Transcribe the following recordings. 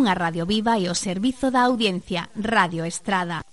unha radio viva e o servizo da audiencia, Radio Estrada.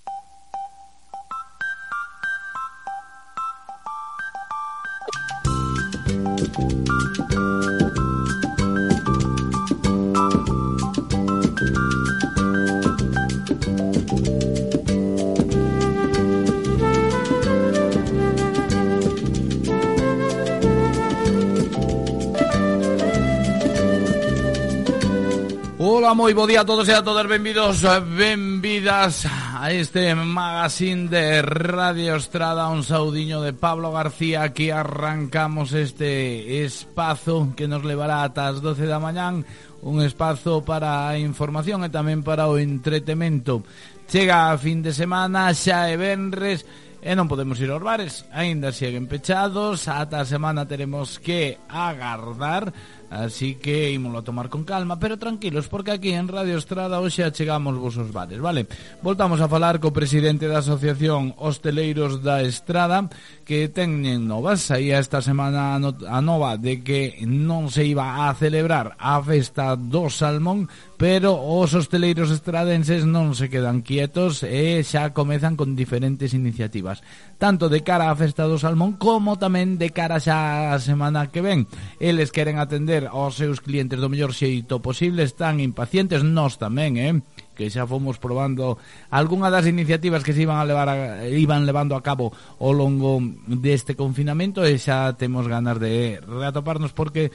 moi bo día a todos e a todas Benvidos, benvidas a este magazine de Radio Estrada Un saudiño de Pablo García. Aquí arrancamos este espazo que nos levará ata as 12 da mañán Un espazo para a información e tamén para o entretemento Chega a fin de semana, xa e venres e non podemos ir aos bares. Aínda seguen pechados, ata a semana teremos que agardar Así que ímolo a tomar con calma, pero tranquilos, porque aquí en Radio Estrada hoxe achegamos vos os bares, vale? Voltamos a falar co presidente da Asociación Hosteleiros da Estrada, que teñen novas, saía esta semana a nova de que non se iba a celebrar a festa do salmón, pero os hosteleiros estradenses non se quedan quietos e xa comezan con diferentes iniciativas, tanto de cara á festa do salmón como tamén de cara xa a semana que ven. Eles queren atender aos seus clientes do mellor xeito posible, están impacientes, nós tamén, eh? que xa fomos probando algunha das iniciativas que se iban a levar a, iban levando a cabo ao longo deste confinamento e xa temos ganas de reatoparnos porque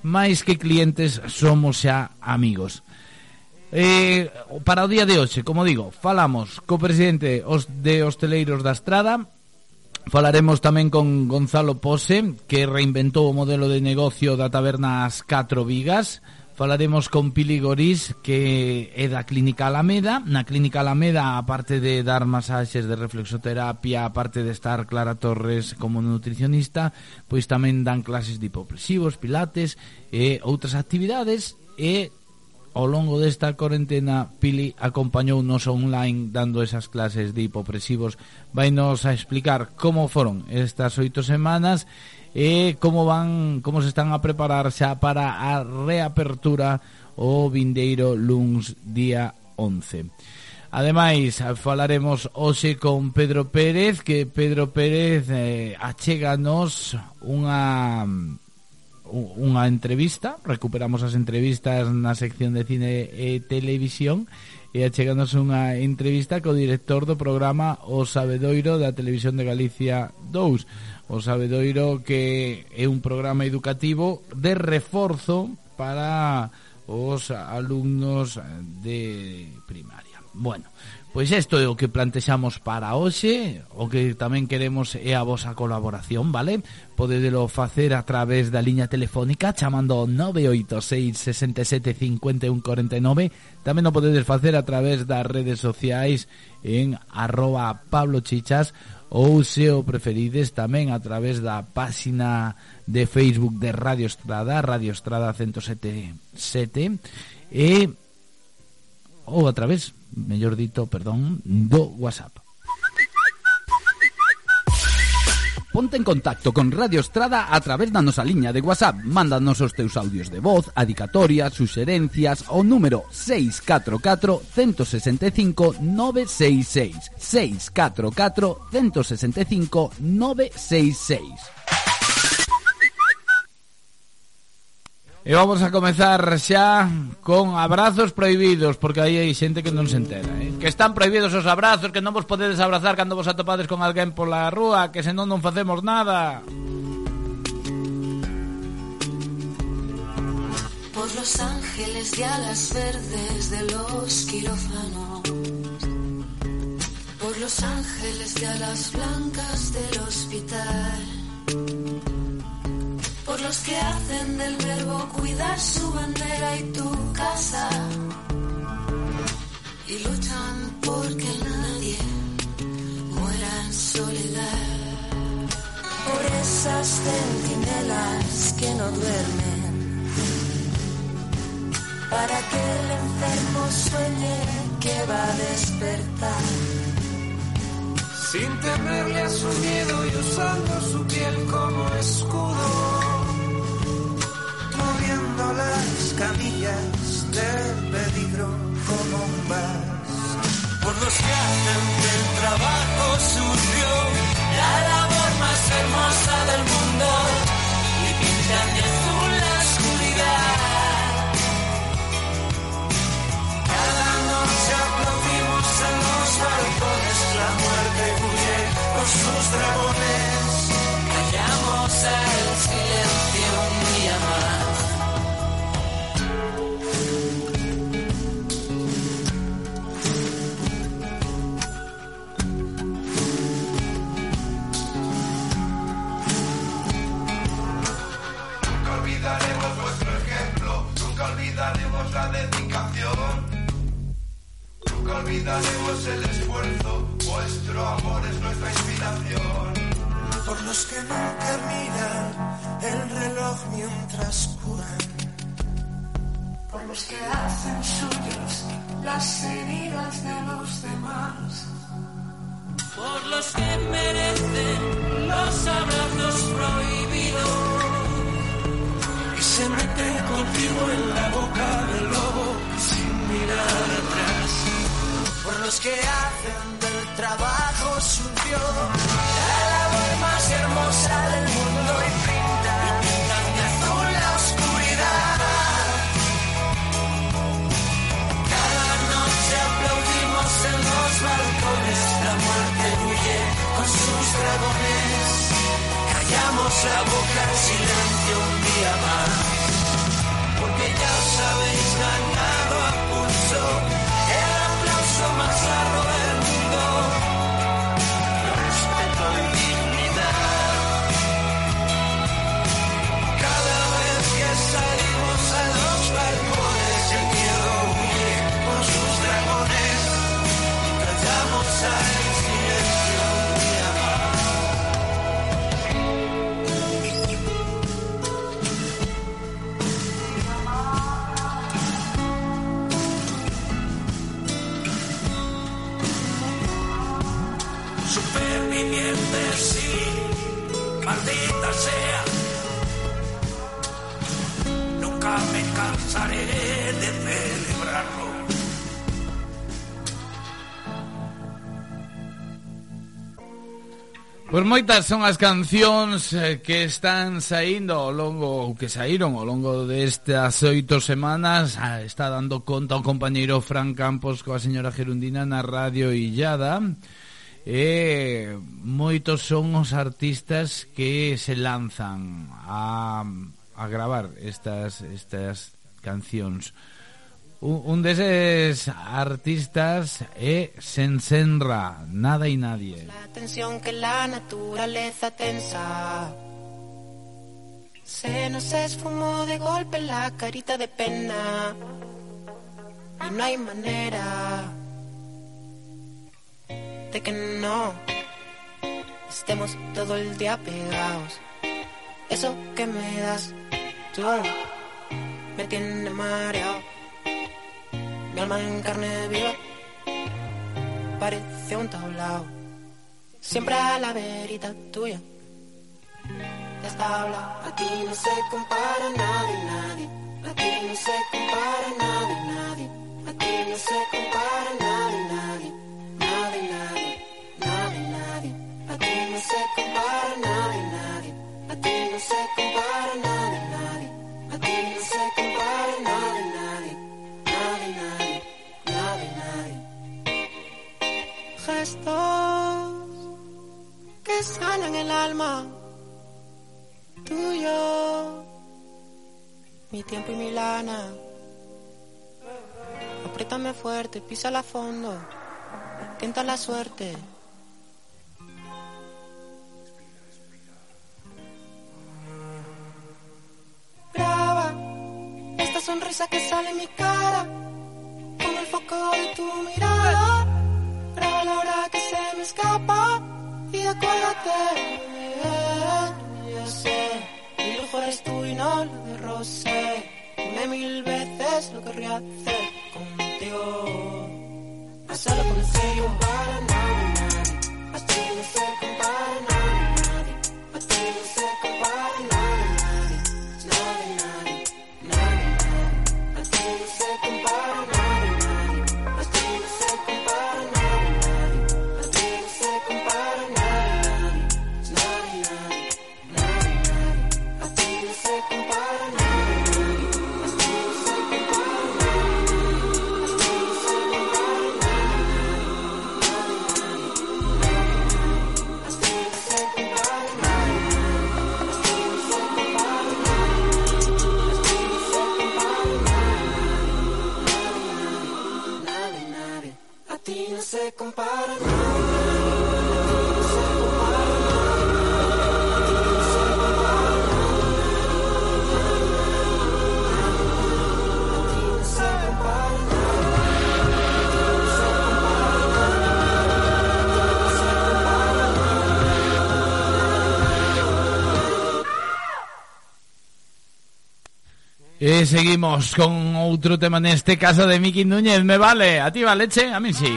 máis que clientes somos xa amigos. Eh, para o día de hoxe, como digo, falamos co presidente os de Hosteleiros da Estrada, Falaremos tamén con Gonzalo Pose, que reinventou o modelo de negocio da taberna As 4 Vigas, Falaremos con Pili Gorís, que é da Clínica Alameda. Na Clínica Alameda, aparte de dar masaxes de reflexoterapia, aparte de estar Clara Torres como nutricionista, pois tamén dan clases de hipopresivos, pilates e outras actividades e ao longo desta cuarentena, Pili acompañou nos online dando esas clases de hipopresivos Vainos a explicar como foron estas oito semanas e e como van como se están a preparar xa para a reapertura o vindeiro luns día 11. Ademais, falaremos hoxe con Pedro Pérez, que Pedro Pérez eh, achéganos unha unha entrevista, recuperamos as entrevistas na sección de cine e televisión e achegándose unha entrevista co director do programa O Sabedoiro da Televisión de Galicia 2 O Sabedoiro que é un programa educativo de reforzo para os alumnos de primaria. Bueno, Pois isto é o que plantexamos para hoxe O que tamén queremos é a vosa colaboración, vale? Podedelo facer a través da liña telefónica Chamando 986-67-5149 Tamén o podedes facer a través das redes sociais En arroba Pablo Chichas Ou se o preferides tamén a través da páxina de Facebook de Radio Estrada Radio Estrada 177 E ou a través mellor dito, perdón, do WhatsApp. Ponte en contacto con Radio Estrada a través da nosa liña de WhatsApp. Mándanos os teus audios de voz, adicatorias, suxerencias ao número 644 165 966. 644 165 966. E vamos a comezar xa con abrazos prohibidos Porque aí hai xente que non se entera eh? Que están prohibidos os abrazos Que non vos podedes abrazar cando vos atopades con alguén pola rúa Que senón non facemos nada. Por los ángeles de alas verdes de los quirófanos. Por los ángeles de alas blancas del hospital los que hacen del verbo cuidar su bandera y tu casa. Y luchan porque nadie muera en soledad. Por esas centinelas que no duermen. Para que el enfermo sueñe que va a despertar. Sin temerle a su miedo y usando su piel como escudo camillas del peligro como un. Por los que hacen del trabajo sucio la labor más hermosa del mundo. Olvidaremos el esfuerzo, vuestro amor es nuestra inspiración. Por los que nunca miran el reloj mientras curan. Por los que hacen suyos las heridas de los demás. Por los que merecen los abrazos prohibidos. Y se meten contigo en la boca del lobo sin mirar. Por los que hacen del trabajo sucio la labor más hermosa del mundo y pintan, pintan de azul la oscuridad. Cada noche aplaudimos en los balcones, la muerte huye con sus dragones. Callamos la boca en silencio un día más, porque ya os habéis ganado a pulso maldita sea. Nunca me cansaré de celebrarlo. Pois moitas son as cancións eh, que están saindo ao longo ou que saíron ao longo destas oito semanas ah, está dando conta o compañeiro Fran Campos coa señora Gerundina na Radio Illada E moitos son os artistas que se lanzan a, a gravar estas, estas cancións. Un, un deses artistas é Sensenra, Nada y Nadie. La tensión que la naturaleza tensa Se nos esfumó de golpe la carita de pena Y no hay manera de que no estemos todo el día pegados. Eso que me das tú me tiene mareado. Mi alma en carne viva parece un tablao. Siempre a la verita tuya. Ya está hablado. A ti no se compara nadie, nadie. A ti no se compara nadie, nadie. A ti no se compara nadie. Sanan el alma tuyo, mi tiempo y mi lana. Apriétame fuerte, pisa a fondo, tienta la suerte. Sonrisa que sale en mi cara con el foco de tu mirada. Graba la hora que se me escapa y acuérdate. Yo sé, mi lujo eres tú y no lo de Rosé. Dime mil veces lo querría hacer contigo. Hazlo con el sello para nadie, nadie. A ti no se compara Y seguimos con otro tema, en este caso de Miki Núñez. ¿Me vale? ¿A ti va leche? A mí sí.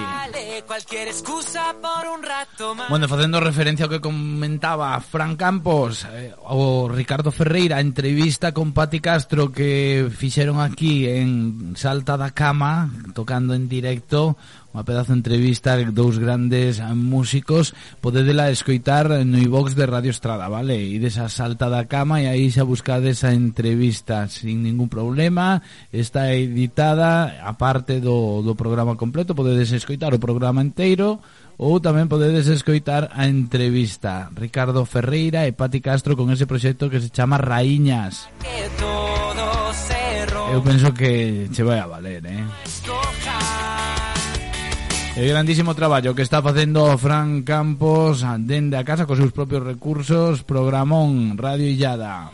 Bueno, facendo referencia ao que comentaba Fran Campos, eh, o Ricardo Ferreira, a entrevista con Pati Castro que fixeron aquí en Salta da Cama, tocando en directo, unha pedazo de entrevista dous grandes músicos. Podedela escoitar no iVox de Radio Estrada, vale? e desa salta da cama e aí xa buscades a entrevista sin ningún problema. Está editada aparte do, do programa completo podedes escoitar o programa inteiro ou tamén podedes escoitar a entrevista. Ricardo Ferreira e Pati Castro con ese proxecto que se chama Raíñas. Eu penso que che vai a valer, eh? El grandísimo traballo que está facendo Fran Campos dende a casa cos seus propios recursos, programón Radio Illada.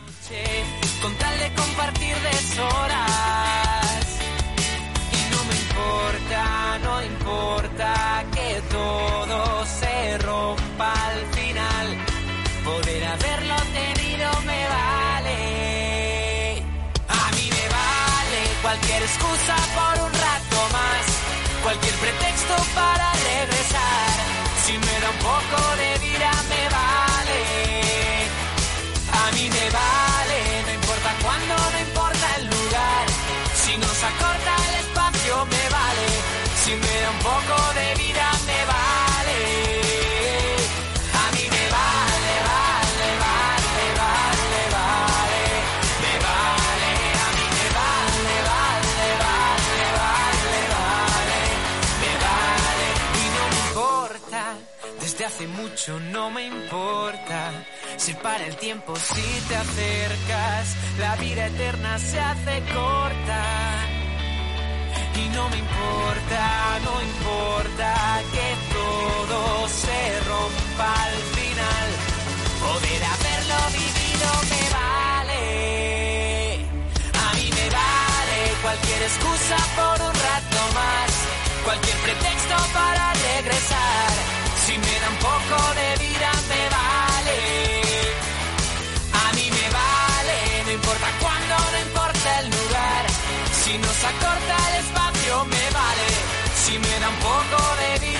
walk on. Mucho no me importa. Se para el tiempo si te acercas. La vida eterna se hace corta. Y no me importa, no importa que todo se rompa al final. Poder haberlo vivido me vale. A mí me vale cualquier excusa por un rato más. Cualquier pretexto para regresar. Poco de vida me vale. A mí me vale, no importa cuándo, no importa el lugar. Si nos acorta el espacio me vale. Si me da un poco de vida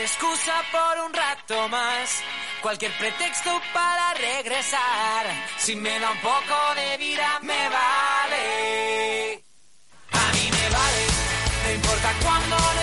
Excusa por un rato más. Cualquier pretexto para regresar. Si me da un poco de vida me vale. A mí me vale. No importa cuándo, no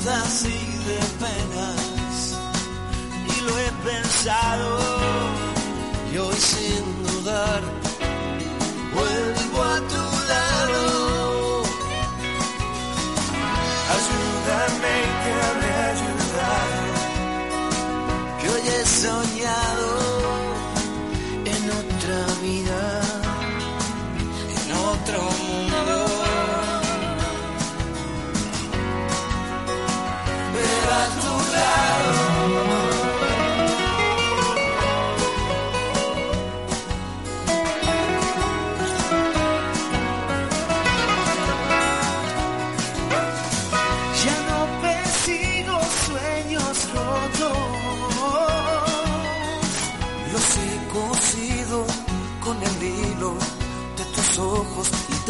tristezas y de penas. Y lo he pensado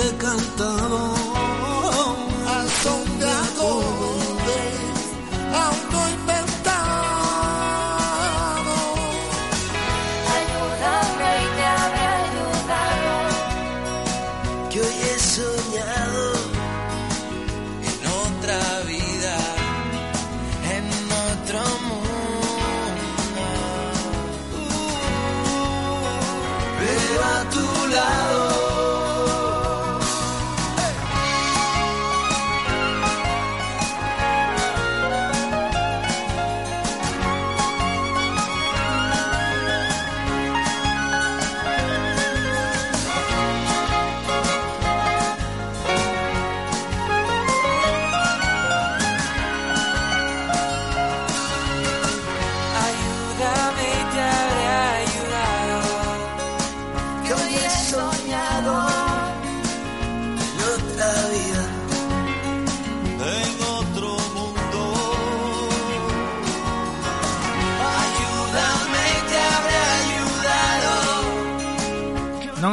te cantaba asombrado de auto inventado ayúdame y te habré ayudado. Que hoy he soñado en otra vida en otro mundo. Uh, a tu lado.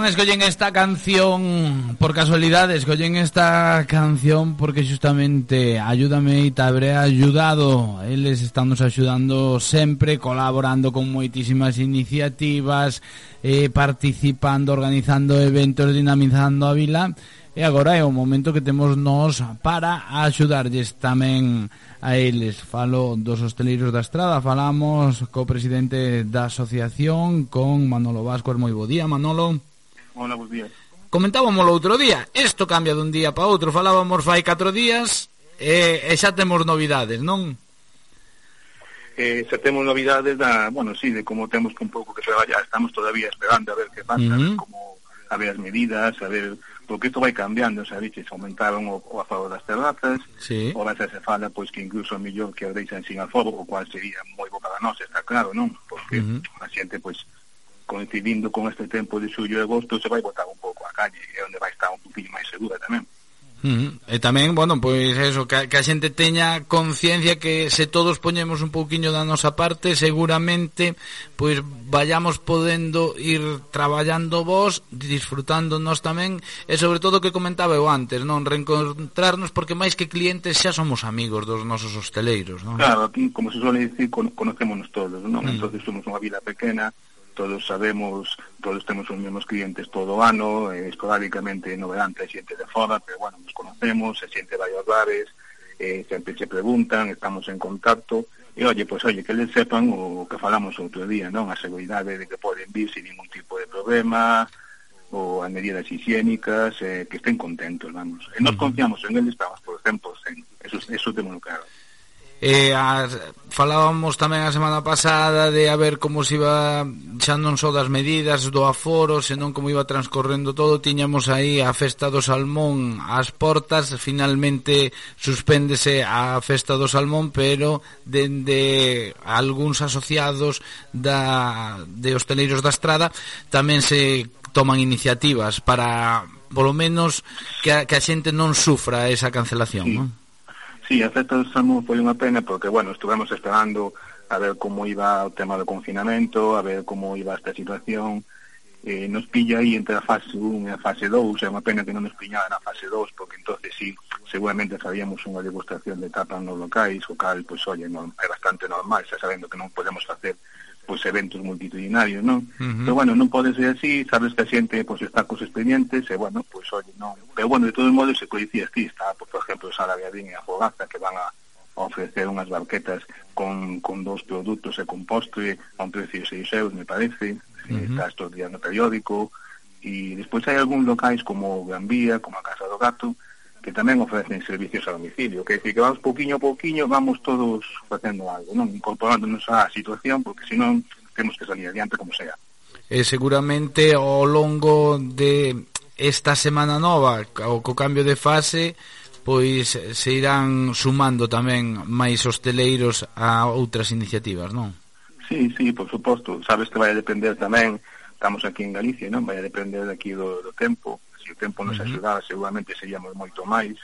escollen esta canción por casualidade, escollen esta canción porque justamente Ayúdame e te habré ayudado. Eles estamos axudando sempre, colaborando con moitísimas iniciativas, eh, participando, organizando eventos, dinamizando a vila. E agora é o momento que temos nós para axudarlles tamén a eles. Falo dos hosteleiros da Estrada, falamos co presidente da asociación, con Manolo Vasco. Moi bo día, Manolo. Hola, bons días. Comentábamos o outro día, isto cambia dun día para outro, falábamos fai 4 días e, e xa temos novidades, non? Eh, xa temos novidades da, bueno, sí, de como temos que un pouco que traballar, estamos todavía esperando a ver que pasa, uh -huh. Como a ver as medidas, a ver porque isto vai cambiando, xa dices, aumentaron o, o aforo das terrazas, sí. o xa se fala pois que incluso mellor que as deixan sin aforo, o cual sería moi bo para nós, está claro, non? Porque uh -huh. a xente pois coincidindo con este tempo de xullo e agosto se vai botar un pouco a calle e onde vai estar un poquinho máis segura tamén Uh. E tamén, bueno, pois eso, que, que a xente teña conciencia que se todos poñemos un pouquiño da nosa parte, seguramente pois vayamos podendo ir traballando vos, disfrutando nós tamén, e sobre todo que comentaba eu antes, non reencontrarnos porque máis que clientes xa somos amigos dos nosos hosteleiros, non? Claro, aquí, como se suele dicir, conocémonos todos, non? Mm. Entonces somos unha vila pequena, todos sabemos, todos temos os mesmos clientes todo o ano, eh, esporádicamente no verán hai xente de fora, pero bueno, nos conocemos, a xente vai aos bares, eh, sempre se preguntan, estamos en contacto, e oye, pois pues, oye, que les sepan o que falamos outro día, non? A seguridade de que poden vir sin ningún tipo de problema, ou a medidas higiénicas, eh, que estén contentos, vamos. E nos confiamos en eles, estamos por 100%, eso, eso temos claro. Eh, as, falábamos tamén a semana pasada de a ver como se iba xa non só das medidas do aforo, senón como iba transcorrendo todo, tiñamos aí a festa do salmón ás portas, finalmente suspéndese a festa do salmón, pero dende algúns asociados da, de hosteleiros da estrada tamén se toman iniciativas para polo menos que a, que a xente non sufra esa cancelación, sí. non? Sí, afecta o SAMU foi unha pena porque, bueno, estuvemos esperando a ver como iba o tema do confinamento, a ver como iba esta situación. Eh, nos pilla aí entre a fase 1 e a fase 2, é unha pena que non nos pillara na fase 2, porque entonces sí, seguramente faríamos unha degustación de tapas nos locais, o cal, pois, pues, oye, non, é bastante normal, xa sabendo que non podemos facer pois eventos multitudinarios, non? Uh -huh. Pero bueno, non pode ser así, sabes que a xente pois está cos expedientes e eh, bueno, pois oye, non. Pero bueno, de todo modo se coincide así, está, pois, por exemplo, Sara Beadín e a Fogaza que van a ofrecer unhas barquetas con, con dous produtos e con postre eh, a un precio de 6 euros, me parece, uh -huh. está estos días no periódico, e despois hai algúns locais como Gran Vía, como a Casa do Gato, que tamén ofrecen servicios a domicilio, que, que vamos pouquiño a pouquiño, vamos todos facendo algo, non incorporándonos á situación, porque senón temos que salir adiante como sea. E seguramente ao longo de esta semana nova, co cambio de fase, pois se irán sumando tamén máis hosteleiros a outras iniciativas, non? Sí, sí, por suposto. Sabes que vai a depender tamén, estamos aquí en Galicia, non? Vai a depender aquí do, do tempo, se o tempo nos axudara seguramente seríamos moito máis.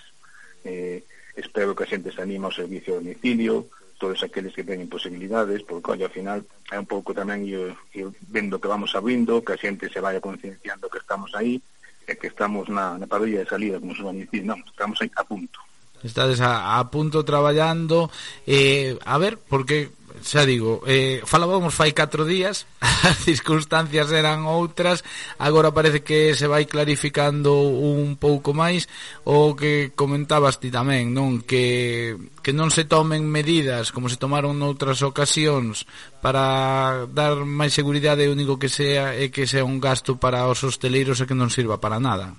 Eh, espero que a xente se anima ao servicio de domicilio todos aqueles que teñen posibilidades porque olha, ao final é un pouco tamén ir, ir vendo que vamos abrindo que a xente se vaya concienciando que estamos aí e que estamos na, na parrilla de salida como se van dicir, non, estamos aí a punto. Estades a, a punto traballando. Eh, A ver, porque xa digo, eh, falábamos fai 4 días, as circunstancias eran outras, agora parece que se vai clarificando un pouco máis o que comentabas ti tamén, non que que non se tomen medidas como se tomaron noutras ocasións para dar máis seguridade, o único que sea é que sea un gasto para os hosteleiros e que non sirva para nada.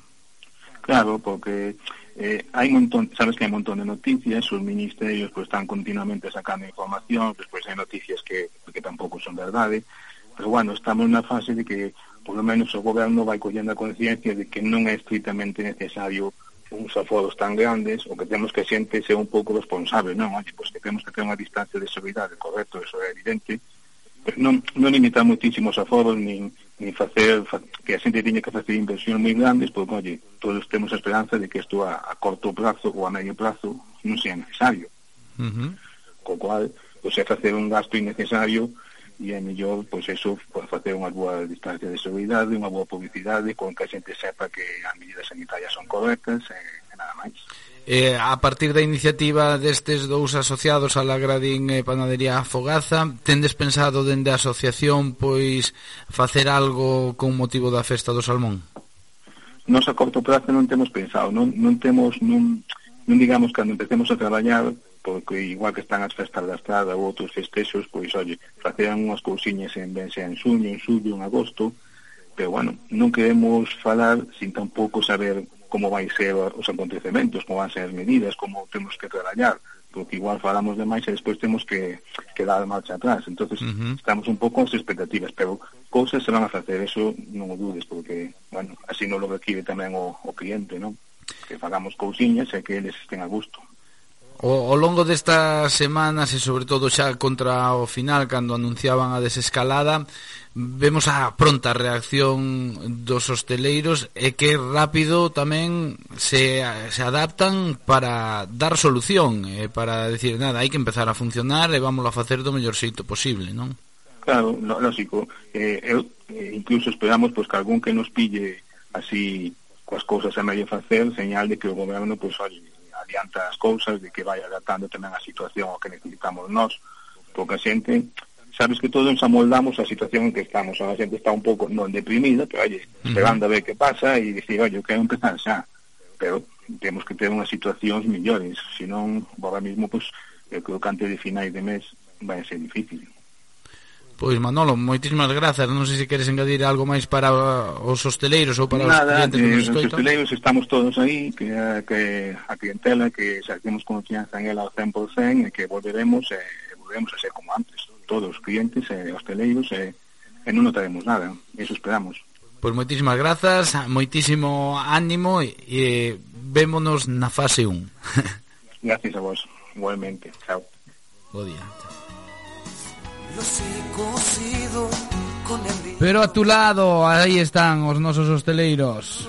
Claro, porque Eh, hai montón, sabes que hai montón de noticias, os ministerios pues, están continuamente sacando información, despois hai noticias que, que tampouco son verdade, pero bueno, estamos na fase de que por lo menos o goberno vai collendo a conciencia de que non é estritamente necesario uns aforos tan grandes, o que temos que xente ser un pouco responsable, non? Oye, pois pues, que temos que ter unha distancia de seguridade, correcto, eso é evidente, non, non limitar moitísimos aforos nin, nin facer fa, que a xente tiña que facer inversións moi grandes pois, oye, todos temos a esperanza de que isto a, a corto prazo ou a medio prazo non sea necesario uh -huh. co cual, pois, é facer un gasto innecesario e é mellor, pois, eso pois, facer unha boa distancia de seguridade unha boa publicidade con que a xente sepa que as medidas sanitarias son correctas e, e nada máis eh, a partir da iniciativa destes dous asociados a Lagradín e Panadería Fogaza, tendes pensado dende a asociación pois facer algo con motivo da festa do salmón? Nos a corto prazo non temos pensado, non, non temos, non, non digamos cando empecemos a traballar, porque igual que están as festas da estrada ou outros festexos, pois, oye, faceran unhas cousiñas en bense en xuño, en xullo, en agosto, pero, bueno, non queremos falar sin tampouco saber como vai ser os acontecementos, como van ser as medidas, como temos que traballar, porque igual falamos demais e despois temos que, que dar marcha atrás. entonces uh -huh. estamos un pouco as expectativas, pero cousas se van a facer, eso non o dudes, porque, bueno, así non lo requiere tamén o, o cliente, non? Que fagamos cousiñas e que eles estén a gusto. O, ao longo destas semanas e sobre todo xa contra o final cando anunciaban a desescalada vemos a pronta reacción dos hosteleiros e que rápido tamén se, se adaptan para dar solución, e para decir, nada, hai que empezar a funcionar e vamos a facer do mellor xeito posible, non? Claro, no, lógico. Eh, eu, eh, incluso esperamos pois, pues, que algún que nos pille así coas cousas a medio facer, señal de que o goberno pois, pues, adianta as cousas, de que vai adaptando tamén a situación ao que necesitamos nós, porque a xente sabes que todos nos amoldamos a situación en que estamos. A xente está un pouco non deprimida, pero oye, esperando uh -huh. a ver que pasa e dicir, oye, eu quero empezar xa. Pero temos que ter unhas situacións millores, senón, agora mesmo, pues, eu creo que antes de finais de mes vai ser difícil. Pois Manolo, moitísimas grazas Non sei se queres engadir algo máis para os hosteleiros ou para Nada, os clientes que nos eh, escoitan Os hosteleiros estamos todos aí Que, que a clientela, que xa temos confianza en ela ao 100% E que volveremos, eh, volveremos a ser como antes todos, clientes e hosteleiros, e, e non notaremos nada, eso esperamos. Pois moitísimas grazas, moitísimo ánimo e, e vémonos na fase 1. Gracias a vos, igualmente. Chao. Bo día. Pero a tu lado, aí están os nosos hosteleiros.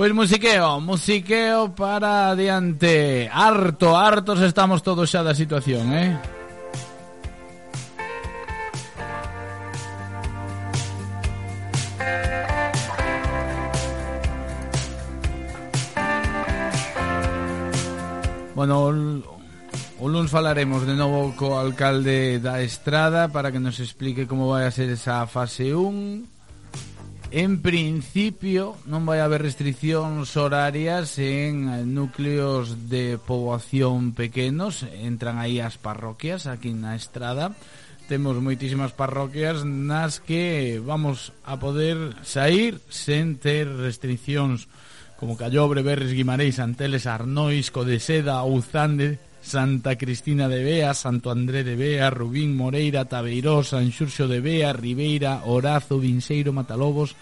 Pois musiqueo, musiqueo para adiante. Harto, hartos estamos todos xa da situación, eh? Bueno, o, luns falaremos de novo co alcalde da Estrada para que nos explique como vai a ser esa fase 1 En principio non vai haber restriccións horarias en núcleos de poboación pequenos, entran aí as parroquias aquí na estrada. Temos moitísimas parroquias nas que vamos a poder sair sen ter restriccións como Callobre, Berres, Guimarães, Anteles, Arnois, Codeseda, Uzande, Santa Cristina de Bea, Santo André de Bea, Rubín Moreira, Tabeiró, San Xurxo de Bea, Ribeira, Orazo, Vinseiro, Matalobos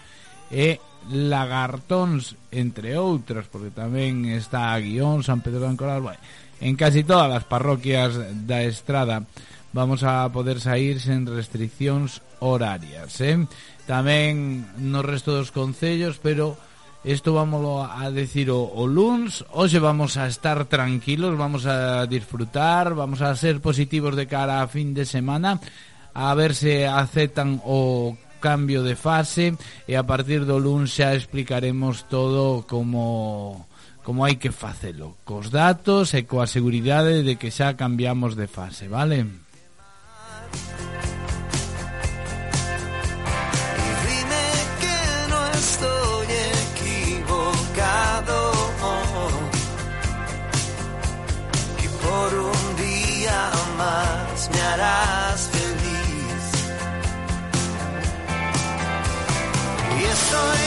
e Lagartóns, entre outras, porque tamén está a Guión, San Pedro de Ancoral, bueno, en casi todas as parroquias da Estrada vamos a poder sair sen restriccións horarias, eh? Tamén no resto dos concellos, pero Esto vámoslo a decir o, o luns, hoxe vamos a estar tranquilos, vamos a disfrutar, vamos a ser positivos de cara a fin de semana, a ver se aceptan o cambio de fase e a partir do luns xa explicaremos todo como como hai que facelo, cos datos e coa seguridade de que xa cambiamos de fase, vale? por un día más me harás feliz. Y estoy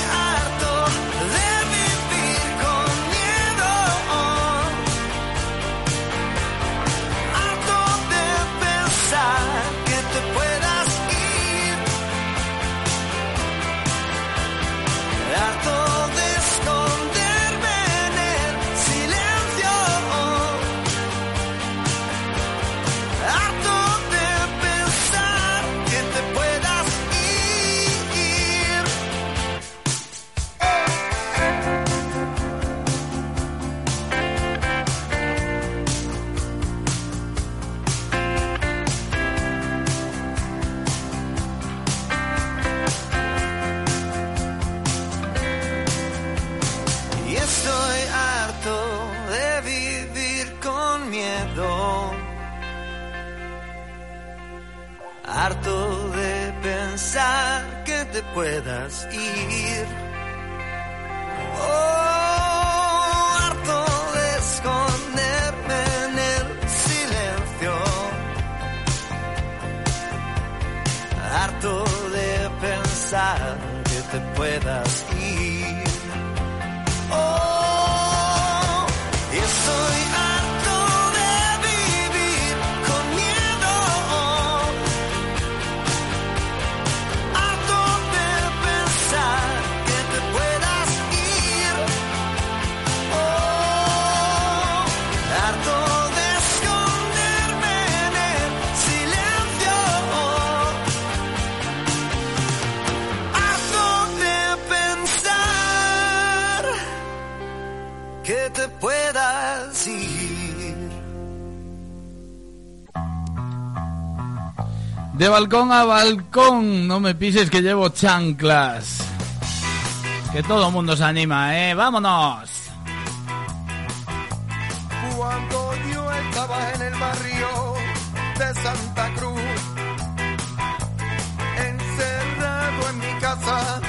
puedas ir. Oh, harto de esconderme en el silencio. Harto de pensar que te puedas De balcón a balcón, no me pises que llevo chanclas. Que todo el mundo se anima, ¿eh? ¡Vámonos! Cuando yo estaba en el barrio de Santa Cruz, encerrado en mi casa,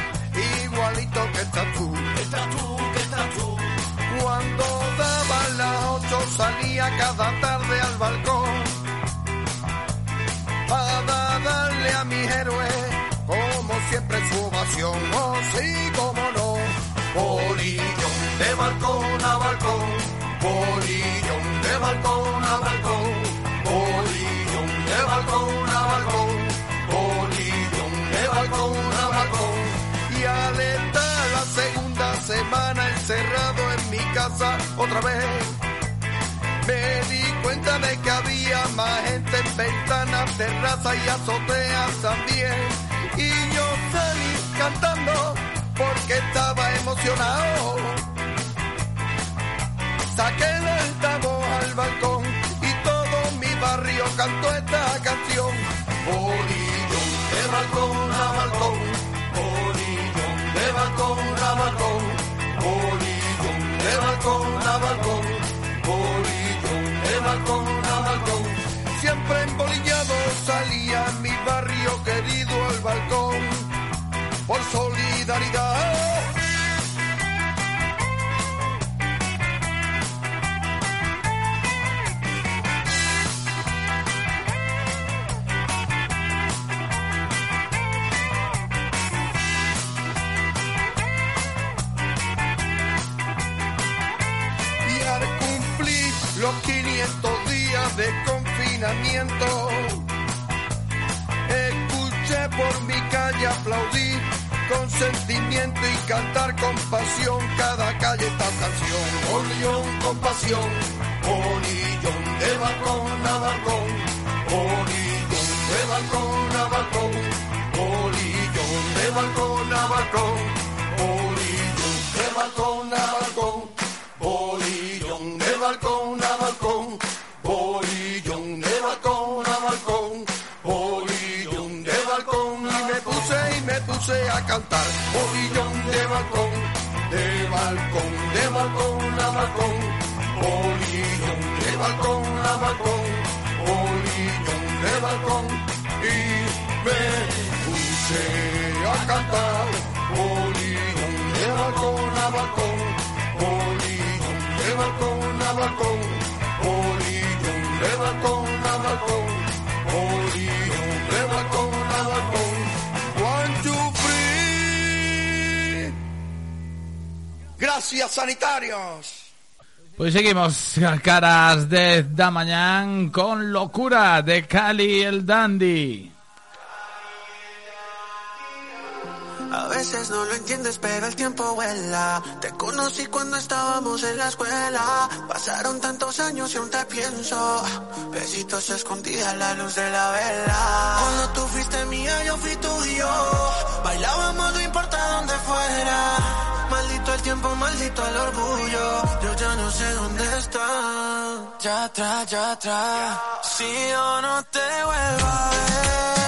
igualito que estás tú. Estás tú, estás tú. Cuando daban las ocho salía cada tarde ovación, oh sí, como no. Polillón de balcón a balcón, polillón de balcón a balcón, polillón de balcón a balcón, polillón de balcón a balcón. Y al estar la segunda semana encerrado en mi casa otra vez, me di cuenta de que había más gente en ventanas, terrazas y azoteas también. Y yo salí cantando porque estaba emocionado saqué el altavoz al balcón y todo mi barrio cantó esta canción. Polillón, de balcón a balcón, polillón, de balcón a balcón, polillón, de balcón a balcón, polillón, de balcón a balcón. Siempre embolillado salía mi barrio querido al balcón de confinamiento, escuché por mi calle aplaudir con sentimiento y cantar con pasión. Cada calle esta canción. Polillón con pasión, polillón de balcón a balcón, puse a cantar. Bolillón de balcón, de balcón, de balcón a balcón, bolillón de balcón a balcón, bolillón de balcón y me puse a cantar. Bolillón de balcón a balcón, bolillón de balcón a balcón, bolillón de balcón a balcón, bolillón Gracias, sanitarios. Pues seguimos, caras de Damañán con locura de Cali el Dandy. A veces no lo entiendes, pero el tiempo vuela. Te conocí cuando estábamos en la escuela. Pasaron tantos años y aún te pienso. Besitos escondidas a la luz de la vela. Cuando tú fuiste mía, yo fui tuyo. Bailábamos, no importa dónde fuera. Maldito el tiempo, maldito el orgullo. Yo ya no sé dónde está. Ya atrás, ya atrás. Si yo no te vuelvo a ver.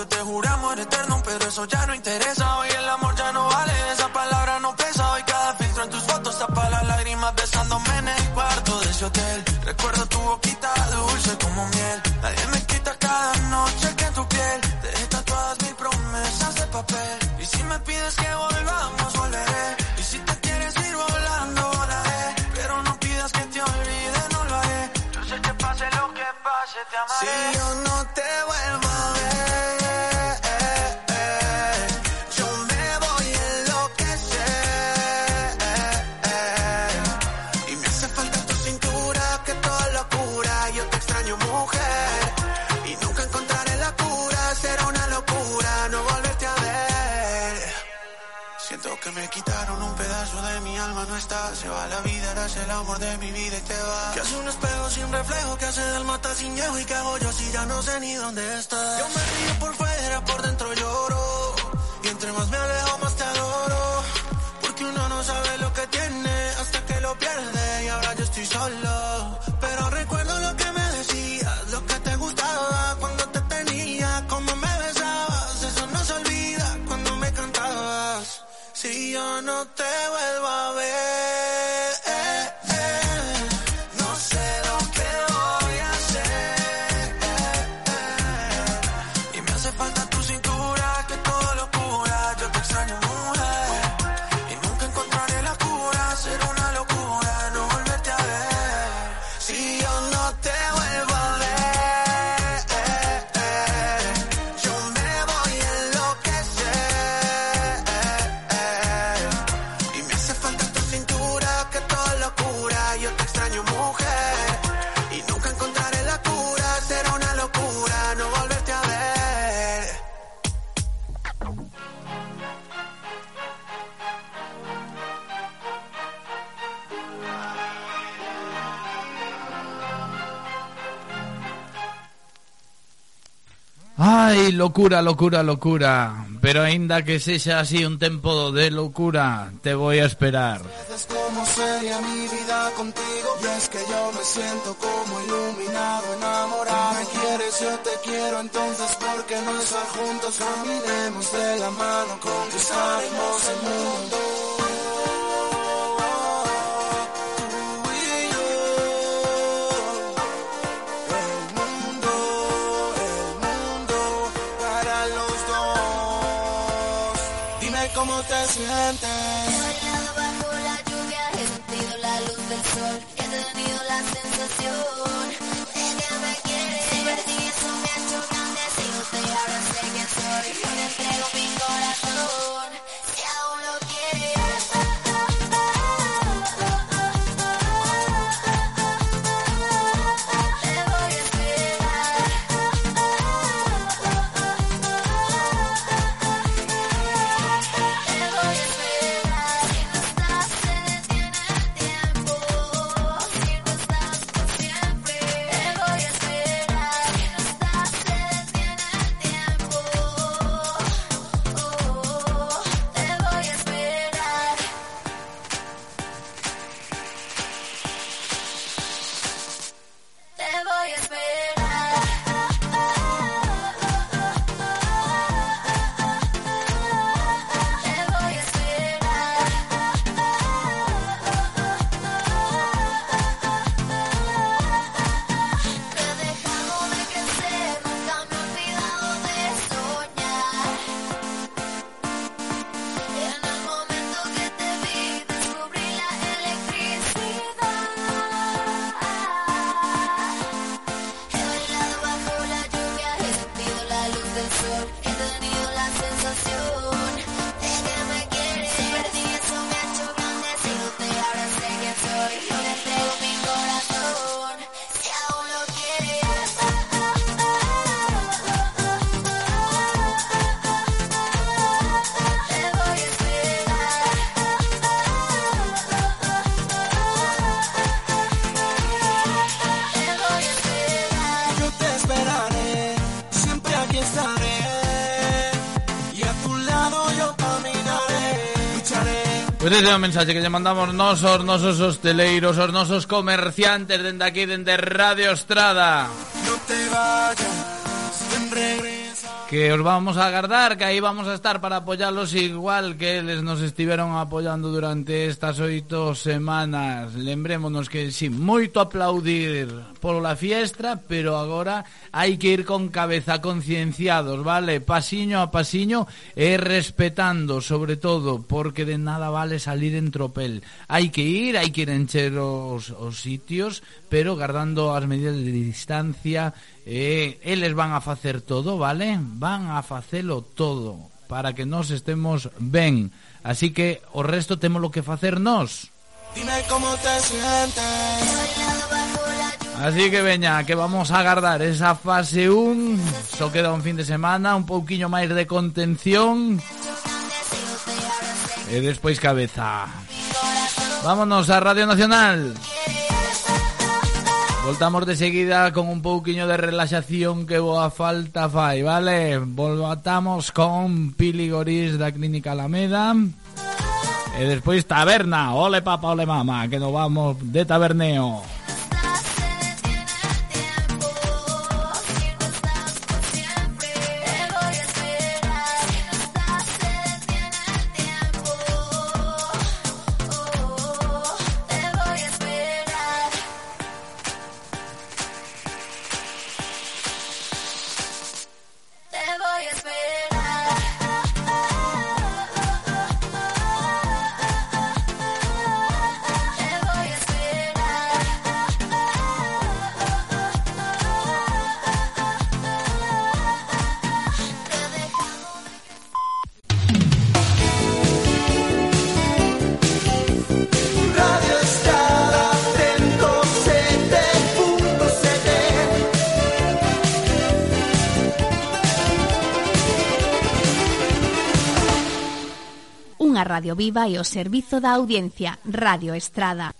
Yo te juro amor eterno, pero eso ya no interesa. Hoy el amor ya no vale, esa palabra no pesa. Hoy cada filtro en tus fotos tapa las lágrimas besándome en el cuarto de ese hotel. Recuerdo tu boquita dulce como miel. Nadie me quita cada noche que tu piel. Te dejé tatuadas mil promesas de papel. Y si me pides que volvamos, volveré. Y si te quieres ir volando, volaré. Pero no pidas que te olvide, no lo haré. Yo sé que pase lo que pase, te amaré. Que hace del mata sin llevo y que hago yo si ya no sé ni dónde estás. Yo me río por fuera, por dentro lloro. Y entre más me alejo, más te adoro. Porque uno no sabe lo que tiene hasta que lo pierde. Y ahora yo estoy solo. Pero recuerdo lo que me decías, lo que te gustaba cuando te tenía, cómo me besabas. Eso no se olvida cuando me cantabas. Si yo no te vuelvo locura, locura, locura. Pero aínda que sexa así un tempo de locura, te voy a esperar. Me quieres, yo te quiero, entonces ¿por qué no juntos? Conquistaremos el mundo sientas. Ese é o mensaxe que lle mandamos nós os nosos hosteleiros, os nosos comerciantes dende aquí, dende Radio Estrada. No te vayas que os vamos a agardar, que aí vamos a estar para apoyalos igual que eles nos estiveron apoyando durante estas oito semanas. Lembrémonos que sí, moito aplaudir por la fiesta, pero agora hai que ir con cabeza concienciados, vale? Pasiño a pasiño e respetando, sobre todo, porque de nada vale salir en tropel. Hai que ir, hai que ir encher os, os sitios, pero guardando as medidas de distancia Eh, eles van a facer todo, vale? Van a facelo todo para que nos estemos ben. Así que o resto temos lo que facer nós. Dime cómo te sientes. Así que veña, que vamos a agardar esa fase 1 Só queda un fin de semana, un pouquiño máis de contención E despois cabeza Vámonos a Radio Nacional Voltamos de seguida con un pouquiño de relaxación que boa falta fai, vale? Volvatamos con Pili Goris da Clínica Alameda E despois Taberna, ole papa, ole mama, que nos vamos de taberneo unha radio viva e o servizo da audiencia, Radio Estrada.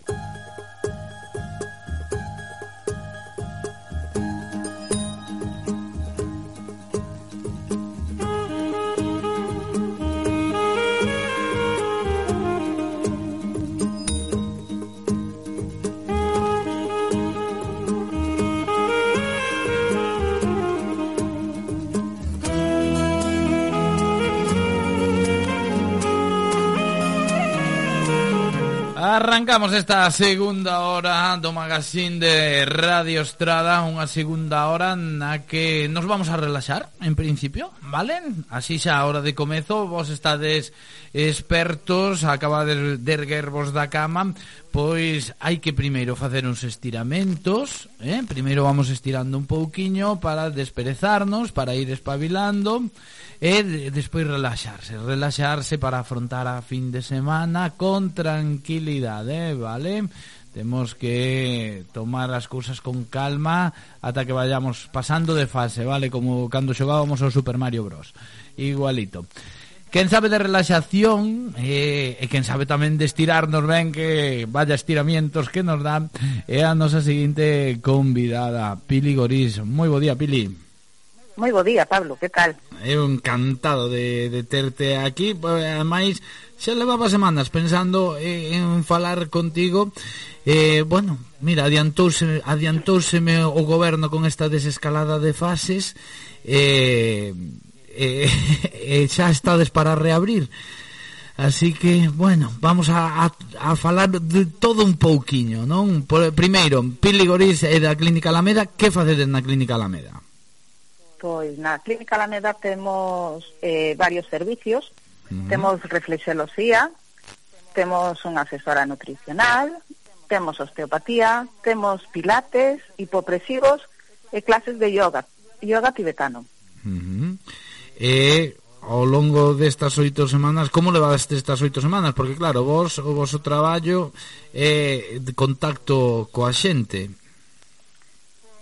Arrancamos esta segunda hora do magazine de Radio Estrada Unha segunda hora na que nos vamos a relaxar, en principio. Valen, así xa a hora de comezo Vos estades expertos Acabades de erguervos da cama Pois hai que primeiro facer uns estiramentos eh? Primeiro vamos estirando un pouquiño Para desperezarnos, para ir espabilando E despois relaxarse Relaxarse para afrontar a fin de semana Con tranquilidade, eh? vale? temos que tomar as cousas con calma ata que vayamos pasando de fase, vale? Como cando xogábamos ao Super Mario Bros. Igualito. Quen sabe de relaxación eh, e quen sabe tamén de estirarnos ben que vaya estiramientos que nos dan é a nosa seguinte convidada, Pili Gorís. Moi bo día, Pili moi bo día, Pablo, que tal? Eu encantado de, de terte aquí, ademais xa levaba semanas pensando en falar contigo eh, bueno, mira, adiantouse adiantouseme o goberno con esta desescalada de fases eh, eh, eh, xa estades para reabrir Así que, bueno, vamos a, a, a falar de todo un pouquiño, non? Por, primeiro, Pili Goriz é da Clínica Alameda, que facedes na Clínica Alameda? Pois na Clínica Alameda temos eh, varios servicios. Uh -huh. Temos reflexoloxía, temos unha asesora nutricional, temos osteopatía, temos pilates, hipopresivos e clases de yoga, yoga tibetano. Uh -huh. E ao longo destas oito semanas, como levades estas oito semanas? Porque claro, vos o voso traballo é eh, de contacto coa xente.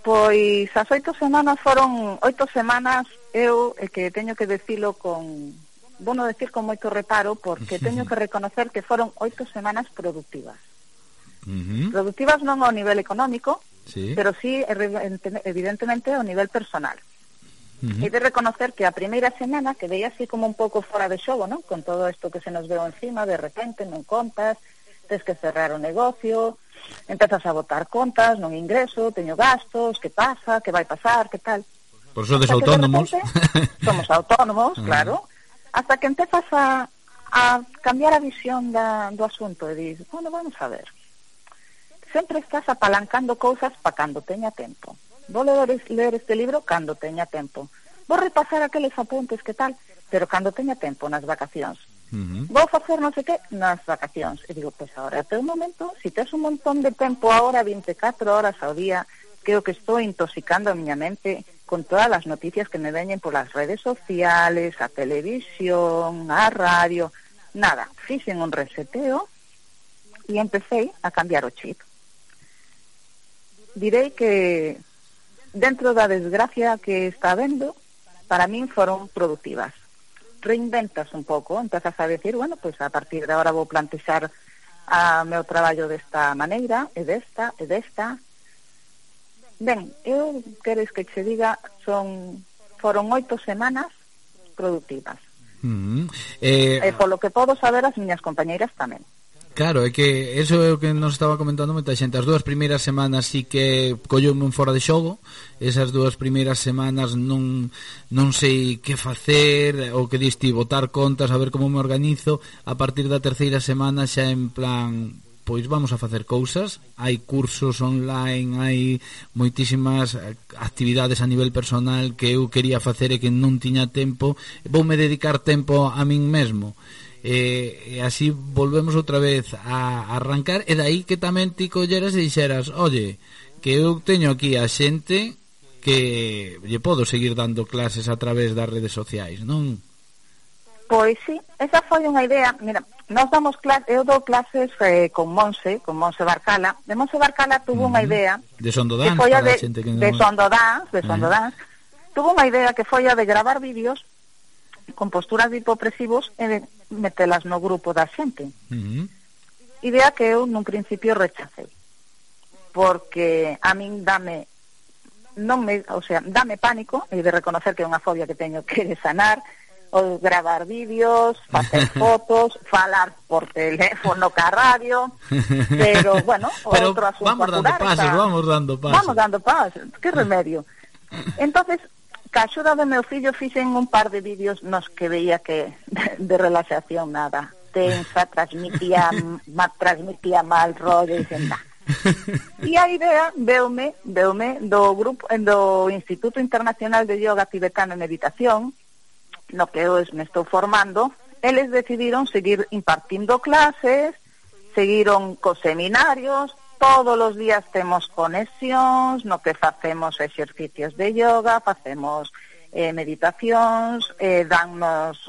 Pois as oito semanas foron oito semanas eu e que teño que decilo con bueno decir con moito reparo porque teño que reconocer que foron oito semanas productivas. Uh -huh. Productivas non ao nivel económico, sí. pero sí evidentemente ao nivel personal. Uh -huh. E de reconocer que a primeira semana que veía así como un pouco fora de xogo, ¿no? Con todo isto que se nos veo encima, de repente non contas, tens que cerrar o negocio, empezas a botar contas, non ingreso, teño gastos, que pasa, que vai pasar, que tal. Por eso des autónomos. Repente, somos autónomos, ah. claro. Hasta que empezas a, a cambiar a visión da, do asunto e dices, bueno, vamos a ver. Sempre estás apalancando cousas para cando teña tempo. Vou ler, ler este libro cando teña tempo. Vou repasar aqueles apuntes que tal, pero cando teña tempo nas vacacións. Uh -huh. Vou facer non sei que nas vacacións. E digo, pois pues agora, é un momento, se si tes un montón de tempo agora, 24 horas ao día, creo que estou intoxicando a miña mente con todas as noticias que me veñen polas redes sociales, a televisión, a radio, nada. Fixen un reseteo e empecé a cambiar o chip. Direi que dentro da desgracia que está vendo, para min foron productivas reinventas un pouco, empezas a decir, bueno, pois pues a partir de agora vou plantexar ah, a meu traballo desta maneira, e desta, e desta. Ben, eu queres que che diga, son foron oito semanas productivas. Mm -hmm. eh... E polo que podo saber as miñas compañeiras tamén. Claro, é que eso é o que nos estaba comentando moita xente. As dúas primeiras semanas sí que colleume un fora de xogo. Esas dúas primeiras semanas non, non sei que facer O que diste, botar contas, a ver como me organizo. A partir da terceira semana xa en plan pois vamos a facer cousas. Hai cursos online hai moitísimas actividades a nivel personal que eu quería facer e que non tiña tempo. Voume dedicar tempo a min mesmo e, e así volvemos outra vez a arrancar e dai que tamén ti colleras e dixeras oye, que eu teño aquí a xente que lle podo seguir dando clases a través das redes sociais, non? Pois sí, esa foi unha idea Mira, nós damos clases, eu dou clases eh, con Monse, con Monse Barcala De Monse Barcala tuvo uh -huh. unha idea De Sondodans, para de, a xente que non... De Sondodans, de Sondodans eh. Tuvo unha idea que foi a de gravar vídeos con posturas de hipopresivos e, metelas no grupo da xente. Uh -huh. Idea que eu nun principio rechacei. Porque a min dame non me, o sea, dame pánico e de reconocer que é unha fobia que teño que sanar, ou gravar vídeos, facer fotos, falar por teléfono ca radio, pero bueno, pero outro asunto vamos dando pasos, está, vamos dando pasos. Vamos dando pasos, que remedio. Entonces, ca axuda do meu fillo fixen un par de vídeos nos que veía que de relaxación nada tensa, transmitía ma, transmitía mal rollo e dicen. E a idea veume, veume do grupo do Instituto Internacional de Yoga Tibetano e Meditación, no que eu me estou formando, eles decidiron seguir impartindo clases, seguiron cos seminarios, Todos os días temos conexións, no que facemos exercicios de yoga, facemos eh, meditacións, eh, dannos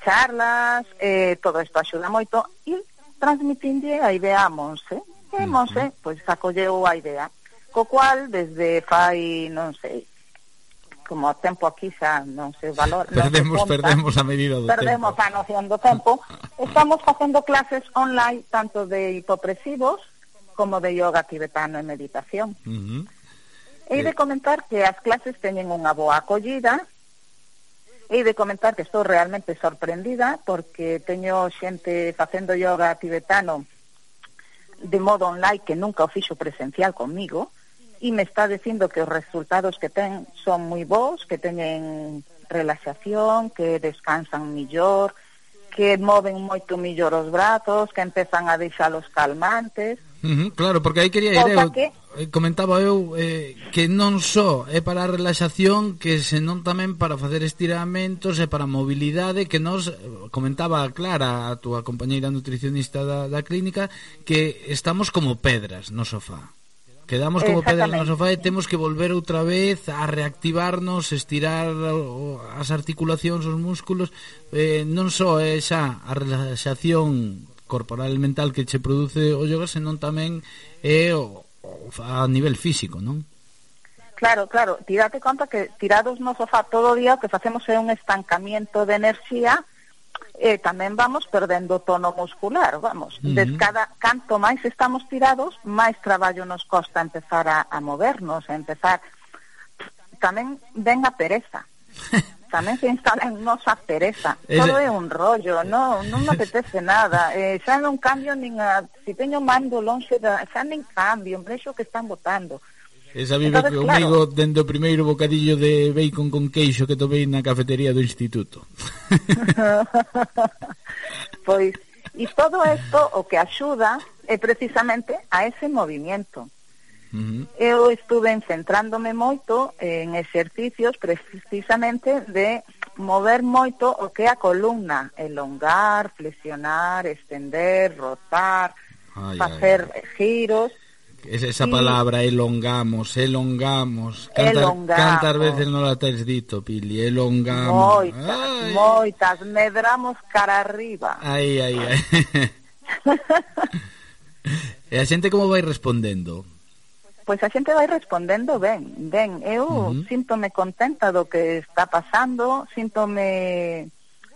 charlas, eh, todo isto axuda moito e transmitinlle a idea a Monse. E Monse, pois, acolleu a idea. Co cual, desde fai, non sei, como o tempo aquí xa non se valora. Perdemos, non se conta, perdemos a medida do perdemos tempo. Perdemos a noción do tempo. Estamos facendo clases online tanto de hipopresivos como de yoga tibetano e meditación. Uh -huh. Hei de eh. comentar que as clases teñen unha boa acollida, hei de comentar que estou realmente sorprendida porque teño xente facendo yoga tibetano de modo online que nunca o fixo presencial conmigo e me está dicindo que os resultados que ten son moi bons, que teñen relaxación, que descansan millor, que moven moito millor os brazos, que empezan a deixalos calmantes, Uh claro, porque aí quería ir eu, que... Eh, comentaba eu eh, que non só é para a relaxación que senón tamén para facer estiramentos e para a mobilidade que nos eh, comentaba a Clara, a túa compañeira nutricionista da, da clínica que estamos como pedras no sofá. Quedamos como pedras no sofá e temos que volver outra vez a reactivarnos estirar as articulacións, os músculos. Eh, non só é xa a relaxación corporal e mental que che produce o yoga, senón tamén é o, o a nivel físico, non? Claro, claro, tirate conta que tirados no sofá todo o día o que facemos é un estancamiento de enerxía e tamén vamos perdendo tono muscular, vamos. Uh -huh. Des cada, canto máis estamos tirados, máis traballo nos costa empezar a, a movernos, a empezar... Tamén ven a pereza. tamén se instalan nos a pereza. Todo é un rollo, no, non me apetece nada. Eh, xa non cambio nin a... Si teño mando longe, da, xa nin cambio, vexo que están votando. Esa vive Entonces, comigo claro. dende o primeiro bocadillo de bacon con queixo que tomei na cafetería do instituto. pois, e todo isto o que axuda é precisamente a ese movimiento. Uh -huh. Eu estuve centrándome moito en exercicios precisamente de mover moito o que é a columna, elongar, flexionar, estender, rotar, ay, facer ay, ay. giros. Es esa y... palabra, elongamos, elongamos. Cantar, elongamos. Cantas veces non la tes dito, Pili, elongamos. Moitas, ay. moitas, medramos cara arriba. Ai, ai, ai. e a xente como vai respondendo? pois a xente vai respondendo ben, ben. Eu uh -huh. síntome contenta do que está pasando, síntome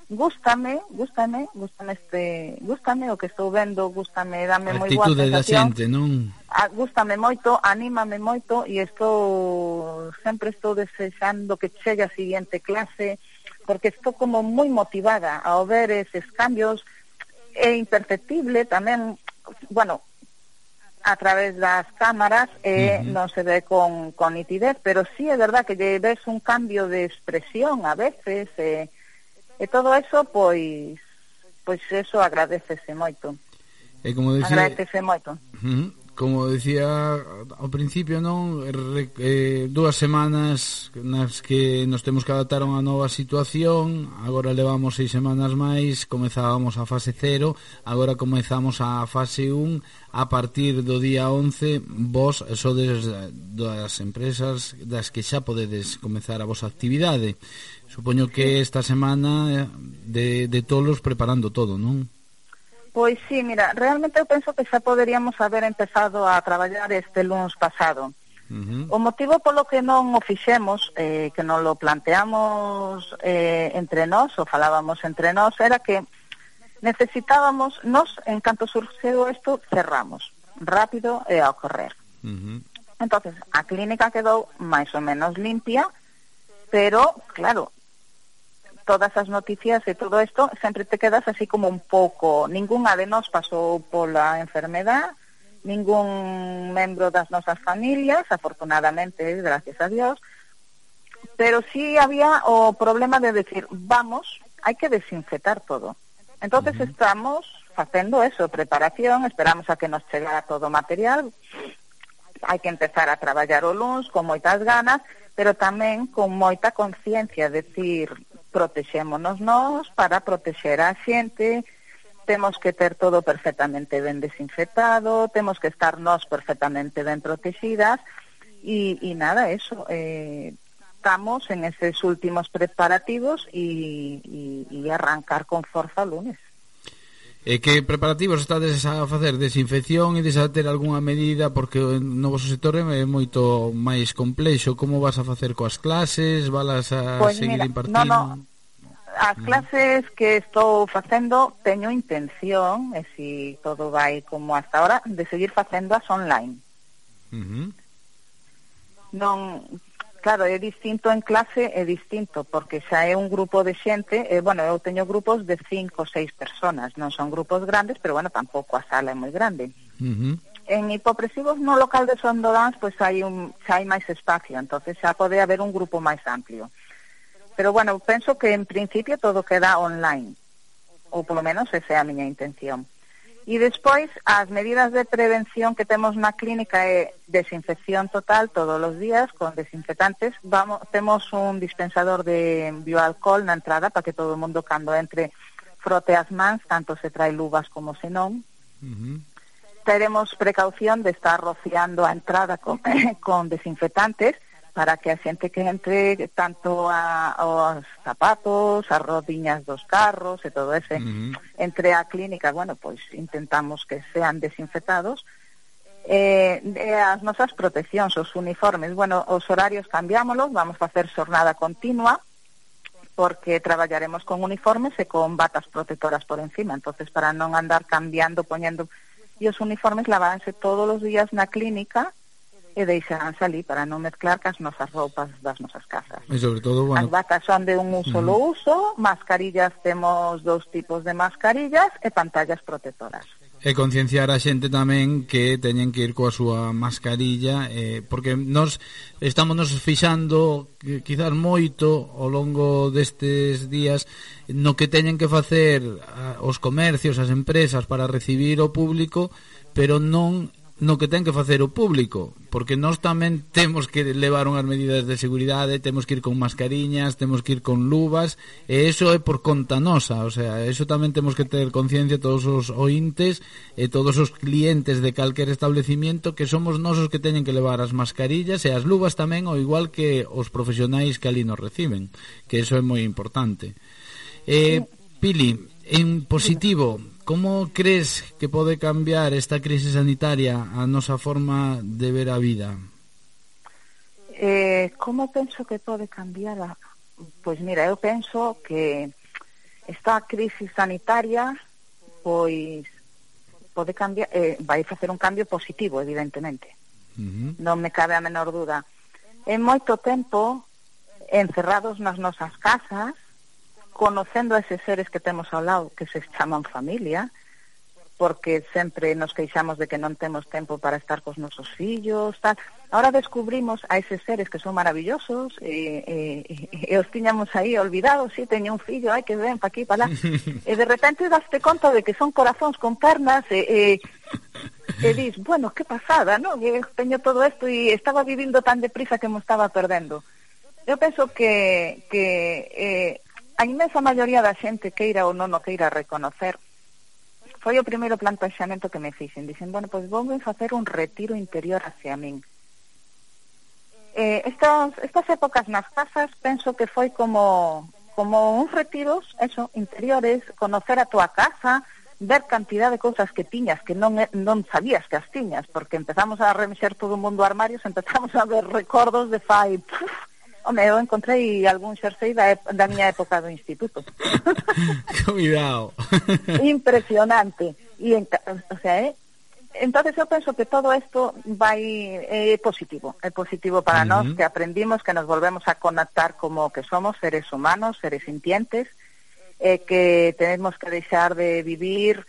gústame, gústame, gústame este, gústame o que estou vendo, gústame, dame moi boa sensación. da xente, non? A, gústame moito, anímame moito e estou sempre estou desexando que chegue a seguinte clase porque estou como moi motivada ao ver eses cambios é imperceptible tamén, bueno, a través das cámaras e eh, uh -huh. non se ve con, con nitidez, pero sí é verdad que lle ves un cambio de expresión a veces e, eh, e todo eso pois pois eso agradecese moito. E como dice, agradecese moito. Uh -huh como decía ao principio, non Re, eh, dúas semanas nas que nos temos que adaptar a unha nova situación, agora levamos seis semanas máis, comezábamos a fase 0, agora comezamos a fase 1, a partir do día 11 vos sodes das empresas das que xa podedes comezar a vosa actividade. Supoño que esta semana eh, de, de tolos preparando todo, non? Pois sí, mira, realmente eu penso que xa poderíamos haber empezado a traballar este lunes pasado. Uh -huh. O motivo polo que non o fixemos, eh, que non lo planteamos eh, entre nós, ou falábamos entre nós, era que necesitábamos, nos, en canto surxeu isto, cerramos rápido e ao correr. Uh -huh. entonces a clínica quedou máis ou menos limpia, pero, claro, todas as noticias e todo isto, sempre te quedas así como un pouco. Ninguna de nós pasou pola enfermedad, ningún membro das nosas familias, afortunadamente, gracias a Dios, pero sí había o problema de decir, vamos, hai que desinfectar todo. Entonces uh -huh. estamos facendo eso, preparación, esperamos a que nos chegara todo o material, hai que empezar a traballar o luns con moitas ganas, pero tamén con moita conciencia, decir, protexémonos nós para protexer a xente, temos que ter todo perfectamente ben desinfectado, temos que estar nós perfectamente ben protegidas e, e nada, eso, eh, estamos en eses últimos preparativos e, e, e arrancar con forza lunes. E que preparativos estades a facer desinfección e desa ter algunha medida porque o novo sector é moito máis complexo. Como vas a facer coas clases? Valas a pues seguir mira, impartindo? No, no. As mm. clases que estou facendo teño intención, e si todo vai como hasta ahora, de seguir facendo as online. Uh -huh. Non Claro, é distinto en clase, é distinto, porque xa é un grupo de xente, e, bueno, eu teño grupos de cinco ou seis personas, non son grupos grandes, pero, bueno, tampouco a sala é moi grande. Uh -huh. En hipopresivos no local de Sondodans, pois pues, hai un, xa hai máis espacio, entonces xa pode haber un grupo máis amplio. Pero, bueno, penso que en principio todo queda online, ou polo menos esa é a miña intención. E despois, as medidas de prevención que temos na clínica é desinfección total todos os días con desinfectantes. Vamos, temos un dispensador de bioalcohol na entrada para que todo o mundo cando entre frote as mans, tanto se trae luvas como se non. Uh -huh. Teremos precaución de estar rociando a entrada con, con desinfectantes para que a xente que entre tanto a, aos zapatos, as rodiñas dos carros e todo ese uh -huh. entre a clínica, bueno, pois intentamos que sean desinfectados eh, e as nosas proteccións, os uniformes, bueno, os horarios cambiámolos, vamos a facer xornada continua porque traballaremos con uniformes e con batas protectoras por encima, entonces para non andar cambiando, poñendo e os uniformes lavábanse todos os días na clínica e deixaranse salir para non mezclar cas nosas roupas das nosas casas. E sobre todo, bueno... As batas son de un uso uh -huh. uso, mascarillas temos dos tipos de mascarillas e pantallas protectoras. E concienciar a xente tamén que teñen que ir coa súa mascarilla eh, porque nos estamos nos fixando quizás moito ao longo destes días no que teñen que facer os comercios, as empresas para recibir o público pero non no que ten que facer o público, porque nós tamén temos que levar unhas medidas de seguridade, temos que ir con mascariñas, temos que ir con luvas, e eso é por conta nosa, o sea, eso tamén temos que ter conciencia todos os ointes e todos os clientes de calquer establecimiento que somos nosos que teñen que levar as mascarillas e as luvas tamén, ao igual que os profesionais que ali nos reciben, que eso é moi importante. Eh, Pili, en positivo, Como crees que pode cambiar esta crise sanitaria a nosa forma de ver a vida? Eh, como penso que pode cambiar? Pois mira, eu penso que esta crise sanitaria pois pode cambiar, eh, vai facer un cambio positivo, evidentemente. Uh -huh. Non me cabe a menor duda. En moito tempo encerrados nas nosas casas conocendo a eses seres que temos ao lado, que se chaman familia, porque sempre nos queixamos de que non temos tempo para estar cos nosos fillos, tal. Ahora descubrimos a eses seres que son maravillosos e, e, e os tiñamos aí olvidados, si sí, teño un fillo, ai que ven pa aquí, pa lá. e de repente daste conta de que son corazóns con pernas e, e, e dis, bueno, que pasada, non? E teño todo isto e estaba vivindo tan deprisa que me estaba perdendo. Eu penso que, que eh, a inmensa maioría da xente queira ou non o queira reconocer. Foi o primeiro plantaxamento que me fixen dixen, bueno, pois vou facer un retiro interior hacia min eh, estas, estas épocas nas casas penso que foi como como uns retiros eso, interiores, conocer a tua casa, ver cantidad de cousas que tiñas que non, non sabías que as tiñas, porque empezamos a remexer todo o mundo armarios, empezamos a ver recordos de fai puf, Home, eu encontrei algún xersei da, da miña época do instituto. Cuidado. Impresionante. E, o sea, eh, entonces eu penso que todo isto vai é eh, positivo, é positivo para uh -huh. nós que aprendimos que nos volvemos a conectar como que somos seres humanos, seres sintientes, eh, que tenemos que deixar de vivir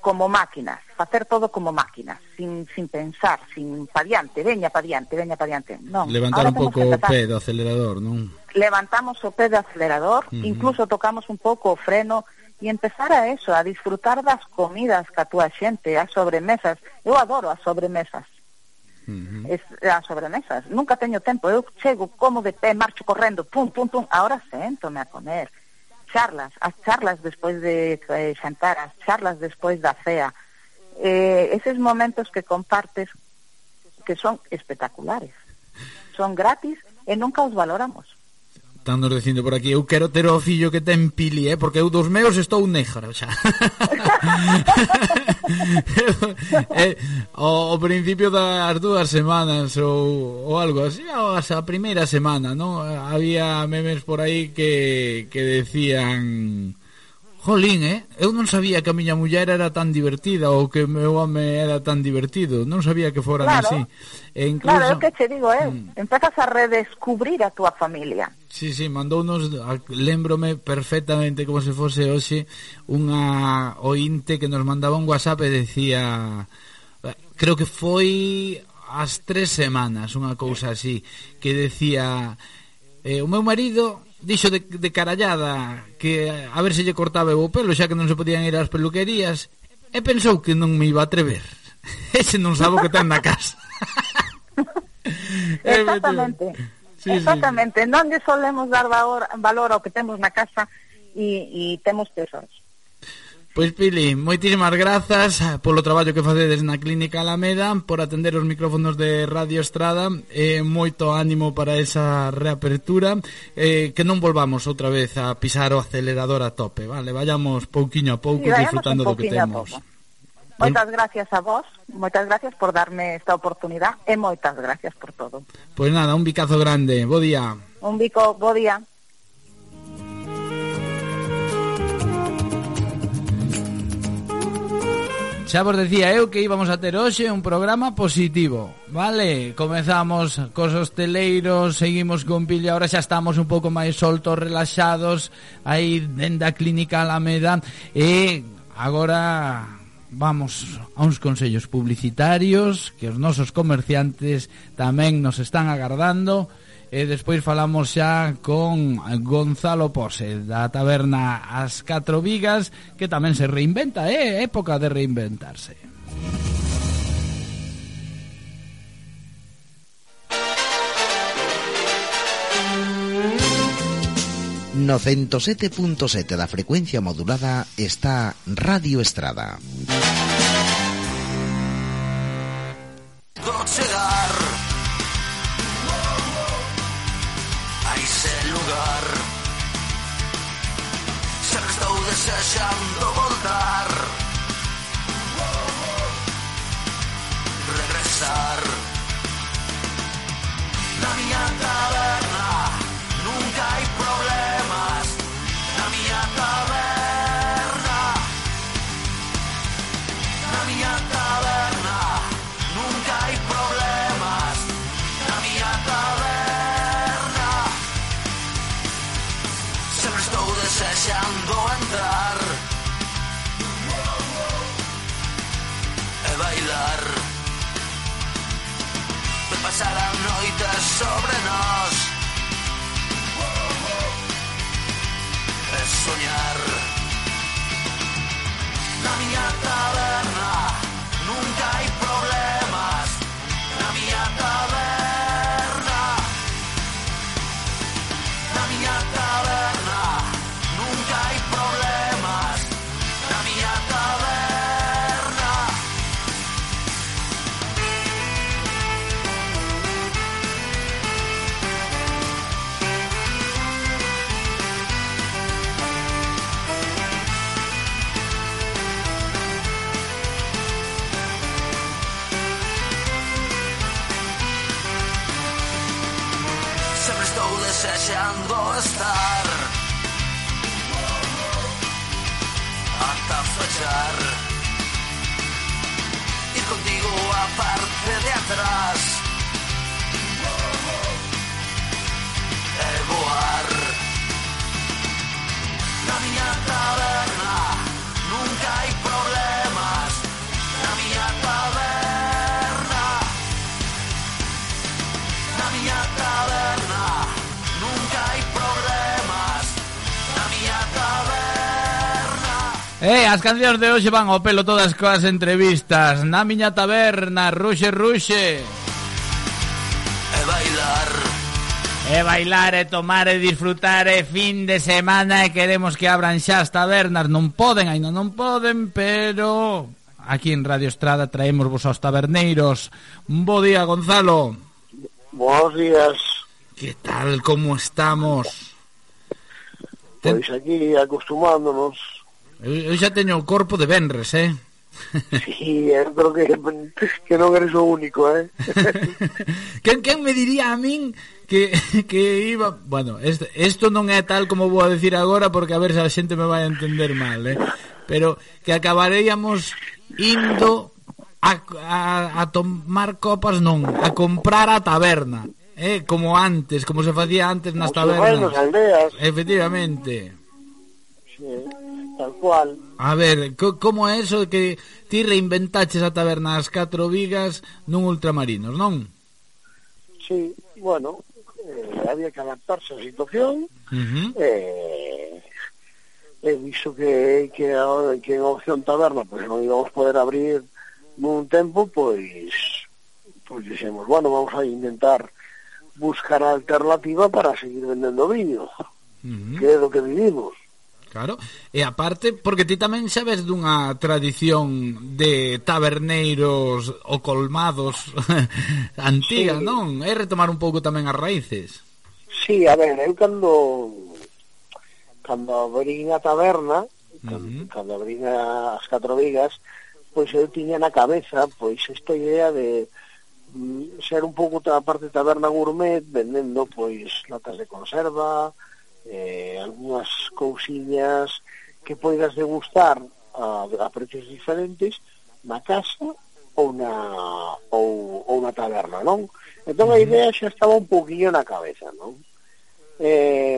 como máquinas, facer todo como máquinas, sin, sin pensar, sin pa diante, veña pa diante, veña pa diante. Non, Levantar un pouco o pé do acelerador, non? Levantamos o pé do acelerador, uh -huh. incluso tocamos un pouco o freno e empezar a eso, a disfrutar das comidas que a túa xente, as sobremesas. Eu adoro as sobremesas. Uh -huh. es, as sobremesas. Nunca teño tempo, eu chego como de pé, marcho correndo, pum, pum, pum, ahora séntome a comer charlas, as charlas despois de eh, xantar, as charlas despois da cea, eh, eses momentos que compartes que son espectaculares, son gratis e nunca os valoramos. Están nos dicindo por aquí, eu quero ter o fillo que ten pili, eh, porque eu dos meus estou negro, xa. eh, o, o principio das dúas semanas ou, ou algo así, ou a primeira semana, non? Había memes por aí que, que decían Jolín, eh? Eu non sabía que a miña muller era tan divertida ou que o meu home era tan divertido. Non sabía que foran claro, así. E incluso... Claro, é que che digo eu. Mm. Empezas a redescubrir a túa familia. Sí, sí, mandounos, lembrome perfectamente como se fose hoxe unha ointe que nos mandaba un WhatsApp e decía... Creo que foi as tres semanas, unha cousa así, que decía... Eh, o meu marido dixo de, de carallada que a ver se lle cortaba eu o pelo xa que non se podían ir ás peluquerías e pensou que non me iba a atrever. Ese non sabe o que ten na casa. Exactamente. Sí, exactamente. Sí. non lle solemos dar valor, valor ao que temos na casa e, e temos tesoros Pois Pili, moitísimas grazas eh, polo traballo que facedes na Clínica Alameda por atender os micrófonos de Radio Estrada e eh, moito ánimo para esa reapertura eh, que non volvamos outra vez a pisar o acelerador a tope, vale? Vayamos pouquiño a pouco sí, disfrutando do que temos. Moitas gracias a vos, moitas gracias por darme esta oportunidade e moitas gracias por todo. Pois nada, un bicazo grande, bo día. Un bico, bo día. Xa vos decía eu que íbamos a ter hoxe un programa positivo Vale, comezamos cos hosteleiros Seguimos con Pili Ahora xa estamos un pouco máis soltos, relaxados Aí dende a clínica Alameda E agora vamos a uns consellos publicitarios que os nosos comerciantes tamén nos están agardando e despois falamos xa con Gonzalo Pose da taberna As Catro Vigas que tamén se reinventa, é época de reinventarse. No 107.7 da frecuencia modulada está Radio Estrada. Chegar echando bondad. Eh, as cancións de hoxe van ao pelo todas coas entrevistas. Na miña taberna, ruxe, ruxe. E bailar. E bailar, e tomar, e disfrutar, e fin de semana E queremos que abran xa as tabernas. Non poden, ainda non poden, pero... Aquí en Radio Estrada traemos vos aos taberneiros. Bo día, Gonzalo. Bos días. Que tal, como estamos? Pois aquí acostumándonos. Eu, eu xa teño o corpo de Benres, eh? Sí, eu creo que, que non eres o único, eh? quen, quen me diría a min que, que iba... Bueno, isto non é tal como vou a decir agora porque a ver se a xente me vai a entender mal, eh? Pero que acabaríamos indo a, a, a tomar copas non, a comprar a taberna, eh, como antes, como se facía antes nas tabernas. Aldeas. Efectivamente. Sí tal cual. A ver, co, como é eso de que ti reinventaches a taberna das catro vigas nun ultramarinos, non? Sí, bueno, eh, había que adaptarse á situación, uh -huh. eh, he visto que, que, que en opción taberna pues, non íbamos poder abrir nun tempo, pois pois dixemos, bueno, vamos a intentar buscar a alternativa para seguir vendendo viño, uh -huh. que é do que vivimos. Claro. E aparte, porque ti tamén sabes dunha tradición de taberneiros ou colmados antiga, sí. non? É retomar un pouco tamén as raíces. Sí, a ver, eu cando cando abrí a taberna, cando, uh -huh. cando abrí as catro vigas, pois eu tiña na cabeza pois esta idea de mm, ser un pouco a parte taberna gourmet vendendo pois latas de conserva, eh, algunhas cousiñas que poidas degustar a, a precios diferentes na casa ou na, ou, ou na taberna, non? Entón a idea xa estaba un poquinho na cabeza, non? Eh,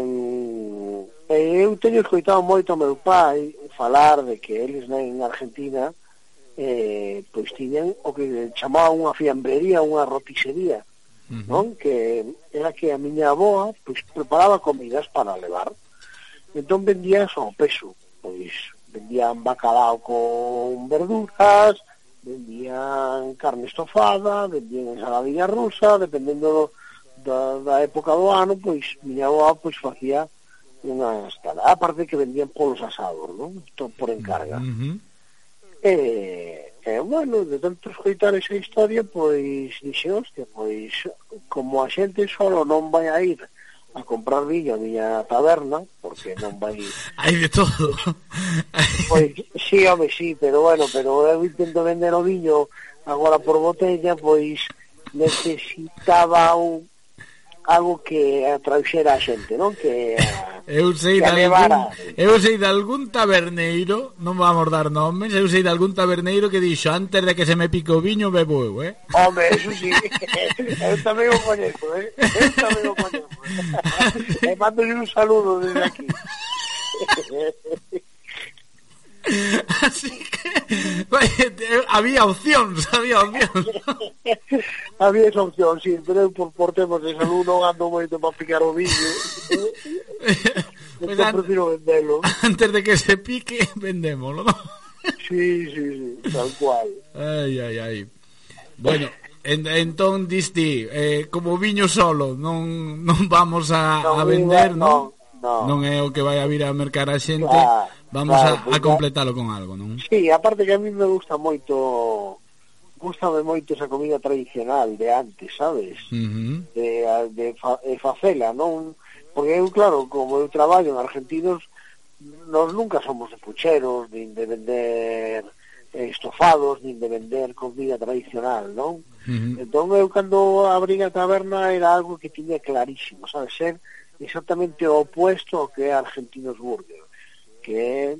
eu teño escoitado moito ao meu pai falar de que eles na, en Argentina eh, pois tiñan o que chamaba unha fiambrería, unha roticería, non? Que era que a miña aboa pois, preparaba comidas para levar. Entón vendía ao peso, pois vendían bacalao con verduras, vendían carne estofada, vendían ensaladilla rusa, dependendo do, da, da época do ano, pois miña aboa pois facía unha escala. Aparte que vendían polos asados, non? Por encarga. Uh eh, -huh. E E, bueno, de tanto escoitar esa historia, pois, dixe, hostia, pois, como a xente solo non vai a ir a comprar viño a miña taberna, porque non vai... Hai de todo. pois, sí, home, sí, pero bueno, pero eu intento vender o viño agora por botella, pois necesitaba un algo que atrauxera a xente, non? Que Eu sei que de algún, eu sei de algún taberneiro, non vamos dar nomes, eu sei de algún taberneiro que dixo antes de que se me pique o viño bebo eu, eh? Home, eso sí, eu tamén o coñezo, eh? Eu tamén o coñezo. E mando un saludo desde aquí. Así que había opcións, había opcións. había esa opción, sí, pero por, por temas de salud non ando moito para picar o viño. pues an... prefiro vendelo. Antes de que se pique, vendémolo, ¿no? sí, sí, sí, tal cual. Ai, ai, ai. Bueno, en, entón diste, eh, como viño solo, non, non vamos a, no, a vender, non? No non é o que vai a vir a mercar a xente, claro, vamos claro, a, a completalo con algo, non? Sí, aparte que a mí me gusta moito gustame moito esa comida tradicional de antes, sabes? Uh -huh. De, de, fa, de facela, non? Porque eu, claro, como eu traballo en argentinos, nos nunca somos de pucheros, nin de vender estofados, nin de vender comida tradicional, non? Uh -huh. Entón eu cando abrí a taberna era algo que tiña clarísimo, sabes? Ser exactamente o opuesto ao que é Argentinos Burger, que é,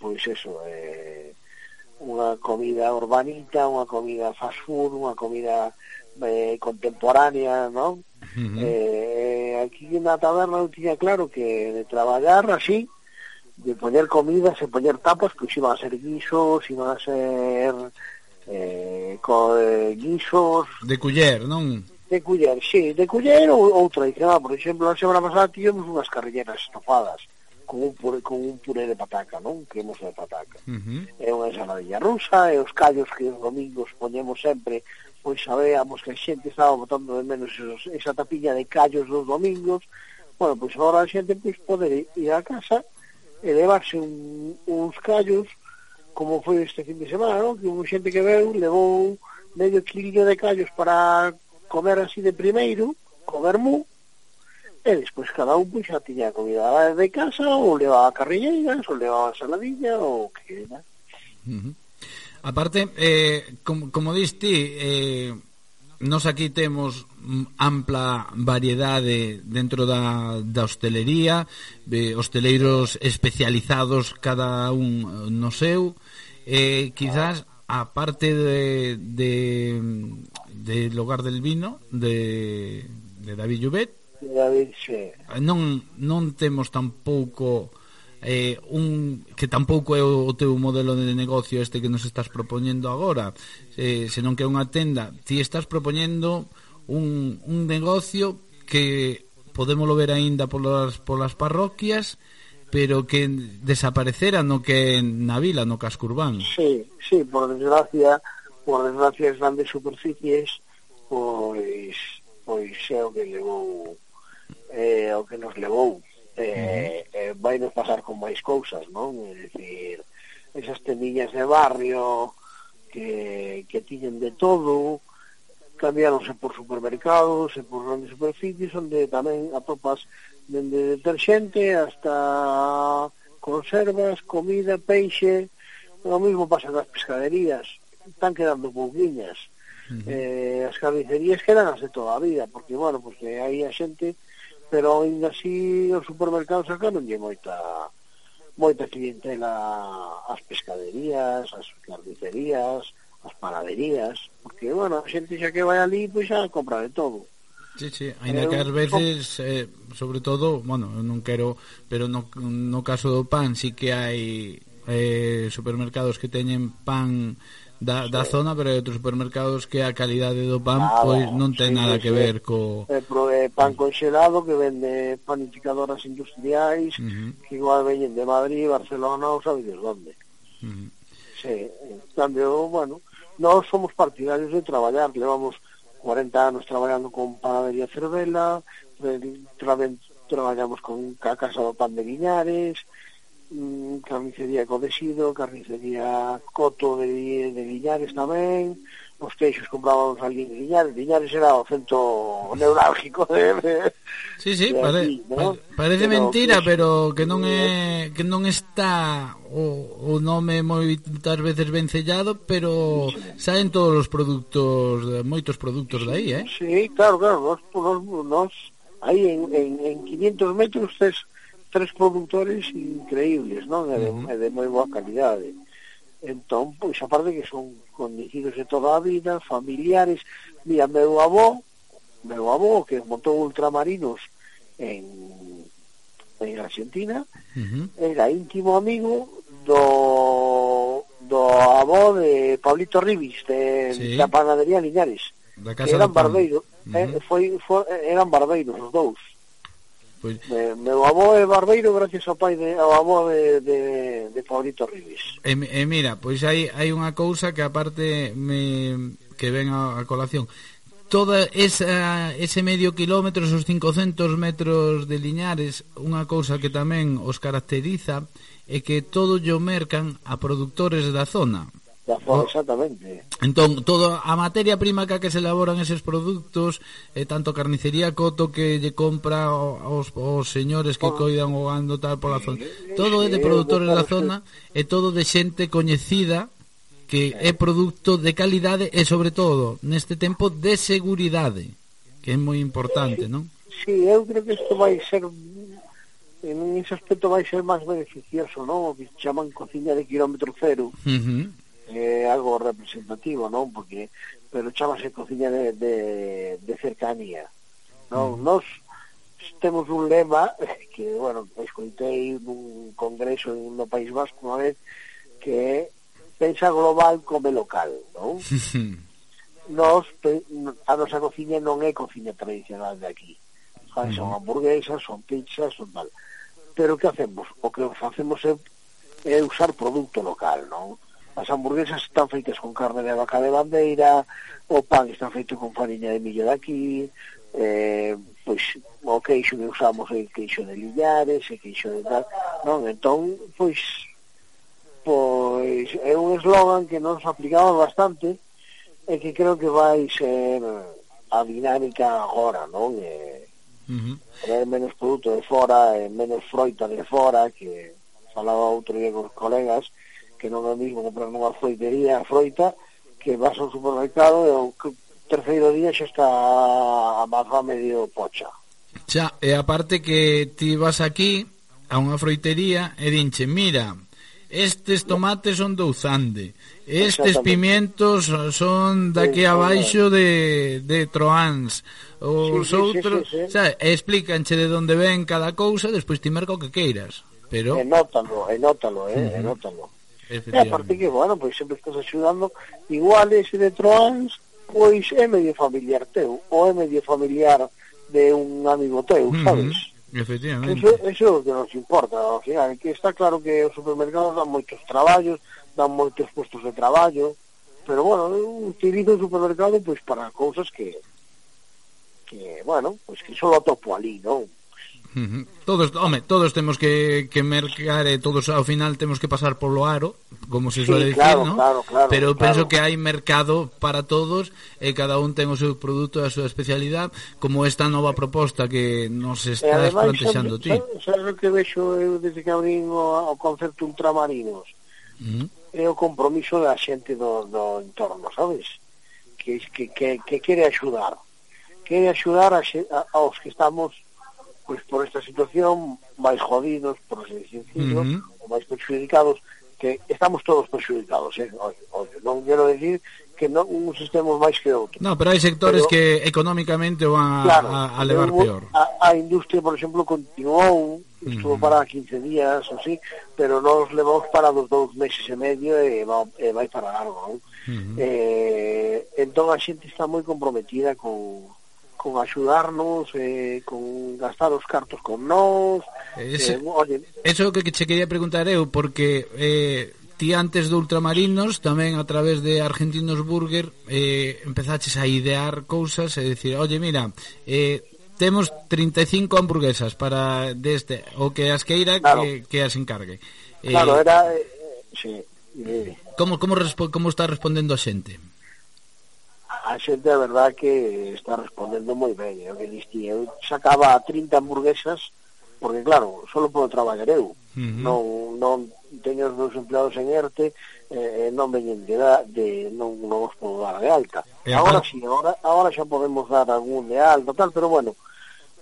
pois eso, eh, unha comida urbanita, unha comida fast food, unha comida eh, contemporánea, non? Uh -huh. eh, aquí na taberna eu tiña claro que de traballar así, de poñer comidas e poñer tapas, pois iban a ser guisos, iban a ser eh, co, eh, guisos... De culler, non? de culler, sí, de culler ou, ou tradicional. Por exemplo, a semana pasada tivemos unhas carrilleras estofadas con un puré, con un puré de pataca, non? Que hemos de pataca. Uh -huh. É unha ensaladilla rusa, e os callos que os domingos poñemos sempre, pois sabíamos que a xente estaba botando de menos esos, esa tapiña de callos dos domingos. Bueno, pois agora a xente pois, pode ir a casa e levarse un, uns callos como foi este fin de semana, non? Que houve xente que veu, levou medio quilillo de callos para comer así de primeiro, co vermú, e despois cada un pois xa tiña comida de casa, ou levaba carrilleiras, ou levaba saladilla, ou que era. Uh -huh. Aparte, eh, como, como diste, eh, nos aquí temos ampla variedade dentro da, da hostelería eh, hosteleiros especializados cada un eh, no seu eh, quizás a parte de, de del Hogar del Vino de, de David Llobet David, sí. non, non temos tampouco eh, un que tampouco é o teu modelo de negocio este que nos estás propoñendo agora eh, senón que é unha tenda ti estás propoñendo un, un negocio que podemos ver aínda polas, polas parroquias pero que desaparecera no que na vila, no casco urbano. Sí, sí, por desgracia, por desgracia as grandes superficies pois pois é o que levou é o que nos levou. Eh, eh, vai nos pasar con máis cousas non? é dicir esas tendiñas de barrio que, que tiñen de todo cambiáronse por supermercados e por grandes superficies onde tamén atopas dende deterxente hasta conservas, comida, peixe o mismo pasa nas pescaderías están quedando pouquiñas. Uh -huh. eh, as carnicerías quedan as de toda a vida, porque, bueno, pues, que hai a xente, pero ainda así os supermercados acá non lle moita moita clientela as pescaderías, as carnicerías, as panaderías, porque, bueno, a xente xa que vai ali, pois xa compra de todo. Sí, sí, ainda que ás veces eh, sobre todo, bueno, non quero pero no, no caso do pan sí que hai eh, supermercados que teñen pan da, da sí. zona, pero hai outros supermercados que a calidade do pan nada, pois non ten sí, nada que sí. ver co é, pro, é pan conxelado que vende panificadoras industriais, uh -huh. que igual veñen de Madrid, Barcelona ou sabedes onde. Uh -huh. Sí, en cambio, bueno, nós somos partidarios de traballar, levamos 40 anos traballando con panadería Cervela, tra traballamos con a Casa do Pan de Viñares, mm, carnicería Codesido, carnicería Coto de, de Liñares tamén, os queixos comprábamos ali en Liñares, Liñares era o centro neurálgico de, de Sí, sí, de pare, aquí, ¿no? parece pero, mentira, pues, pero que non eh, é que non está o, o nome moitas veces vencellado, pero saen todos os produtos, moitos produtos de aí, eh? Sí, claro, claro, nós, nós, nos aí en, en, en 500 metros tes tres produtores increíbles, non? É de, uh -huh. de moi boa calidade. Entón, pois, aparte que son condiciones de toda a vida, familiares. Mira, meu avó, meu avó que montou ultramarinos en, en Argentina, uh -huh. era íntimo amigo do do avó de Pablito Ribis, de, sí. da panadería Liñares Da casa eran barbeiro, uh -huh. eh, foi, foi, eran barbeiros os dous. Pois... Eh, meu avó é barbeiro gracias ao pai de, ao avó de, de, de Paulito Ribis. E, e mira, pois hai, hai unha cousa que aparte me, que ven a, a colación toda esa, ese medio kilómetro, esos 500 metros de Liñares, unha cousa que tamén os caracteriza é que todo yo mercan a productores da zona. Da oh. oh. Exactamente. Entón, toda a materia prima que que se elaboran eses produtos, eh, tanto carnicería coto que lle compra aos, aos señores que bueno, coidan o gando tal pola zona. Todo é de produtores da zona e todo de xente coñecida que é produto de calidade e sobre todo neste tempo de seguridade, que é moi importante, non? Sí, eu creo que isto vai ser en ese aspecto vai ser máis beneficioso, non? O que chaman cociña de kilómetro cero. Uh -huh é algo representativo, non? Porque pero chamase cociña de, de, de cercanía. Non, mm. nos temos un lema que, bueno, escoitei nun congreso no País Vasco unha vez que é pensa global come local, non? Nos, a nosa cociña non é cociña tradicional de aquí. Joder, son mm. hamburguesas, son pizzas, son tal. Pero que hacemos? O que facemos é, é usar produto local, non? as hamburguesas están feitas con carne de vaca de bandeira, o pan está feito con fariña de millo de aquí, eh, pois o queixo que usamos é queixo de Lillares, é queixo de tal, non? Entón, pois, pois é un eslogan que nos aplicamos bastante e que creo que vai ser a dinámica agora, non? E, uh -huh. Traer menos produto de fora, e menos froita de fora, que falaba outro día cos colegas, que non é o mismo comprar nunha froitería a froita que vas ao supermercado e o terceiro día xa está a mazá medio pocha. Xa, e aparte que ti vas aquí a unha froitería e dinche, mira, estes tomates son do Uzande, estes pimientos son daqui abaixo de, de Troans, os sí, outros... Sí, sí, sí, sí. Xa, explícanche de onde ven cada cousa, despois ti merca o que queiras, pero... Enótalo, enótalo, eh, uh -huh. enótalo. E aparte que, bueno, pois sempre estás axudando igual ese de Troans pois é medio familiar teu ou é medio familiar de un amigo teu, sabes? Efectivamente. Eso, eso é o que nos importa, ao final, que está claro que os supermercados dan moitos traballos, dan moitos postos de traballo, pero bueno, utilizo o supermercado pois para cousas que que, bueno, pois que só atopo ali, non? Todos, home, todos temos que, que mercar e todos ao final temos que pasar polo aro, como se suele sí, dicir, claro, ¿no? Claro, claro, Pero claro. penso que hai mercado para todos e cada un ten o seu produto e a súa especialidade, como esta nova proposta que nos estás ademais, plantexando ti. Sabes o que vexo eu desde que abrín o, o concepto ultramarinos? Mm. É o compromiso da xente do, do entorno, sabes? Que, que, que, que quere axudar. Quere axudar a, a, aos que estamos pois por esta situación máis jodidos, por así decirlo, uh -huh. ou máis perxudicados, que estamos todos perxudicados, eh? Oye, oye, non quero decir que non uns estemos máis que outros. No, pero hai sectores pero, que económicamente van claro, a, a levar peor. A, a industria, por exemplo, continuou, estuvo uh -huh. para 15 días, ou así, pero nos levamos para dos dous meses e medio e, va, e vai para largo. Non? Uh -huh. eh, entón a xente está moi comprometida con con axudarnos, eh, con gastar os cartos con nós. Eh, eh, ese, eh, oye, eso que che quería preguntar eu porque eh ti antes do Ultramarinos tamén a través de Argentinos Burger eh, empezaches a idear cousas e dicir, oye, mira, eh, temos 35 hamburguesas para deste, o que as queira claro. que, que as encargue. Claro, eh, era... Eh, sí, eh. Como, como, como está respondendo a xente? a xente a verdad que está respondendo moi ben eh. eu que diste, eu sacaba 30 hamburguesas porque claro, só podo traballar eu. Uh -huh. non, non teño os meus empleados en ERTE eh, non veñen de, de non, non os podo dar de alta. Agora? Si, sí, agora, agora xa podemos dar algún de alta tal, pero bueno,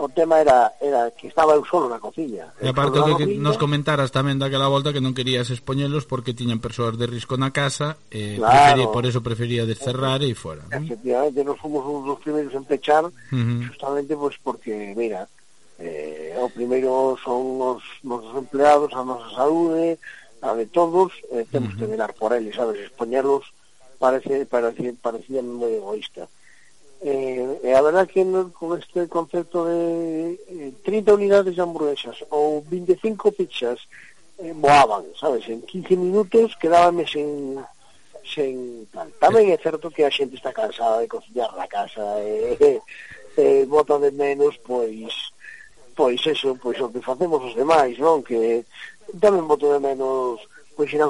o tema era, era que estaba eu solo na cociña. E aparte do que cociña, nos comentaras tamén daquela volta que non querías expoñelos porque tiñan persoas de risco na casa e eh, claro, prefería, por eso prefería descerrar e fora. ¿no? Efectivamente, nos fomos uns dos primeiros en pechar uh -huh. justamente pues, pois, porque, mira, eh, o primeiro son os nosos empleados, a nosa saúde, a de todos, eh, temos uh -huh. que velar por eles, sabes, expoñelos parece, parece, parecía moi egoísta. Eh, e a verdad que no, con este concepto de eh, 30 unidades de hamburguesas ou 25 pizzas eh, boaban, sabes, en 15 minutos quedábame sen, sen tal. Tamén é certo que a xente está cansada de cociñar na casa eh, eh, eh, e, e, e bota de menos pois pois eso, pois o que facemos os demais, non? Que tamén boto de menos pois ir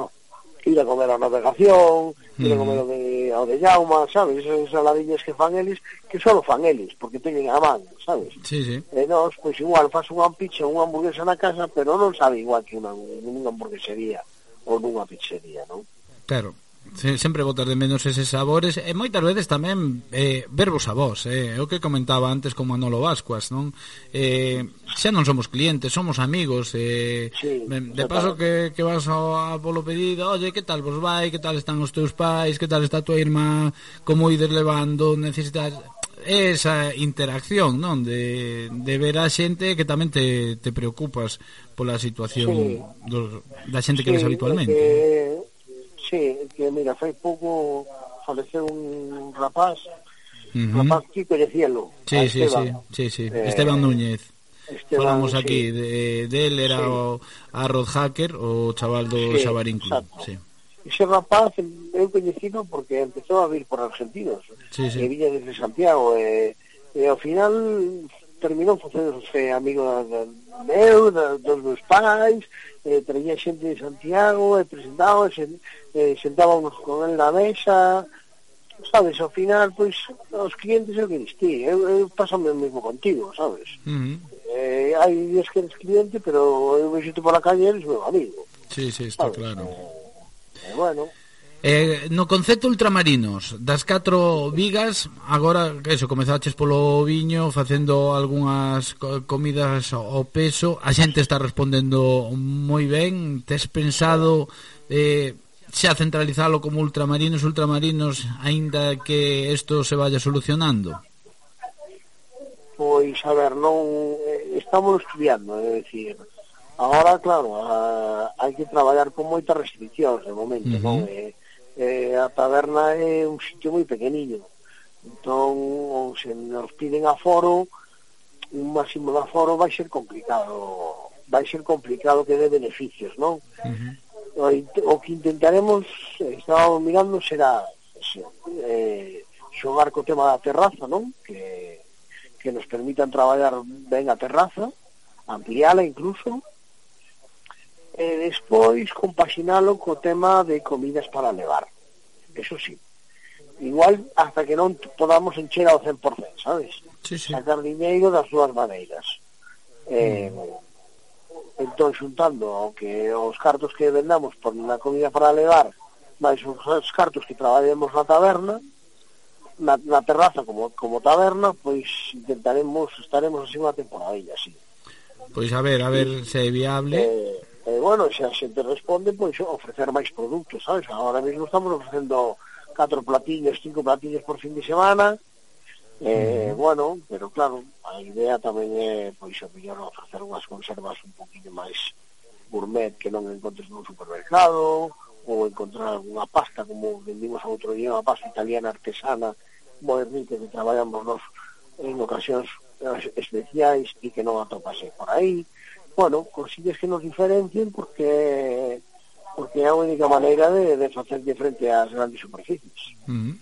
ir a comer a navegación, tiren mm. o melo de, ao de Jauma, sabes? Esas saladillas que fan eles, que só fan eles, porque teñen a man, sabes? Sí, sí. E nós, pois igual, faz unha pizza, unha hamburguesa na casa, pero non sabe igual que unha, unha hamburguesería ou nunha pizzería, non? Claro sempre botas de menos eses sabores e moitas veces tamén eh, verbos a vos eh, o que comentaba antes con Manolo Vascuas non? Eh, xa non somos clientes somos amigos eh, sí, de paso que, que vas a, a polo pedido oye, que tal vos vai, que tal están os teus pais? Que tal está a tua irmá? Como ides levando, necesitas esa interacción non? De, de ver a xente que tamén te, te preocupas pola situación sí. do, da xente sí, que ves habitualmente. que sí, que mira, fai pouco faleceu un rapaz, uh -huh. rapaz chico de Cielo. Sí, sí, Esteban. sí, sí, sí. Eh, Esteban Núñez. Esteban, Falamos aquí sí. de, de él era sí. o Arroz Hacker, o chaval do sí, Xabarín Club. Exacto. Sí. Ese rapaz eu coñecido porque empezou a vir por argentinos. Sí, sí. E viña desde Santiago, eh, eh e ao final terminou facéndose amigo da, da, meu, da, dos meus pais, eh, traía xente de Santiago, e presentaba, e eh, sentábamos con el na mesa, sabes, ao final, pois, os clientes é o que distí, eu, eu pasame o mesmo contigo, sabes? Uh -huh. eh, hai días que eres cliente, pero eu vexito pola calle, eres meu amigo. Sí, sí, está sabes? claro. Eh, eh, bueno, Eh, no concepto ultramarinos Das catro vigas Agora, que eso, comezaches polo viño Facendo algunhas comidas ao peso A xente está respondendo moi ben Tes pensado eh, xa centralizalo como ultramarinos Ultramarinos, aínda que isto se vaya solucionando Pois, a ver, non eh, Estamos estudiando, é dicir Agora, claro, a, hai que traballar con moitas restriccións de momento, uh -huh. non? Eh, eh, a taberna é un sitio moi pequeniño entón ou se nos piden aforo un máximo de aforo vai ser complicado vai ser complicado que dé beneficios non? Uh -huh. o, o que intentaremos estábamos mirando será eh, xogar co tema da terraza non? que, que nos permitan traballar ben a terraza ampliala incluso e despois compaxinalo co tema de comidas para levar. Eso sí. Igual hasta que non podamos encher ao 100%, sabes? Sí, sí. Sacar diñeiro das súas maneiras. Eh, mm. entón, xuntando o que os cartos que vendamos por na comida para levar, máis os cartos que traballemos na taberna, na, na terraza como, como taberna, pois intentaremos, estaremos así unha temporadilla, así Pois a ver, a ver se é viable. Eh, eh, bueno, se a xente responde, pois ofrecer máis produtos, sabes? Ahora mesmo estamos ofrecendo catro platillos, cinco platillos por fin de semana, Eh, bueno, pero claro, a idea tamén é, pois, o mellor ofrecer unhas conservas un poquinho máis gourmet que non encontres nun supermercado, ou encontrar unha pasta, como vendimos outro día, unha pasta italiana artesana, modernita, que traballamos nos en ocasións eh, especiais e que non atopase por aí, bueno, consigues que nos diferencien porque porque é a única maneira de, de facer frente ás grandes superficies. Mm -hmm.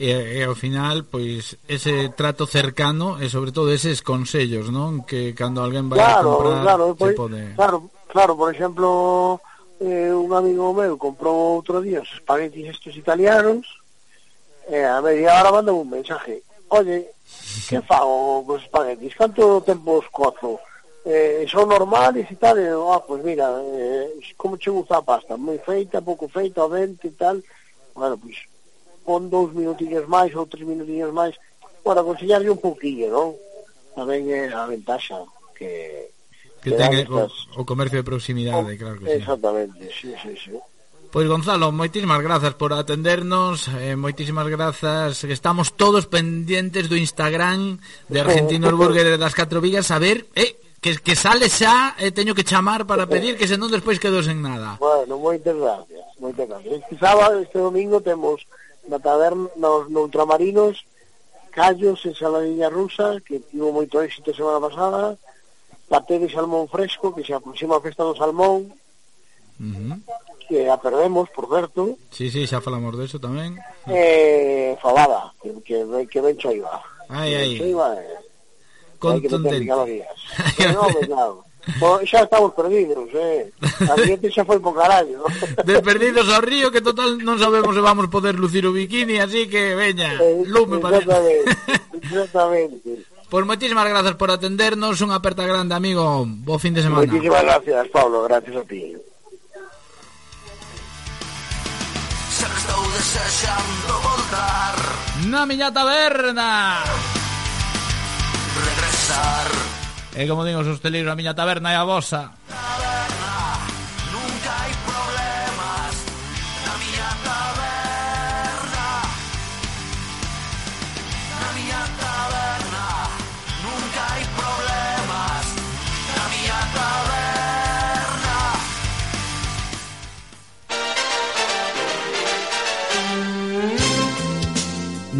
E, e ao final, pois, ese trato cercano e sobre todo eses consellos, non? Que cando alguén vai claro, a comprar claro, pois, pode... Claro, claro, por exemplo, eh, un amigo meu comprou outro día os espaguetis estes italianos e eh, a media hora mandou un mensaje. Oye, que fago cos espaguetis? Canto tempo os cozo? eh, son normales e tal, e, ah, pois pues mira, eh, como che gusta a pasta, moi feita, pouco feita, ao dente e tal, bueno, pois, pon dous minutinhos máis ou tres minutinhos máis, bueno, aconsellarlle un pouquinho, non? Tamén é a ventaxa que... Que, que ten estas... o, o comercio de proximidade, o, claro que sí. Exactamente, sí, sí, sí. Pois Gonzalo, moitísimas grazas por atendernos eh, Moitísimas grazas Estamos todos pendientes do Instagram De Argentinos Burger das Catro Vigas A ver, eh, que, que sale xa e teño que chamar para pedir que senón despois quedo sen nada. Bueno, moitas gracias, moitas gracias. Este sábado, este domingo temos na taberna nos no Ultramarinos Callos en Saladiña Rusa, que tivo moito éxito semana pasada, paté de salmón fresco, que se aproxima a festa do salmón, uh -huh. que a perdemos, por certo. Sí, sí, xa falamos de eso tamén. Eh, falada, que, que, que ben choiva. Ai, ai. Ben choiva, eh contundente. Pero non, venado. Bo, xa estamos perdidos, eh. A xente xa foi po carallo. De perdidos ao río que total non sabemos se vamos poder lucir o bikini, así que veña, eh, lume para. Exactamente. Exactamente. Pois moitísimas grazas por atendernos, unha aperta grande, amigo. Bo fin de semana. Moitísimas gracias, Pablo, gracias a ti. Xa estou desexando voltar Na miña taberna E eh, como digo, os hosteleiros, a miña taberna é a vosa. Taberna.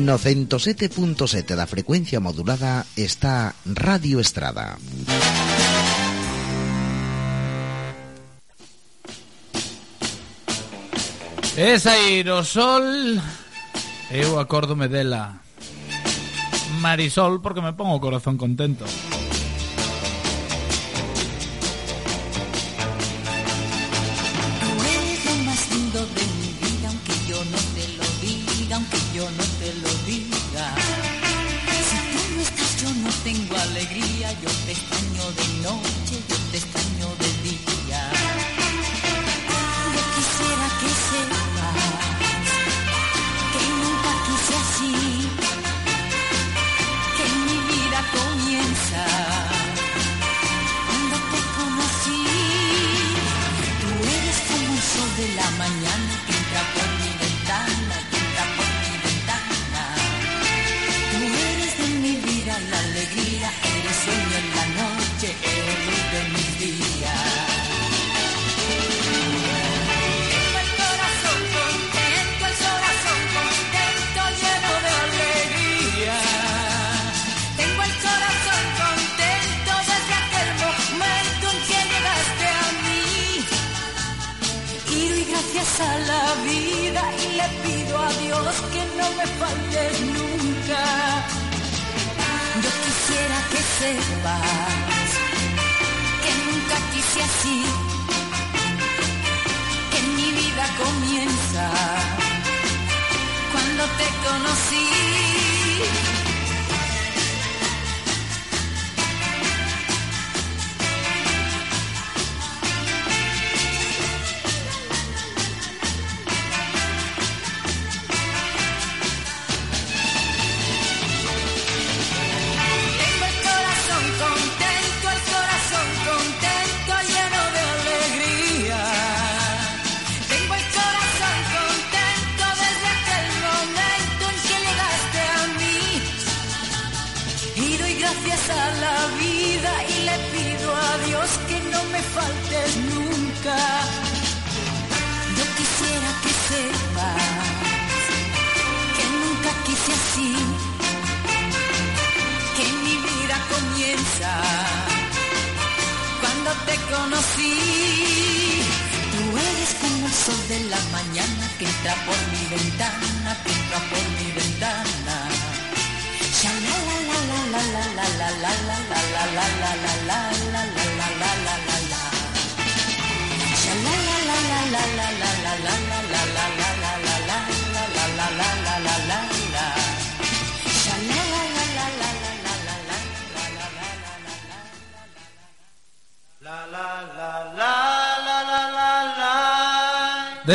907.7 la frecuencia modulada está Radio Estrada. Es aerosol. Eu acórdome dela. Marisol porque me pongo corazón contento.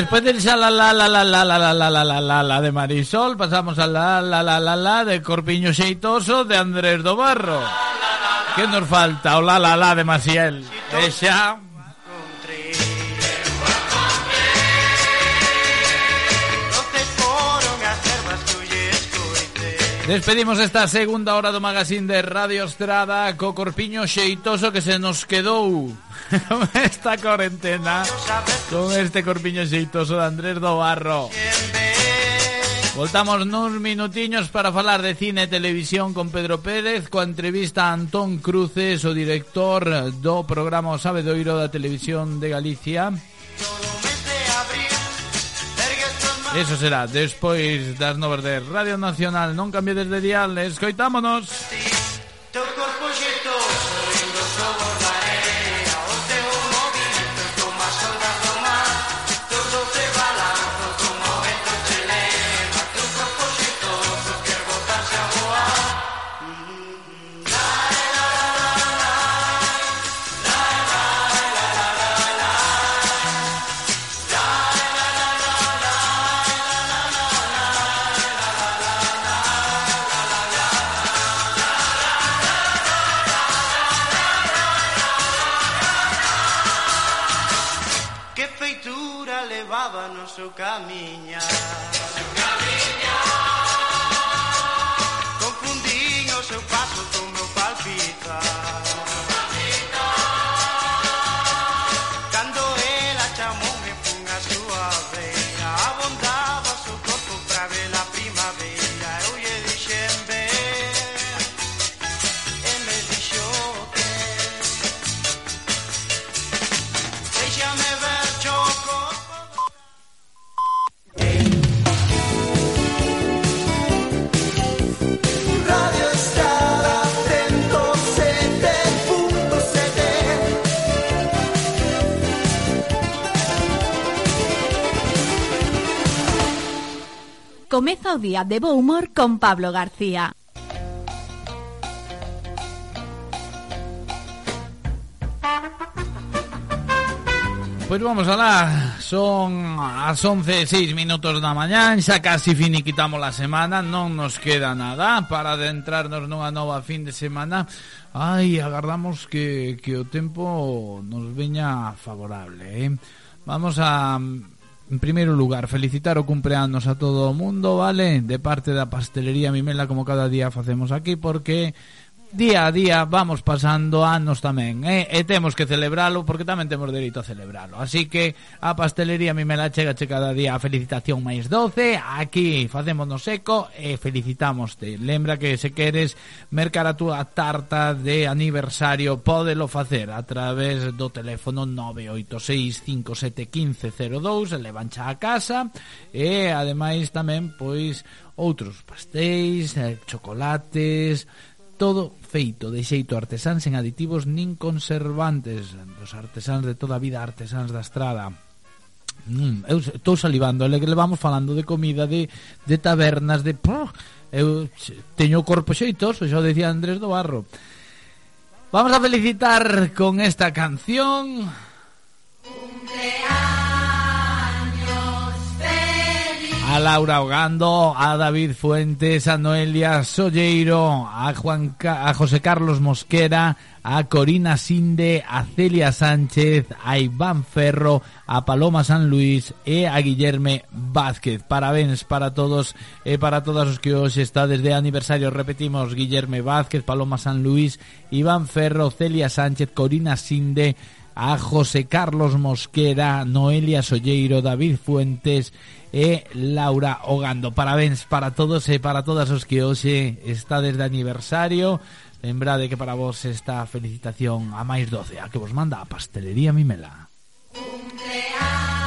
después del la la la la la la la la la la la de Marisol, pasamos a la la la la la de Corpiño Seitoso de Andrés Dobarro. ¿Qué nos falta? O la la la de Maciel. Esa. Despedimos esta segunda hora do magazine de Radio Estrada co Corpiño Xeitoso que se nos quedou con esta cuarentena, con este corpiño xeitoso de Andrés do Barro. Voltamos nuns minutiños para falar de cine e televisión con Pedro Pérez coa entrevista a Antón Cruces, o director do programa O Sabedoiro da Televisión de Galicia. Eso será despois das novas de Radio Nacional. Non cambiades de dial, escoitámonos. Sí. camiñar. Comeza o día de bo humor con Pablo García. Pues vamos a la... Son as 11, 6 minutos da mañán Xa casi finiquitamos a semana Non nos queda nada Para adentrarnos nunha nova fin de semana Ai, agardamos que, que o tempo nos veña favorable eh? Vamos a en primeiro lugar, felicitar o cumpleanos a todo o mundo, vale? De parte da pastelería Mimela, como cada día facemos aquí, porque día a día vamos pasando anos tamén, eh? e temos que celebralo porque tamén temos dereito a celebralo. Así que a pastelería mi me la chega che cada día a felicitación máis 12, aquí facémonos seco e felicitámoste. Lembra que se queres mercar a túa tarta de aniversario, pódelo facer a través do teléfono 986571502, levancha a casa e ademais tamén pois outros pastéis, eh, chocolates, todo feito de xeito artesán sen aditivos nin conservantes dos artesáns de toda a vida artesáns da estrada. Mm, eu estou salivando le que levamos falando de comida de, de tabernas de eu teño o corpo xeitoso xa o decía Andrés do Barro. Vamos a felicitar con esta canción. Cumpleaños. A Laura Ogando, a David Fuentes, a Noelia Solleiro, a Juan a José Carlos Mosquera, a Corina Sinde, a Celia Sánchez, a Iván Ferro, a Paloma San Luis e a Guillerme Vázquez. Parabéns para todos e para todas os que hoxe está desde aniversario. Repetimos, Guillerme Vázquez, Paloma San Luis, Iván Ferro, Celia Sánchez, Corina Sinde, a José Carlos Mosquera, Noelia Solleiro, David Fuentes e Laura Ogando. Parabéns para todos e para todas os que hoxe está desde aniversario. Lembrade que para vos esta felicitación a máis doce, a que vos manda a Pastelería Mimela. Cumpleaños.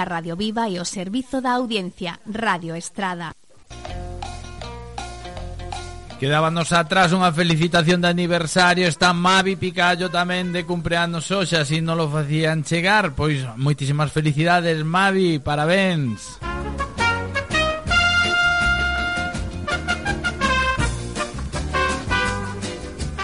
a Radio Viva e o servizo da audiencia Radio Estrada. Quedábanos atrás unha felicitación de aniversario. Está Mavi Picallo tamén de cumpleanos hoxe Así non lo facían chegar. Pois moitísimas felicidades Mavi, parabéns. Música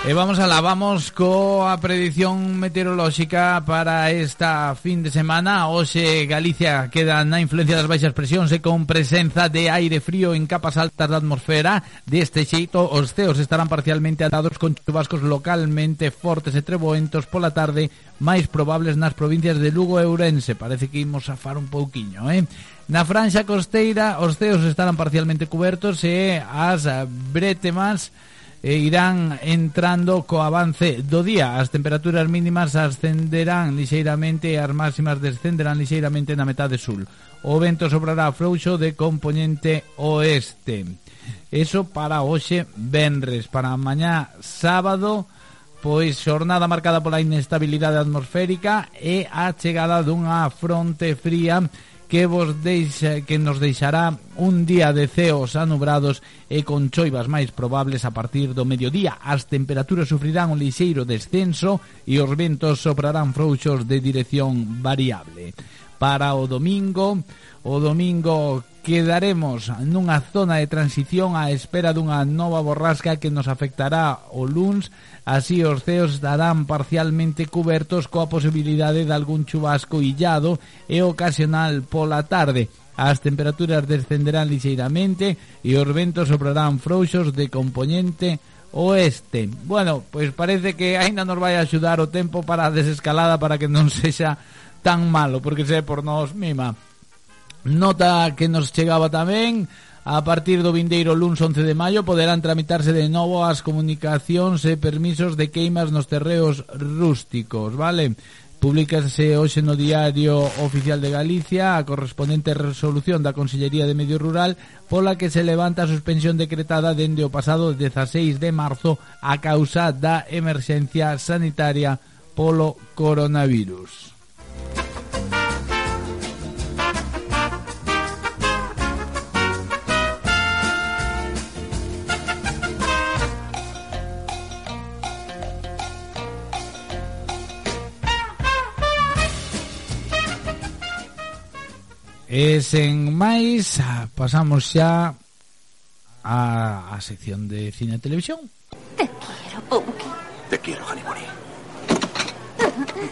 E vamos alá, vamos coa predición meteorolóxica para esta fin de semana. Hoxe Galicia queda na influencia das baixas presións e con presenza de aire frío en capas altas da atmosfera. Deste xeito, os ceos estarán parcialmente atados con chubascos localmente fortes e treboentos pola tarde, máis probables nas provincias de Lugo e Ourense. Parece que imos safar un pouquiño, eh? Na franxa costeira, os ceos estarán parcialmente cubertos e as bretemas e irán entrando co avance do día. As temperaturas mínimas ascenderán lixeiramente e as máximas descenderán lixeiramente na metade sul. O vento sobrará frouxo de componente oeste. Eso para hoxe venres, para mañá sábado pois xornada marcada pola inestabilidade atmosférica e a chegada dunha fronte fría que vos deixa, que nos deixará un día de ceos anubrados e con choivas máis probables a partir do mediodía. As temperaturas sufrirán un lixeiro descenso e os ventos soprarán frouxos de dirección variable. Para o domingo, o domingo quedaremos nunha zona de transición á espera dunha nova borrasca que nos afectará o luns, así os ceos darán parcialmente cubertos coa posibilidade de algún chubasco illado e ocasional pola tarde. As temperaturas descenderán lixeiramente e os ventos soprarán frouxos de componente oeste. Bueno, pois parece que aínda nos vai axudar o tempo para a desescalada para que non sexa tan malo, porque se por nós mima. Nota que nos chegaba tamén A partir do vindeiro luns 11 de maio poderán tramitarse de novo as comunicacións e permisos de queimas nos terreos rústicos, vale? Publícase hoxe no Diario Oficial de Galicia a correspondente resolución da Consellería de Medio Rural pola que se levanta a suspensión decretada dende o pasado 16 de marzo a causa da emerxencia sanitaria polo coronavirus. E sen máis, pasamos xa a, a sección de cine e televisión. Te quiero, Punky. Te quiero, Hanimori.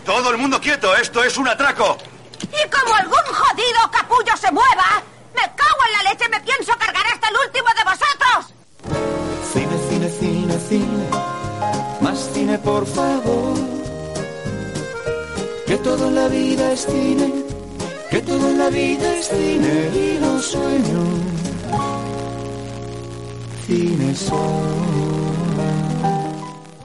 Todo el mundo quieto, esto es un atraco. Y como algún jodido capullo se mueva, me cago en la leche, me pienso cargar hasta el último de vosotros. Cine, cine, cine, cine. Más cine, por favor. Que todo en la vida es cine. que todo en la vida es cine y los sueños. Cine son.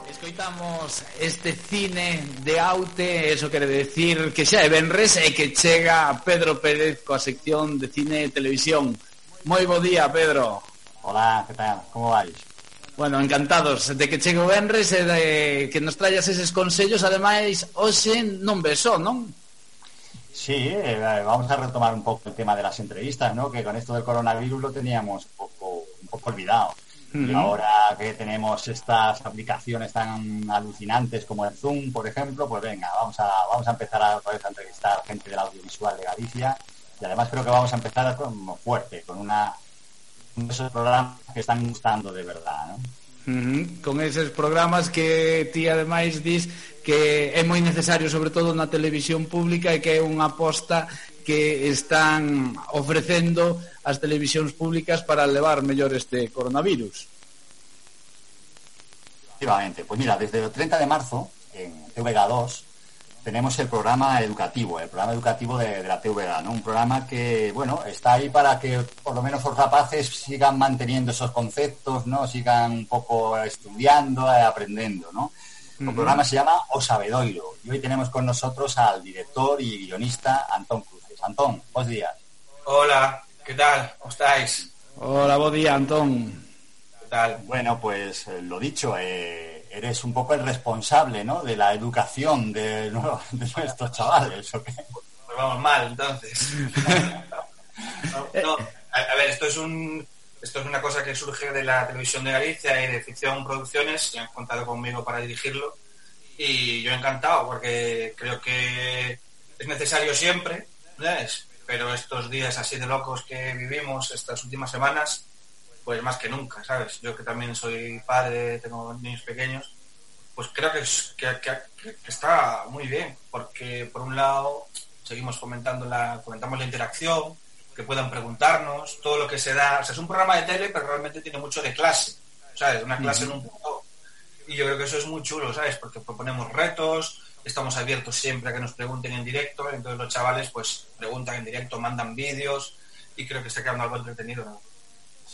Escoitamos este cine de aute, eso quere decir que xa é Benres e que chega Pedro Pérez coa sección de cine e televisión. Moi bo día, Pedro. Hola, que tal? Como vais? Bueno, encantados de que chegue o Benres e de que nos traias eses consellos. Ademais, hoxe non besó, non? Sí, eh, vamos a retomar un poco el tema de las entrevistas, ¿no? Que con esto del coronavirus lo teníamos un poco, un poco olvidado. Y ahora que tenemos estas aplicaciones tan alucinantes como el Zoom, por ejemplo, pues venga, vamos a, vamos a empezar a, a entrevistar gente del audiovisual de Galicia. Y además creo que vamos a empezar con, fuerte, con una esos programas que están gustando de verdad, ¿no? Uh -huh. Con eses programas que ti ademais dis que é moi necesario sobre todo na televisión pública e que é unha aposta que están ofrecendo as televisións públicas para levar mellor este coronavirus. Efectivamente, pois pues mira, desde o 30 de marzo en TVG2 tenemos el programa educativo, el programa educativo de, de la TVG, ¿no? Un programa que, bueno, está ahí para que por lo menos los rapaces sigan manteniendo esos conceptos, ¿no? Sigan un poco estudiando, eh, aprendiendo, ¿no? El Ujú. programa se llama O Sabedoiro y hoy tenemos con nosotros al director y guionista Antón Cruces. Antón, buenos días. Hola, ¿qué tal? ¿Cómo estáis? Hola, bo día, Antón. ¿Qué tal? Bueno, pues eh, lo dicho, eh, eres un poco el responsable, ¿no? De la educación de, ¿no? de nuestros chavales, ¿o qué? Pues vamos mal, entonces. No, no, a, a ver, esto es un esto es una cosa que surge de la televisión de Galicia y de Ficción Producciones, y han contado conmigo para dirigirlo. Y yo encantado, porque creo que es necesario siempre, ¿sabes? Pero estos días así de locos que vivimos, estas últimas semanas, pues más que nunca, ¿sabes? Yo que también soy padre, tengo niños pequeños, pues creo que, es- que, que- que está muy bien, porque por un lado seguimos fomentando la, fomentamos la interacción, que puedan preguntarnos, todo lo que se da. O sea, es un programa de tele, pero realmente tiene mucho de clase, ¿sabes? Una clase en un punto. Y yo creo que eso es muy chulo, ¿sabes? Porque proponemos retos, estamos abiertos siempre a que nos pregunten en directo, entonces los chavales pues preguntan en directo, mandan vídeos y creo que está quedando algo entretenido. ¿no?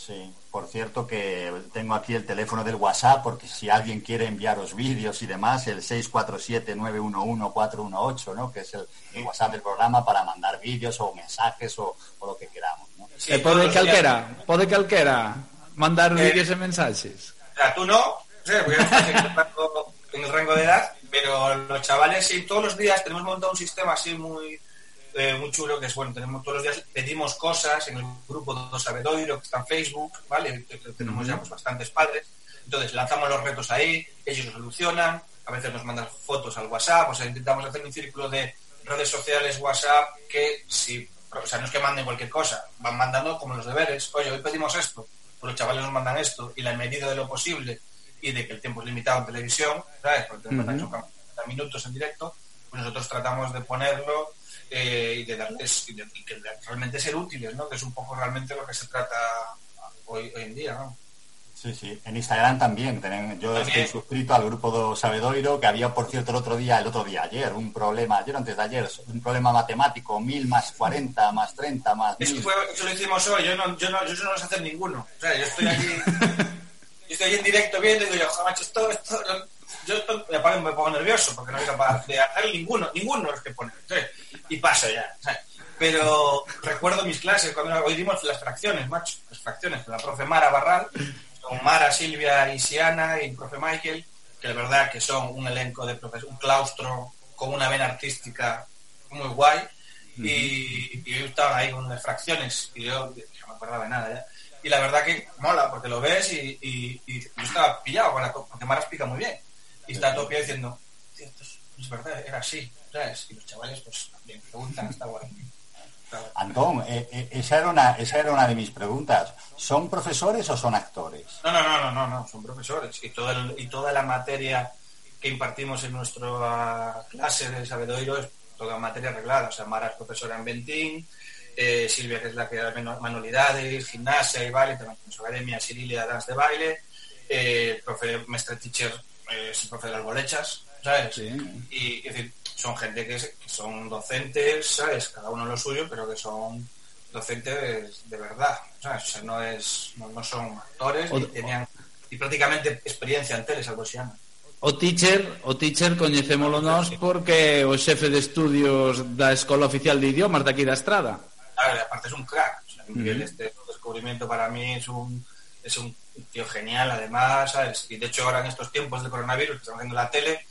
Sí, por cierto que tengo aquí el teléfono del WhatsApp porque si alguien quiere enviaros vídeos y demás, el 647-911-418, ¿no? Que es el, el WhatsApp del programa para mandar vídeos o mensajes o, o lo que queramos, ¿no? e pode calquera, pode calquera. mandar Eh, vídeos e mensaxes. O sea, tú no, o sea, porque estás en el, rango, en el rango de edad, pero los chavales sí, todos los días tenemos montado un sistema así muy eh, muy chulo, que es bueno, tenemos todos los días, pedimos cosas en el grupo Dos Sabedoiro, que está en Facebook, ¿vale? Tenemos ya pues, bastantes padres. Entonces lanzamos los retos ahí, ellos los solucionan, a veces nos mandan fotos al WhatsApp, o sea, intentamos hacer un círculo de redes sociales WhatsApp que si, o sea, no es que manden cualquier cosa, van mandando como los deberes, oye, hoy pedimos esto, pues los chavales nos mandan esto, y la medida de lo posible y de que el tiempo es limitado en televisión, ¿sabes? Porque uh 40 minutos en directo, pues nosotros tratamos de ponerlo eh, y de darles, y, de- y que realmente ser útiles, ¿no? Que es un poco realmente lo que se trata hoy, hoy en día, ¿no? Sí, sí. En Instagram también. Tenen, yo También. estoy suscrito al grupo do Sabedoiro, que había, por cierto, el otro día, el otro día, ayer, un problema, ayer antes de ayer, un problema matemático, 1000 más 40 más 30 más Eso, 1000. fue, eso lo hicimos hoy, yo no, yo no, yo no sé hacer ninguno. O sea, yo estoy allí, yo estoy en directo viendo y digo, yo, "Joder, macho, esto, esto, yo me, pongo, nervioso porque no soy capaz de hacer ninguno, ninguno es que pone. ¿sabes? Y paso ya. Pero recuerdo mis clases cuando hoy dimos las fracciones, macho, las fracciones con la profe Mara Barral, con Mara, Silvia y Siana y el profe Michael, que la verdad que son un elenco de profes, un claustro con una vena artística muy guay y, y yo estaba ahí con las fracciones y yo no me acordaba de nada ya. Y la verdad que mola, porque lo ves y, y- yo estaba pillado con la porque Mara explica muy bien. Y está todo diciendo, "Tío, esto es, verdad, era así, ¿sabes? Y los chavales pues también preguntan, está guay. Antón, eh, eh, esa, era una, esa era una de mis preguntas. ¿Son profesores o son actores? No, no, no, no, no, no, son profesores. Y, todo el- y toda la materia que impartimos en nuestra clase de Sabedoiro es toda materia arreglada. O sea, Mara es profesora en Bentín, eh, Silvia, que es la que da manu- manualidades, gimnasia y baile, también en su academia Sirilia Dance de Baile, eh, el profe Mestre Teacher eh, es profe de las bolechas, ¿sabes? Sí. Y, es decir, son gente que, que, son docentes, ¿sabes? Cada uno lo suyo, pero que son docentes de verdad, ¿sabes? O sea, no, es, no, no son actores, o, ni tenían ni prácticamente experiencia en tele, algo así. O teacher, o teacher coñecémolo nós porque o xefe de estudios da Escola Oficial de Idiomas daqui da Estrada. Claro, aparte es un crack. O sea, mm -hmm. Este descubrimiento para mí es un es un tío genial, además, ¿sabes? Y de hecho ahora en estos tiempos de coronavirus que estamos haciendo la tele,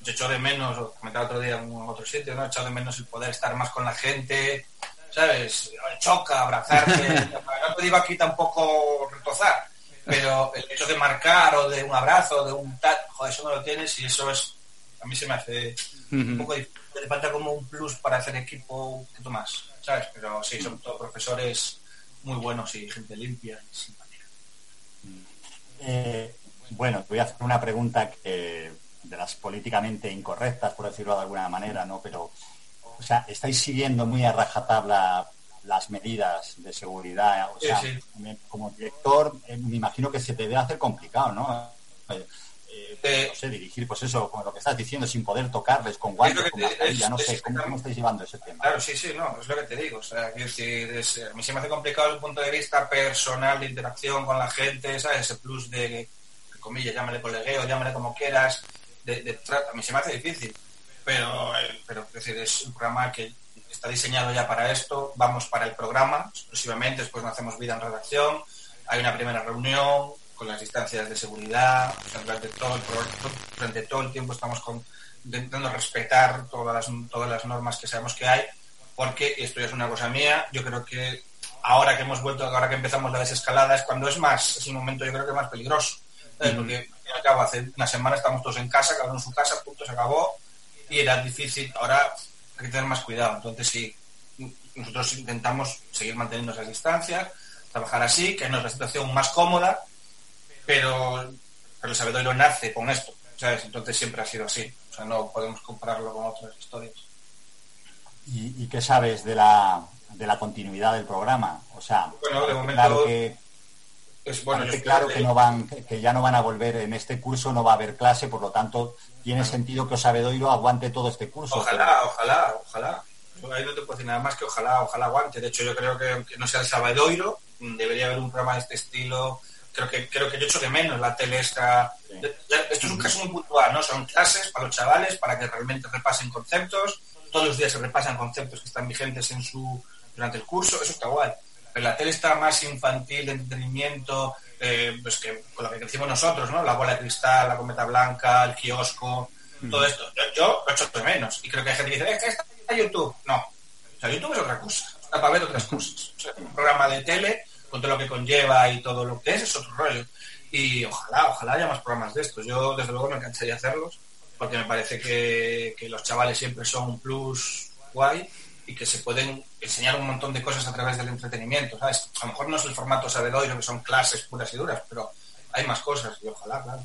yo echo de menos, o comentaba otro día en otro sitio, ¿no? He echado de menos el poder estar más con la gente, ¿sabes? Choca, abrazarte. no te digo aquí tampoco retozar, pero el hecho de marcar o de un abrazo, de un tal, joder, eso no lo tienes y eso es, a mí se me hace un poco difícil. Le falta como un plus para hacer equipo un poquito más, ¿sabes? Pero sí, son todos profesores muy buenos y gente limpia y. Eh, bueno, voy a hacer una pregunta que de las políticamente incorrectas, por decirlo de alguna manera, ¿no? Pero, o sea, estáis siguiendo muy a rajatabla las medidas de seguridad. O sea, sí. como director, eh, me imagino que se te debe hacer complicado, ¿no? Eh, no sé, dirigir, pues eso, como lo que estás diciendo, sin poder tocarles con guantes, que con te- mascarilla, no es sé, ¿cómo, cómo estáis llevando ese tema? Claro, sí, sí, no, es lo que te digo. O sea, es- a mí se me hace complicado desde el punto de vista personal, de interacción con la gente, ¿sabes? Ese plus de, comillas, llámale colegueo, llámale como quieras, de, de a mí se me hace difícil. Pero, eh, pero es decir, es un programa que está diseñado ya para esto, vamos para el programa exclusivamente, después no hacemos vida en redacción, hay una primera reunión con las distancias de seguridad, o sea, durante todo el durante todo el tiempo estamos con- intentando respetar todas las, todas las normas que sabemos que hay, porque esto ya es una cosa mía, yo creo que ahora que hemos vuelto, ahora que empezamos la desescalada es cuando es más, es un momento yo creo que más peligroso, ¿sabes? Ujú. porque al fin y al cabo hace una semana estamos todos en casa, cada uno en su casa, punto, se acabó, y era difícil, ahora hay que tener más cuidado, entonces sí, nosotros intentamos seguir manteniendo esas distancias, trabajar así, que no es la situación más cómoda, pero, pero el sabedorio nace con esto, ¿sabes? Entonces siempre ha sido así, o sea, no podemos compararlo con otras historias. ¿Y, y qué sabes de la, de la continuidad del programa? O sea, Bueno, de momento claro que, es bueno, yo claro que no van, que, ya no van a volver en este curso, no va a haber clase, por lo tanto, tiene sentido que Osabedoiro aguante todo este curso. Ojalá, ojalá, ojalá. Yo Ahí no te puedo decir nada más que ojalá, ojalá aguante. De hecho, yo creo que aunque no sea el Sabadoiro, mm, debería haber un programa de este estilo. Creo que creo que yo echo de menos la tele esta. Esto es un caso muy puntual, ¿no? Son clases para los chavales para que realmente repasen conceptos. Todos los días se repasan conceptos que están vigentes en su durante el curso. Eso está guay. Pero la tele está más infantil, de entretenimiento, eh, pues que con lo que crecimos nosotros, ¿no? La bola de cristal, la cometa blanca, el kiosco, todo esto. Yo, yo lo echo de menos. Y creo que hay gente que dice, es que está YouTube. No. O sea, YouTube es otra cosa. Está para ver otras cosas. O sea, un programa de tele, con todo lo que conlleva y todo lo que es, es otro rollo. Y ojalá, ojalá haya más programas de estos. Yo, desde luego, me encantaría hacerlos, porque me parece que, que los chavales siempre son un plus guay y que se pueden enseñar un montón de cosas a través del entretenimiento, ¿sabes? A lo mejor no es el formato sabedoiro, que son clases puras y duras, pero hay más cosas y ojalá, claro.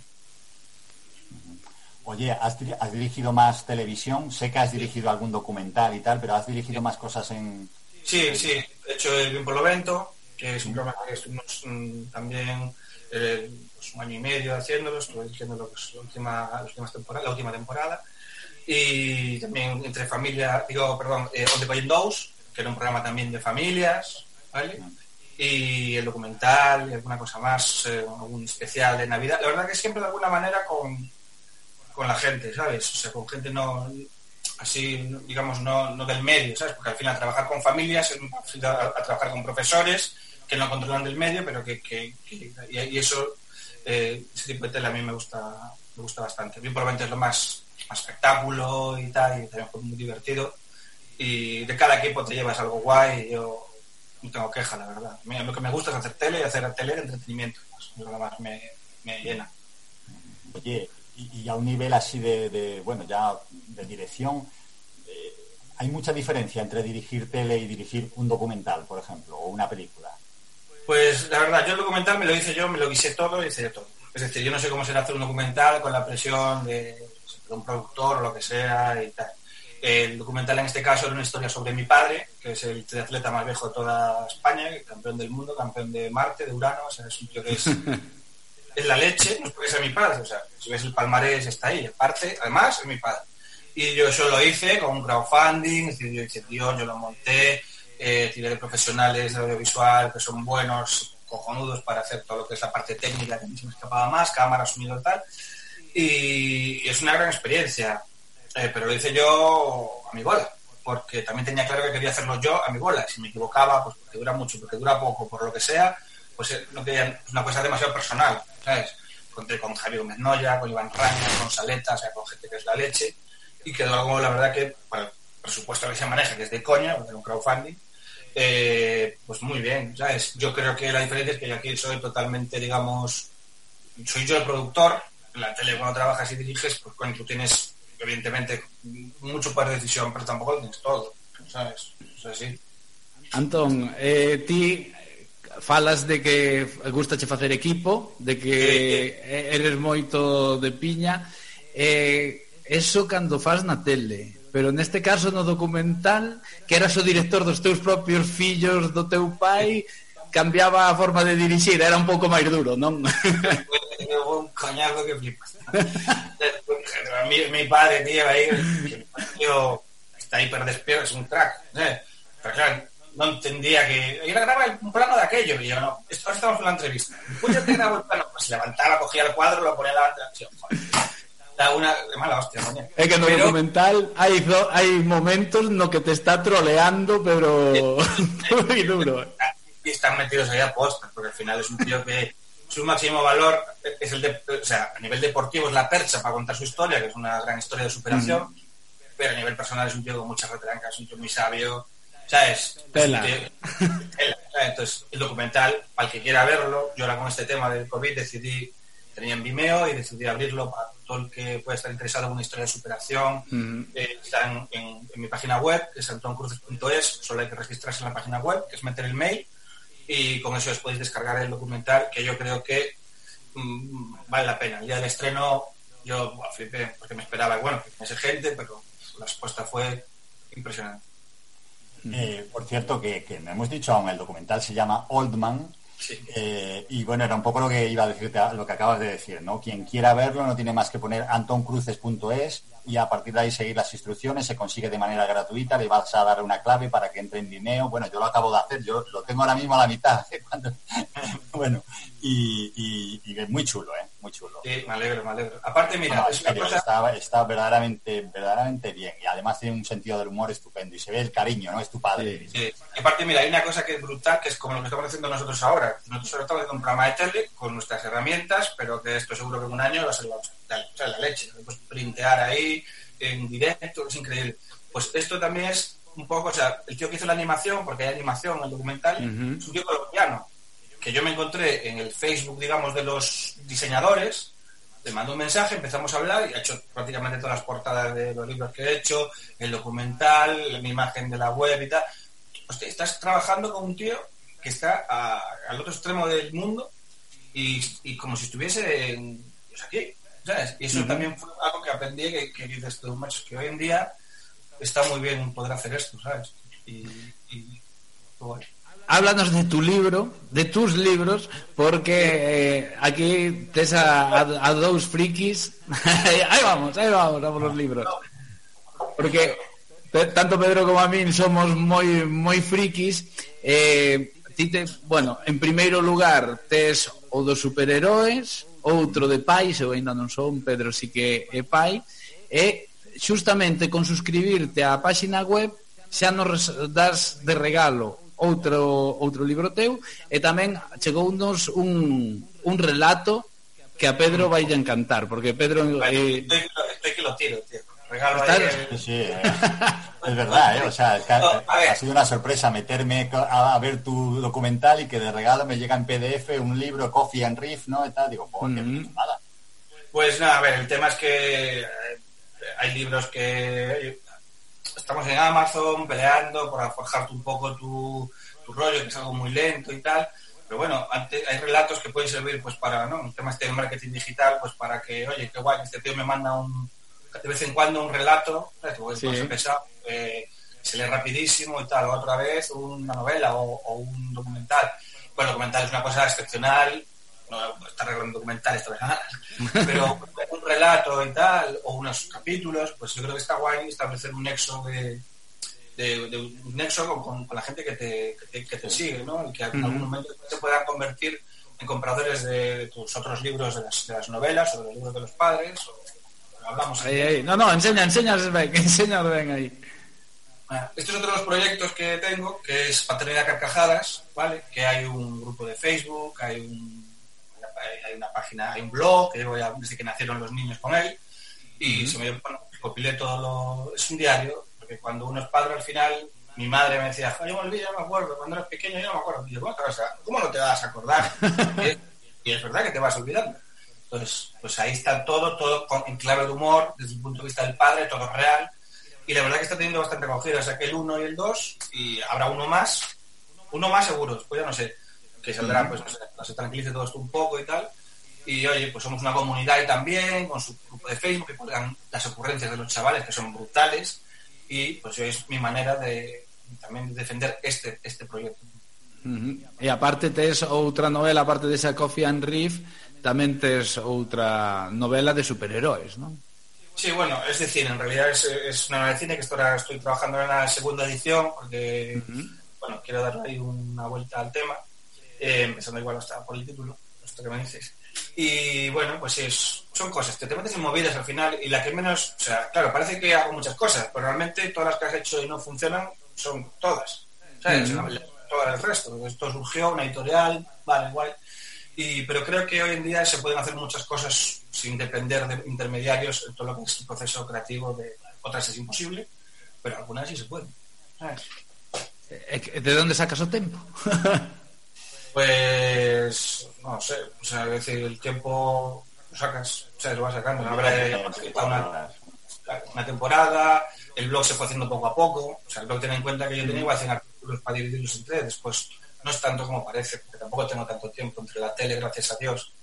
Oye, has, diri- has dirigido más televisión, sé que has dirigido algún documental y tal, pero has dirigido más cosas en... Sí, sí, he hecho el Bien por lo Vento, que es un programa que estuvimos mm, también eh, pues, un año y medio haciéndolo, estuve dirigiendo lo que es la última, las últimas temporada, la última temporada, y también entre familia, digo, perdón, eh, On the que era un programa también de familias, ¿vale? Y el documental y alguna cosa más, eh, algún especial de Navidad. La verdad que siempre de alguna manera con, con la gente, ¿sabes? O sea, con gente no así, digamos, no, no del medio, ¿sabes? Porque al final trabajar con familias es a trabajar con profesores que no controlan del medio, pero que, que- y, eso, eh, ese tipo de tele a mí me gusta, me gusta bastante. A mí probablemente es lo más, espectáculo y tal, y también muy divertido. Y de cada equipo te llevas algo guay, y yo no tengo queja, la verdad. Lo que me gusta es hacer tele y hacer tele de entretenimiento, es más me, me llena. Oye, y, y a un nivel así de, de, bueno, ya de dirección, eh, ¿hay mucha diferencia entre dirigir tele y dirigir un documental, por ejemplo, o una película? Pues la verdad, yo el documental me lo hice yo, me lo guisé todo y hice todo. Es decir, yo no sé cómo será hacer un documental con la presión de, de un productor o lo que sea y tal. El documental en este caso era una historia sobre mi padre, que es el triatleta más viejo de toda España, campeón del mundo, campeón de Marte, de Urano, o sea, es un tío que es, es la leche, no es porque sea mi padre, o sea, si ves el palmarés está ahí, aparte, además es mi padre. Y yo eso lo hice con un crowdfunding, es decir, yo hice guion, yo lo monté, eh, tiré profesionales de audiovisual que son buenos, cojonudos para hacer todo lo que es la parte técnica, que a mí se me escapaba más, cámara, sonido y tal. Y, es una gran experiencia, Eh, pero lo hice yo a mi bola, porque también tenía claro que quería hacerlo yo a mi bola. Si me equivocaba, pues porque dura mucho, porque dura poco, por lo que sea, pues eh, no quería, una cosa demasiado personal, ¿sabes? Conté con Javier Gómez Noya, con Iván Raña, con Saleta, o sea, con gente que es la leche, y quedó algo, la verdad, que para el presupuesto que se maneja, que es de coña, porque era un crowdfunding, eh, pues muy bien, ¿sabes? Yo creo que la diferencia es que yo aquí soy totalmente, digamos, soy yo el productor, en la tele cuando trabajas y diriges, pues cuando tú tienes, evidentemente, mucho poder de decisión, pero tampoco tienes todo, ¿sabes? Es así. Antón, eh, ti falas de que gustache facer equipo, de que eres moito de piña, eh, eso cando faz na tele, pero neste caso no documental, que eras o director dos teus propios fillos do teu pai, cambiaba forma de dirixir, era un pouco máis duro, non? un que flipas. Mi, padre, tío, tío, está hiper despierto, es un crack. ¿eh? Pero claro, no entendía que ir a grabar un plano de aquello. Y yo, no, esto estamos en la entrevista. Pues yo el plano. Pues levantaba, cogía el cuadro, lo ponía. Tío, joder. Da una de mala hostia, coño. É que no Pero- documental hai, zo- hai momentos no que te está troleando, pero moi duro. y están metidos ahí a posta, porque al final es un tío que su máximo valor es el de, o sea, a nivel deportivo es la percha para contar su historia, que es una gran historia de superación, pero a nivel personal es un tío con muchas retrancas, un tío muy sabio, ¿sabes? Es Tela. Entonces, el documental, para el que quiera verlo, yo ahora con este tema del COVID decidí, tenía en Vimeo y decidí abrirlo para todo el que pueda estar interesado en una historia de superación, eh, está en, en- en mi página web, que es antoncruces.es, solo hay que registrarse en la página web, que es meter el mail, y con eso os podéis descargar el documental, que yo creo que mm, vale la pena. El día del estreno yo buah, flipé, porque me esperaba, bueno, que fuese gente, pero la respuesta fue impresionante. Eh, por cierto, que, que no hemos dicho aún, el documental se llama Old Man. Eh, y bueno, era un poco lo que iba a decirte, lo que acabas de decir, ¿no? Quien quiera verlo no tiene más que poner antoncruces.es y a partir de ahí seguir las instrucciones, se consigue de manera gratuita, le vas a dar una clave para que entre en Vimeo. Bueno, yo lo acabo de hacer, yo lo tengo ahora mismo a la mitad. cuando- bueno, y, y- y es muy chulo, ¿eh? muy chulo. Sí, me alegro, me alegro. Aparte, mira, es una serio, cosa... está, está verdaderamente, verdaderamente bien y además tiene un sentido del humor estupendo y se ve el cariño, ¿no? Es tu padre. Sí. Y aparte, mira, hay una cosa que es brutal, que es como lo que estamos haciendo nosotros ahora. Nosotros ahora estamos haciendo un programa de tele con nuestras herramientas, pero que esto seguro que en un año va a ser la, la- la leche. Pues printear ahí, en directo, es increíble. Pues esto también es un poco, o sea, el tío que hizo la animación, porque hay animación en el documental, Ujú. es un tío colombiano, que yo me encontré en el Facebook, digamos, de los diseñadores, le mando un mensaje, empezamos a hablar y ha hecho prácticamente todas las portadas de los libros que he hecho, el documental, mi imagen de la web y tal. Hostia, estás trabajando con un tío que está a- al otro extremo del mundo y, y como si estuviese en- pues aquí, ¿sabes? Y eso uh -huh. también fue algo que aprendí, que, que dices tú, macho, que hoy en día está muy bien poder hacer esto, ¿sabes? Y, y bueno. Háblanos de tu libro, de tus libros, porque eh, aquí te a, a, a, dos frikis. ahí vamos, ahí vamos, vamos los libros. Porque tanto Pedro como a mí somos moi, moi frikis. Eh, ti te, bueno, en primeiro lugar, tes o dos superheróis, outro de pais, eu ainda non son, Pedro si que é pai, e xustamente con suscribirte á páxina web xa nos das de regalo outro outro libro teu e tamén chegounos un, un relato que a Pedro vai a encantar, porque Pedro... Bueno, eh... estoy, estoy que lo tiro, tío. Regalo ahí. eh, Sí, sí, eh, es verdad, ¿eh? O sea, es que ha, ha sido una sorpresa meterme a, ver tu documental y que de regalo me llega en PDF un libro, Coffee and Riff, ¿no? Y tal, digo, qué nada. Pues nada, a ver, el tema es que eh, hay libros que oye, estamos en Amazon peleando por forjarte un poco tu, tu rollo, que es algo muy lento y tal. Pero bueno, hay relatos que pueden servir pues para, ¿no? El tema este de marketing digital, pues para que, oye, qué guay, este tío me manda un, de vez en cuando un relato, eh, se lee rapidísimo y tal, o otra vez una novela o, o un documental. Bueno, el documental es una cosa excepcional, no está arreglando documentales todas las semanas, pero un relato y tal, o unos capítulos, pues yo creo que está guay establecer un nexo de, de- de un nexo con, con- con la gente que te, que te, que te sigue, ¿no? Y que en algún momento se puedan convertir en compradores de tus otros libros, de las, de las novelas o de los libros de los padres, o hablamos. aí, aí. No, no, enseña, enseñas ben, enseñas ben aí. Ah, Este es otro de los proyectos que tengo, que es Paternidad Carcajadas, ¿vale? Que hay un grupo de Facebook, hay, un, hay una página, hay un blog, que llevo ya desde que nacieron los niños con él, y se me, bueno, copilé todo lo... Es un diario, porque cuando uno es padre al final, mi madre me decía, "Jo, yo me olvido, yo me acuerdo, cuando eras pequeño yo no me acuerdo. Y yo, bueno, o sea, ¿cómo no te vas a acordar? y, es, y es verdad que te vas olvidando. Entonces, pues ahí está todo, todo con- en clave de humor, desde el punto de vista del padre, todo real. Y la verdad que está teniendo bastante acogida. Saqué el 1 y el 2 y habrá uno más. Uno más seguro, después ya no sé. Que saldrá, pues no sé, cuando se tranquilice todo esto un poco y tal. Y oye, pues somos una comunidad ahí también, con su grupo de Facebook, que cuelgan las ocurrencias de los chavales, que son brutales. Y pues es mi manera de también de defender este, este proyecto. E aparte tes outra novela, aparte desa Coffee and Riff, tamén tes outra novela de superheróis, non? Sí, bueno, es de cine, en realidad es, es una novela de cine que ahora estoy trabajando en la segunda edición porque, bueno, quiero darle ahí una vuelta al tema, eh, empezando igual hasta por el título, esto que me dices. Y bueno, pues es, son cosas, te, te metes en movidas al final y la que menos, o sea, claro, parece que hago muchas cosas, pero realmente todas las que has hecho y no funcionan son todas, ¿sabes? Sea, todo el resto. Esto surgió, una editorial, vale, guay. Y, pero creo que hoy en día se pueden hacer muchas cosas sin depender de intermediarios en todo lo que es el proceso creativo de otras es imposible, pero algunas sí se pueden. ¿sabes? E que- De onde sacas o tempo? Pues no sé, o sea, es decir, el tiempo lo sacas, o sea, lo vas sacando. Una, una, una temporada, el blog se fue haciendo poco a poco, o sea, el blog ten en cuenta que yo tenía igual 100 artículos para dividirlos entre, después no es tanto como parece, porque tampoco tengo tanto tiempo entre la tele, gracias a Dios,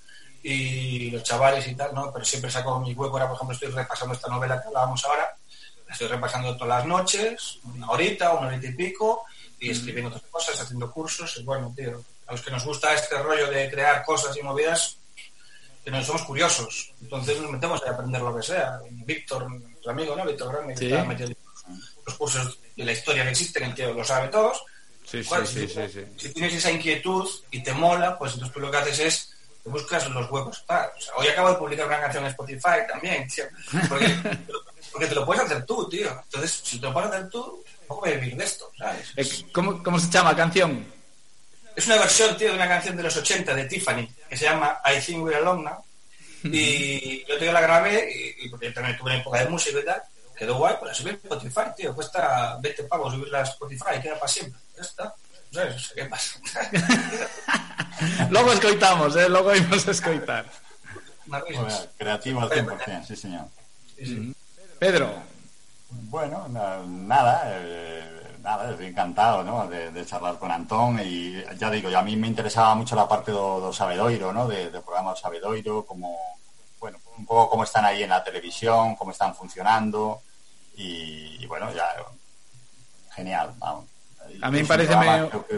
y los chavales y tal, ¿no? Pero siempre saco mi hueco, ahora por ejemplo estoy repasando esta novela que hablábamos ahora, la estoy repasando todas las noches, una horita, una horita y pico, y escribiendo otras cosas, haciendo cursos, y bueno, tío, a los que nos gusta este rollo de crear cosas y movidas, que no somos curiosos, entonces nos metemos a aprender lo que sea. Víctor, nuestro amigo, ¿no? Víctor Grande, que Sí. está metido en los cursos de la historia que existen, el tío lo sabe todos. Sí, sí, Bueno, sí, si, sí, sí. si tienes esa inquietud y te mola, pues entonces tú lo que haces es buscas los huecos. Ah, o sea, hoy acabo de publicar una canción en Spotify también, tío, porque, porque te lo puedes hacer tú, tío. Entonces, si te lo puedes hacer tú, ¿cómo voy a vivir de esto? ¿sabes? Eh, ¿Cómo, ¿Cómo se llama canción? Es una versión, tío, de una canción de los 80 de Tiffany, que se llama I Think We're Alone Now. Y yo te la grabé, y, y porque también tuve una época de música y tal, quedó guay, pues la subí a Spotify, tío. Cuesta 20 pavos subirla a Spotify y queda para siempre. Ya está. No sé, no sé qué pasa. Logo escoitamos, eh? Logo imos a escoitar. Creativo al 100%, sí, señor. Pedro. Bueno, na- nada, eh, nada, estoy encantado, ¿no? De, de charlar con Antón y ya digo, a mí me interesaba mucho la parte do, do Sabedoiro, ¿no? De, del programa do Sabedoiro, como, bueno, un poco cómo están ahí en la televisión, cómo están funcionando y, y bueno, ya genial, vamos. A mí me parece programa, medio, que...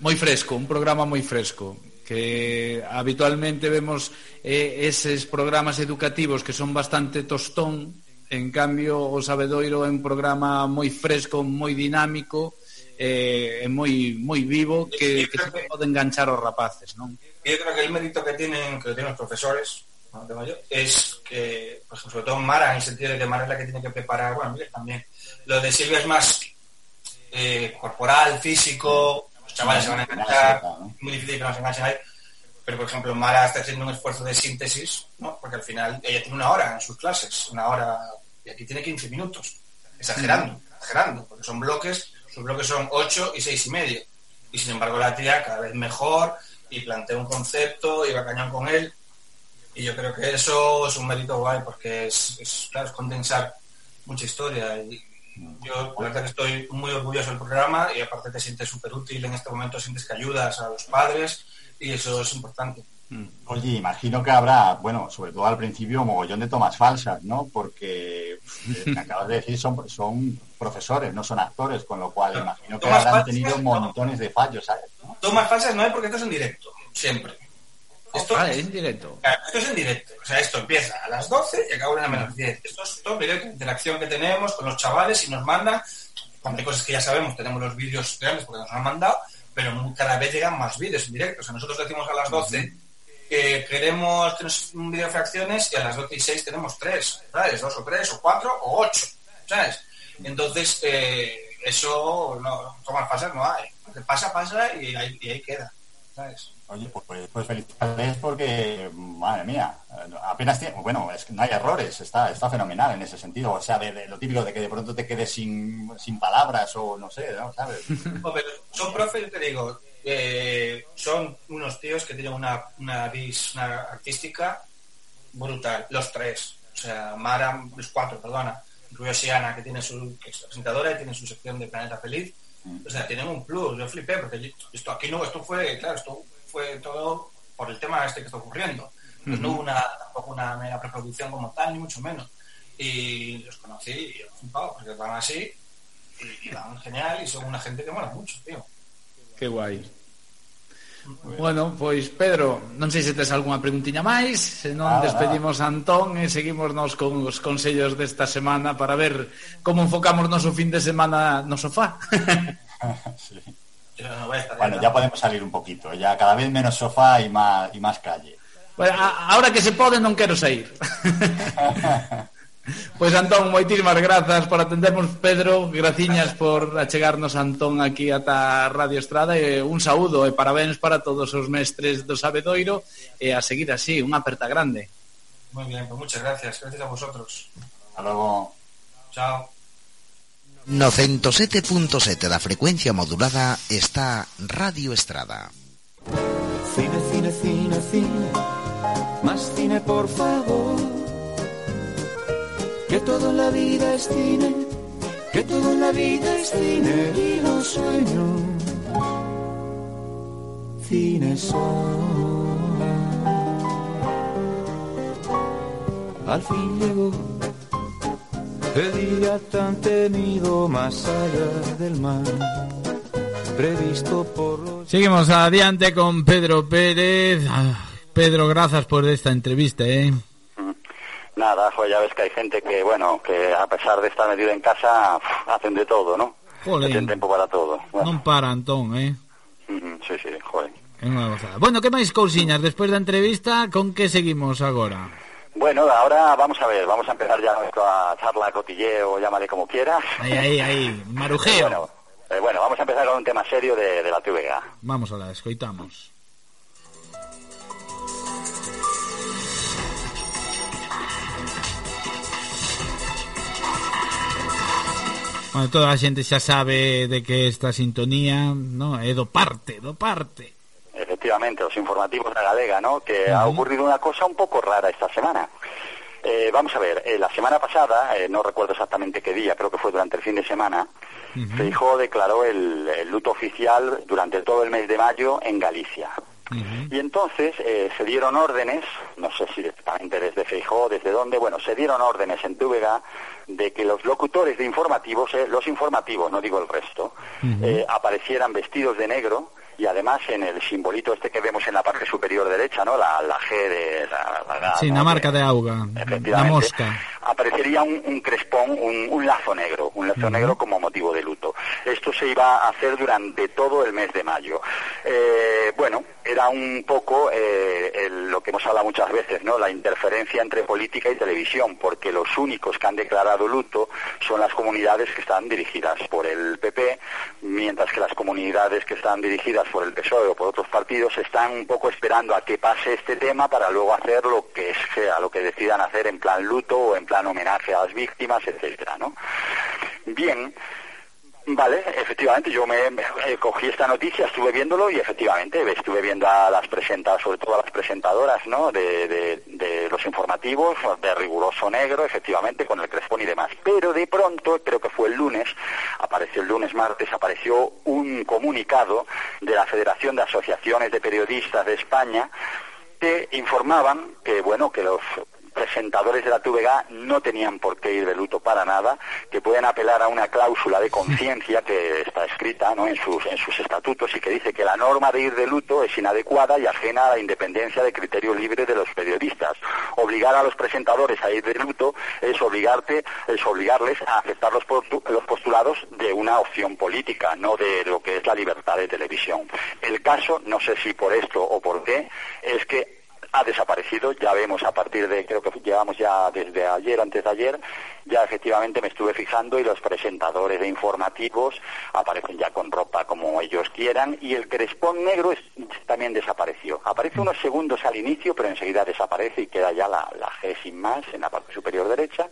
moi fresco, un programa moi fresco que habitualmente vemos eh, eses programas educativos que son bastante tostón en cambio o Sabedoiro é un programa moi fresco, moi dinámico eh, moi moi vivo que, que se pode enganchar os rapaces non? Eu creo que el mérito que tienen que tienen os profesores no tengo yo, es que, por ejemplo, sobre todo Mara, en el sentido de que Mara es la que tiene que preparar, bueno, Miguel también. Lo de Silvia es más eh, corporal, físico, los chavales se van a enganchar, es muy difícil que nos enganchen ahí. Pero, por ejemplo, Mara está haciendo un esfuerzo de síntesis, ¿no? Porque al final ella tiene una hora en sus clases, una hora, y aquí tiene 15 minutos. Exagerando, exagerando, porque son bloques, sus bloques son 8 y 6 y medio. Y sin embargo la tía cada vez mejor y plantea un concepto y va cañón con él. Y yo creo que eso es un mérito guay porque es, es, claro, es condensar mucha historia. Y yo la verdad que estoy muy orgulloso del programa y aparte te sientes súper útil en este momento, sientes que ayudas a los padres y eso es importante. Oye, imagino que habrá, bueno, sobre todo al principio, mogollón de tomas falsas, ¿no? Porque eh, me acabas de decir, son, son profesores, no son actores, con lo cual imagino que Tomas habrán falsas, tenido no. montones de fallos, ¿sabes? Tomas falsas no hay porque esto es en directo, siempre. Esto, Vale, en directo. esto es en directo. O sea, esto empieza a las 12 y acaba a menos 10. Esto es todo directo, interacción que tenemos con los chavales y nos mandan. Cuando hay cosas que ya sabemos, tenemos los vídeos reales porque nos han mandado, pero cada vez llegan más vídeos en directo. O sea, nosotros decimos a las 12 que queremos tener un vídeo de fracciones y a las 12 y 6 tenemos tres, ¿sabes? Dos o tres, o cuatro, o ocho, ¿sabes? Entonces, eh, eso, no, tomas falsas no hay. Pasa, pasa y ahí, y ahí queda, ¿sabes? Oye, pues, pues, pues felicidades porque, madre mía, apenas tiene, bueno, es que no hay errores, está, está fenomenal en ese sentido. O sea, de, de lo típico de que de pronto te quedes sin, sin palabras o no sé, ¿no? ¿sabes? Hombre, son profes, yo te digo, eh, son unos tíos que tienen una, una vis una artística brutal, los tres. O sea, Mara, los cuatro, perdona. Incluyo Siana, que tiene su que es presentadora y tiene su sección de Planeta Feliz. O sea, tienen un plus. Yo flipé porque esto aquí no, esto fue, claro, esto fue todo por el tema este que está ocurriendo. Pues no hubo una, tampoco una mera preproducción como tal, ni mucho menos. Y los conocí y yo flipado, porque van así, y, y, van genial, y son una gente que mola mucho, tío. Qué guai. Bueno, pois Pedro, non sei se tes algunha preguntiña máis, senón ah, despedimos a Antón e seguimosnos con os consellos desta semana para ver como enfocamos noso fin de semana no sofá. sí. No voy a bueno, ya podemos salir un poquito, ya cada vez menos sofá y más, y más calle. Bueno, a, ahora que se pode non quero sair. pois Antón, moitísimas grazas por atendernos, Pedro, graciñas por achegarnos Antón aquí ata Radio Estrada e un saúdo e parabéns para todos os mestres do Sabedoiro e a seguir así, unha aperta grande. Muy bien, pues muchas gracias, gracias a vosotros. Hasta luego. Chao. No 107.7 da frecuencia modulada está Radio Estrada. Cine, cine, cine, cine. Más cine, por favor. Que todo en la vida es cine. Que todo en la vida es cine. Y los sueños. Cine son. Al fin llegó el día tan temido más allá del mar. Previsto por los Seguimos adiante con Pedro Pérez. Ah, Pedro, gracias por esta entrevista, ¿eh? Nada, jo, ya ves que hay gente que, bueno, que a pesar de estar metido en casa, hacen de todo, ¿no? Jolín. Tienen tiempo para todo. Bueno, Non para, Antón, ¿eh? sí, sí, joder. É unha gozada. Bueno, que máis cousiñas despois da entrevista, con que seguimos agora? Bueno, ahora vamos a ver, vamos a empezar ya nuestra charla cotilleo, llámale como quieras. Aí, aí, aí, marujeo. Bueno, eh, bueno, vamos a empezar con un tema serio de, de la TVG. Vamos a la escoitamos. Bueno, toda a xente xa sabe de que esta sintonía, no, é do parte, do parte. Efectivamente, los informativos de la Galega, ¿no? Que ha ocurrido una cosa un poco rara esta semana. Eh, vamos a ver, eh, la semana pasada, eh, no recuerdo exactamente qué día, creo que fue durante el fin de semana, Feijóo declaró el, el luto oficial durante todo el mes de mayo en Galicia. Y entonces eh, se dieron órdenes, no sé si directamente desde Feijó, desde dónde, bueno, se dieron órdenes en Túbega de que los locutores de informativos, eh, los informativos, no digo el resto, eh, aparecieran vestidos de negro y además en el simbolito este que vemos en la parte superior derecha, ¿no? La, la G de la, la- la- Sí, ¿no? na marca de auga, na mosca. aparecería un, un crespón, un, un lazo negro, un lazo negro como motivo de luto. Esto se iba a hacer durante todo el mes de mayo. Eh, bueno, era un poco eh, el- lo que hemos hablado muchas veces, ¿no? La interferencia entre política y televisión, porque los únicos que han declarado luto son las comunidades que están dirigidas por el PP, mientras que las comunidades que están dirigidas por el PSOE o por otros partidos están un poco esperando a que pase este tema para luego hacer lo que sea, lo que decidan hacer en plan luto o en plan homenaje a las víctimas, etcétera, ¿no? Bien, Vale, efectivamente, yo me, eh, cogí esta noticia, estuve viéndolo y efectivamente estuve viendo a las presentadoras, sobre todo a las presentadoras, ¿no? De, de- de los informativos, de riguroso negro, efectivamente, con el crespón y demás. Pero de pronto, creo que fue el lunes, apareció el lunes, martes, apareció un comunicado de la Federación de Asociaciones de Periodistas de España que informaban que, bueno, que los presentadores de la TVG no tenían por qué ir de luto para nada, que pueden apelar a una cláusula de conciencia que está escrita ¿no? en, sus, en sus estatutos y que dice que la norma de ir de luto es inadecuada y ajena a la independencia de criterio libre de los periodistas. Obligar a los presentadores a ir de luto es obligarte, es obligarles a aceptar los, los postulados de una opción política, no de lo que es la libertad de televisión. El caso, no sé si por esto o por qué, es que ha desaparecido, ya vemos a partir de, creo que llevamos ya desde ayer, antes de ayer, ya efectivamente me estuve fijando y los presentadores de informativos aparecen ya con ropa como ellos quieran y el crespón negro es- también desapareció. Aparece unos segundos al inicio, pero enseguida desaparece y queda ya la, la G sin más en la parte superior derecha.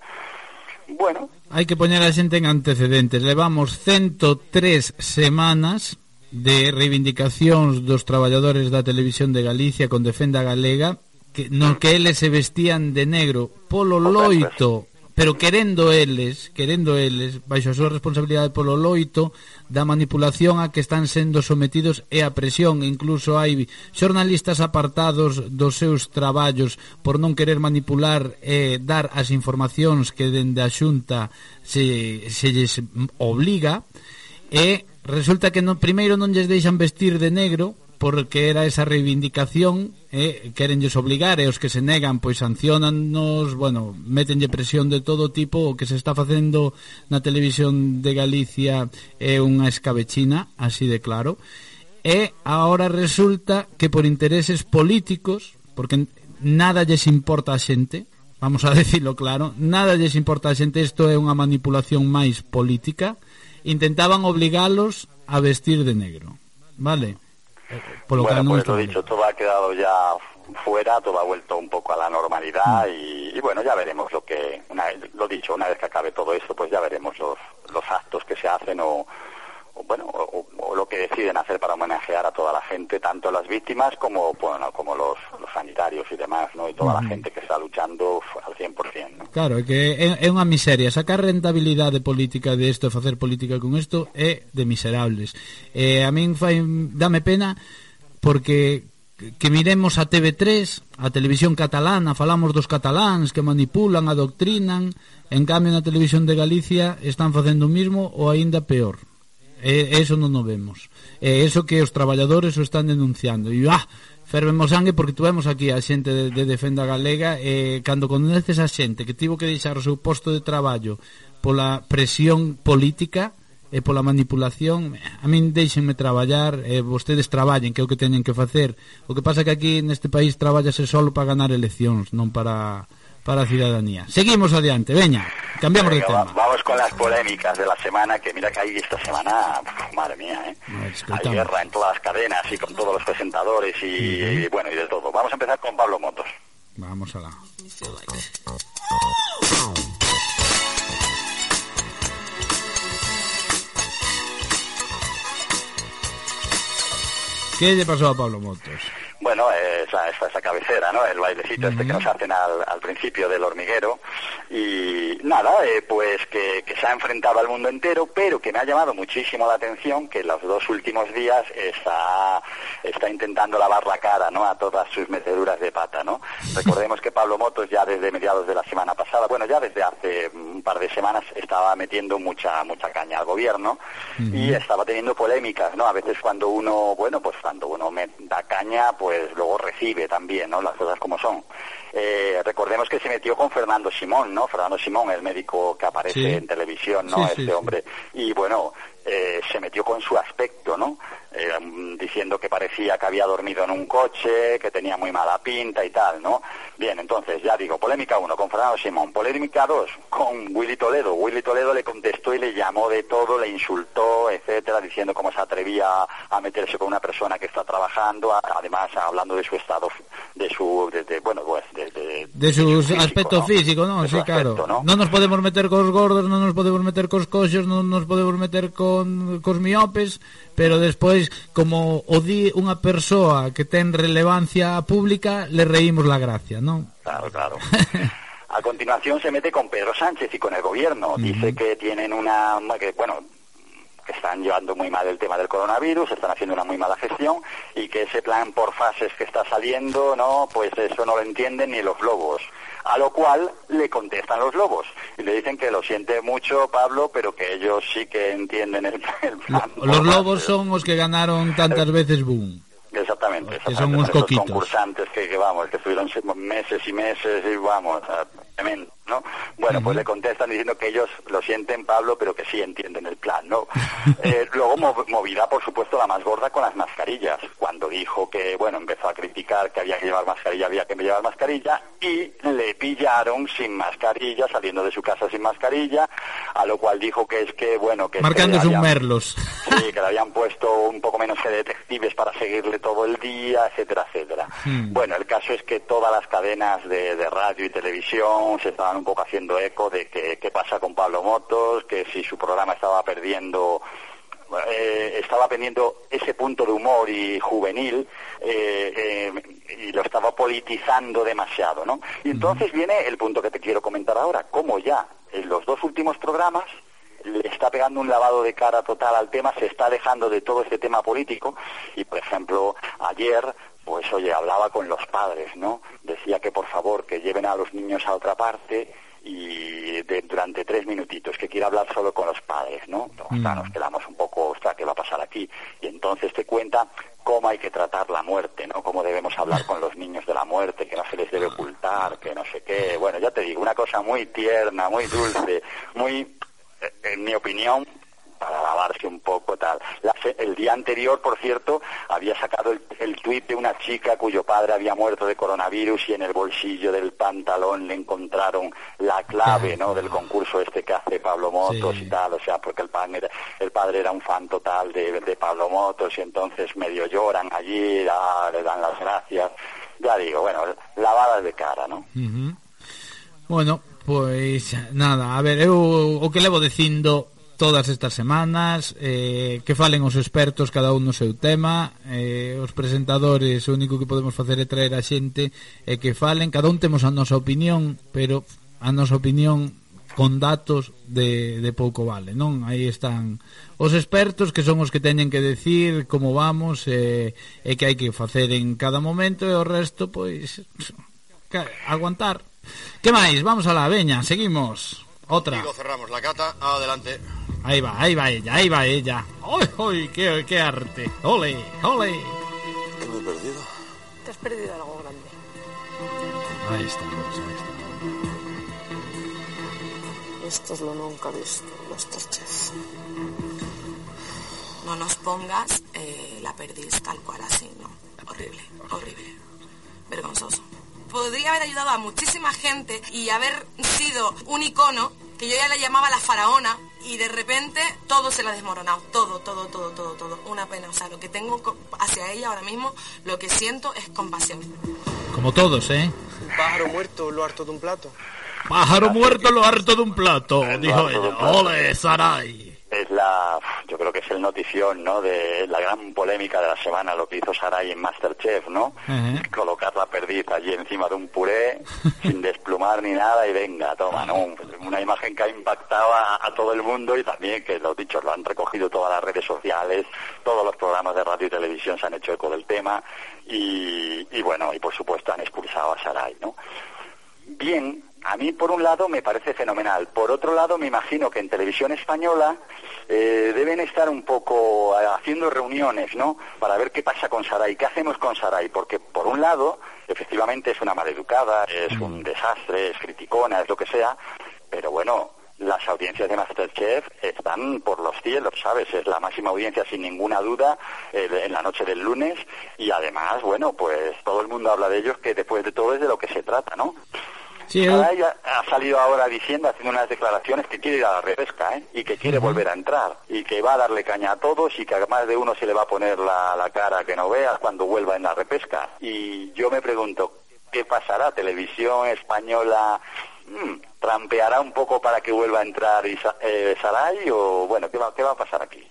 Bueno, Hai que poñer a xente en antecedentes. Levamos 103 semanas de reivindicacións dos traballadores da televisión de Galicia con defenda galega que non que eles se vestían de negro polo loito pero querendo eles, querendo eles, baixo a súa responsabilidade polo loito da manipulación a que están sendo sometidos e a presión, incluso hai xornalistas apartados dos seus traballos por non querer manipular e dar as informacións que dende a Xunta se se lles obliga e Resulta que no, primeiro non lles deixan vestir de negro porque era esa reivindicación eh, querenlles obligar e os que se negan pois sancionannos, bueno, metenlle presión de todo tipo o que se está facendo na televisión de Galicia é unha escabechina, así de claro. E agora resulta que por intereses políticos porque nada lles importa a xente vamos a decirlo claro nada lles importa a xente isto é unha manipulación máis política intentaban obligalos a vestir de negro, vale? Eh, Polo bueno, pues lo dicho, todo ha quedado ya fuera, todo ha vuelto un poco a la normalidad Mm. y, y bueno, ya veremos lo que, una, lo dicho, una vez que acabe todo esto, pues ya veremos los, los actos que se hacen o, o, bueno, o, o lo que deciden hacer para homenajear a toda la gente, tanto las víctimas como, bueno, como los sanitarios y demás, ¿no? Y toda uh -huh. a xente que está luchando al 100%, ¿no? Claro, é que é, é unha miseria. Sacar rentabilidade política de isto, facer política con isto, é de miserables. Eh, a min fai, dame pena porque que miremos a TV3, a televisión catalana, falamos dos cataláns que manipulan, adoctrinan, en cambio na televisión de Galicia están facendo o mismo ou aínda peor. E, eso non o vemos. E eso que os traballadores o están denunciando. E ah, fervemos sangue porque tuvemos aquí a xente de, de Defenda Galega e eh, cando condeces a xente que tivo que deixar o seu posto de traballo pola presión política e pola manipulación a min deixenme traballar e vostedes traballen que é o que teñen que facer. O que pasa que aquí neste país traballase solo para ganar eleccións non para para a ciudadanía. Seguimos adiante, veña, cambiamos de Venga, tema. va- vamos con las polémicas de la semana, que mira que hay esta semana, madre mía, ¿eh? Hay guerra en todas las cadenas y con todos los presentadores y, y bueno, y de todo. Vamos a empezar con Pablo Motos. Vamos alá. Que lle pasou a Pablo Motos? Bueno, esa, esa, esa cabecera, ¿no? El bailecito este que nos hacen al, al principio del hormiguero. Y nada, eh, pues que, que se ha enfrentado al mundo entero, pero que me ha llamado muchísimo la atención que los dos últimos días está, está intentando lavar la cara, ¿no? A todas sus meteduras de pata, ¿no? Recordemos que Pablo Motos ya desde mediados de la semana pasada, bueno, ya desde hace un par de semanas estaba metiendo mucha, mucha caña al gobierno y estaba teniendo polémicas, ¿no? A veces cuando uno, bueno, pues cuando uno me da caña, pues luego recibe también, ¿no? Las cosas como son. Eh, recordemos que se metió con Fernando Simón, ¿no? Fernando Simón, el médico que aparece Sí. en televisión, ¿no? Sí, este sí, hombre. Y bueno, eh, se metió con su aspecto, ¿no? Eh, mm, diciendo que parecía que había dormido en un coche, que tenía muy mala pinta y tal, ¿no? Bien, entonces, ya digo, polémica 1 con Fernando Simón, polémica 2 con Willy Toledo. Willy Toledo le contestó y le llamó de todo, le insultó, etcétera, diciendo cómo se atrevía a meterse con una persona que está trabajando, además hablando de su estado, de su, de, de- bueno, pues, de, de- De su físico, aspecto ¿no? físico, ¿no? De Sí, claro. ¿no? Nos podemos meter cos gordos, non nos podemos meter cos coxos, non nos podemos meter con cos miopes, pero despois, como o di unha persoa que ten relevancia pública, le reímos la gracia, non? Claro, claro. A continuación se mete con Pedro Sánchez y con el gobierno. Dice que tienen una, que bueno, están llevando muy mal el tema del coronavirus, están haciendo una muy mala gestión y que ese plan por fases que está saliendo, no, pues eso no lo entienden ni los lobos. A lo cual le contestan los lobos y le dicen que lo siente mucho Pablo, pero que ellos sí que entienden el, el plan. Los lobos son os que ganaron tantas veces boom. Exactamente, Que exactamente. son unos Esos coquitos. concursantes que, que vamos, que estuvieron se- meses y meses y vamos, tremendo, ¿no? Bueno, pues le contestan diciendo que ellos lo sienten, Pablo, pero que sí entienden el plan, ¿no? Eh, luego mov- movida, por supuesto, la más gorda con las mascarillas, cuando dijo que, bueno, empezó a criticar que había que llevar mascarilla, había que llevar mascarilla, y le pillaron sin mascarilla, saliendo de su casa sin mascarilla, a lo cual dijo que es que, bueno, que... Marcándose un merlos. Sí, que le habían puesto un poco menos que detectives para seguirle todo el día, etcétera, etcétera. Hmm. Bueno, el caso es que todas las cadenas de, de radio y televisión se estaban un poco haciendo eco de que qué pasa con Pablo Motos, que si su programa estaba perdiendo eh, estaba teniendo ese punto de humor y juvenil eh, eh, y lo estaba politizando demasiado, ¿no? Y entonces viene el punto que te quiero comentar ahora, cómo ya en los dos últimos programas le está pegando un lavado de cara total al tema, se está dejando de todo este tema político y, por ejemplo, ayer, pues oye, hablaba con los padres, ¿no? Decía que por favor que lleven a los niños a otra parte y de- durante tres minutitos, que quiere hablar solo con los padres, ¿no? Ostras, nos quedamos un poco, ostras, ¿qué va a pasar aquí? Y entonces te cuenta cómo hay que tratar la muerte, ¿no? Cómo debemos hablar con los niños de la muerte, que no se les debe ocultar, que no sé qué. Bueno, ya te digo, una cosa muy tierna, muy dulce, muy, eh, en mi opinión, La el día anterior, por cierto, había sacado el, el tuit de una chica cuyo padre había muerto de coronavirus y en el bolsillo del pantalón le encontraron la clave, ¿no? Del concurso este que hace Pablo Motos y tal, o sea, porque el padre, era- el padre era un fan total de, de Pablo Motos y entonces medio lloran allí, le dan las gracias. Ya digo, bueno, lavadas de cara, ¿no? Bueno, pois nada, a ver, eu o que levo dicindo todas estas semanas eh, que falen os expertos cada un no seu tema eh, os presentadores o único que podemos facer é traer a xente e eh, que falen cada un temos a nosa opinión pero a nosa opinión con datos de, de pouco vale non aí están os expertos que son os que teñen que decir como vamos eh, e que hai que facer en cada momento e o resto pois aguantar que máis? vamos a la veña, seguimos Otra. Digo, cerramos la cata. Adelante. Ahí va, ahí va ella, ahí va ella ¡Uy, uy! ¡Qué, qué arte! ¡Ole, ole! ¿Qué me he perdido? Te has perdido algo grande. Ahí estamos, ahí Esto es lo nunca visto, Masterchef. no nos pongas eh, la perdiz tal cual así, ¿no? Horrible, horrible, vergonzoso. Podría haber ayudado a muchísima gente y haber sido un icono que yo ya la llamaba la faraona y de repente todo se la ha desmoronado, todo, todo, todo, todo, todo. Una pena, o sea, lo que tengo hacia ella ahora mismo, lo que siento es compasión. Como todos, ¿eh? Un pájaro muerto, lo harto de un plato. Pájaro muerto lo harto de un plato, dijo ella. Ole, Saray. Es la, yo creo que es el notición, ¿no? De la gran polémica de la semana, lo que hizo Saray en Masterchef, ¿no? Colocar la perdiz allí encima de un puré, sin desplumar ni nada, y venga, toma, ¿no? Una imagen que ha impactado a, a todo el mundo y también que, lo dicho, lo han recogido todas las redes sociales, todos los programas de radio y televisión se han hecho eco del tema, y, y bueno, y por supuesto han expulsado a Saray, ¿no? Bien, a mí por un lado me parece fenomenal. Por otro lado me imagino que en televisión española eh, deben estar un poco eh, haciendo reuniones, ¿no? Para ver qué pasa con Saray, qué hacemos con Saray, porque por un lado efectivamente es una maleducada, es un desastre, es criticona, es lo que sea, pero bueno, las audiencias de Masterchef están por los cielos, ¿sabes? Es la máxima audiencia sin ninguna duda eh, en la noche del lunes y además, bueno, pues todo el mundo habla de ellos que después de todo es de lo que se trata, ¿no? Sí, Saray ha, ha salido ahora diciendo, haciendo unas declaraciones que quiere ir a la repesca, ¿eh? Y que quiere volver a entrar y que va a darle caña a todos y que a más de uno se le va a poner la, la cara que no veas cuando vuelva en la repesca. Y yo me pregunto, ¿qué pasará? ¿Televisión española mm, trampeará un poco para que vuelva a entrar Isa- eh, Saray o bueno, ¿qué va, qué va a pasar aquí?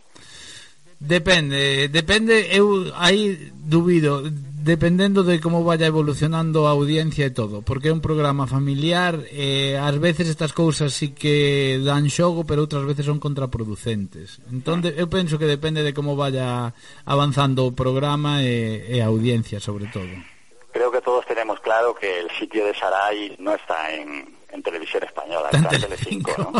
Depende, depende, eu aí dubido, dependendo de como vaya evolucionando a audiencia e todo, porque é un programa familiar e eh, ás veces estas cousas sí que dan xogo, pero outras veces son contraproducentes. Entón, de, eu penso que depende de como vaya avanzando o programa e, e a audiencia, sobre todo. Creo que todos tenemos claro que el sitio de Sarai no está en, en televisión española, está en Telecinco, ¿no?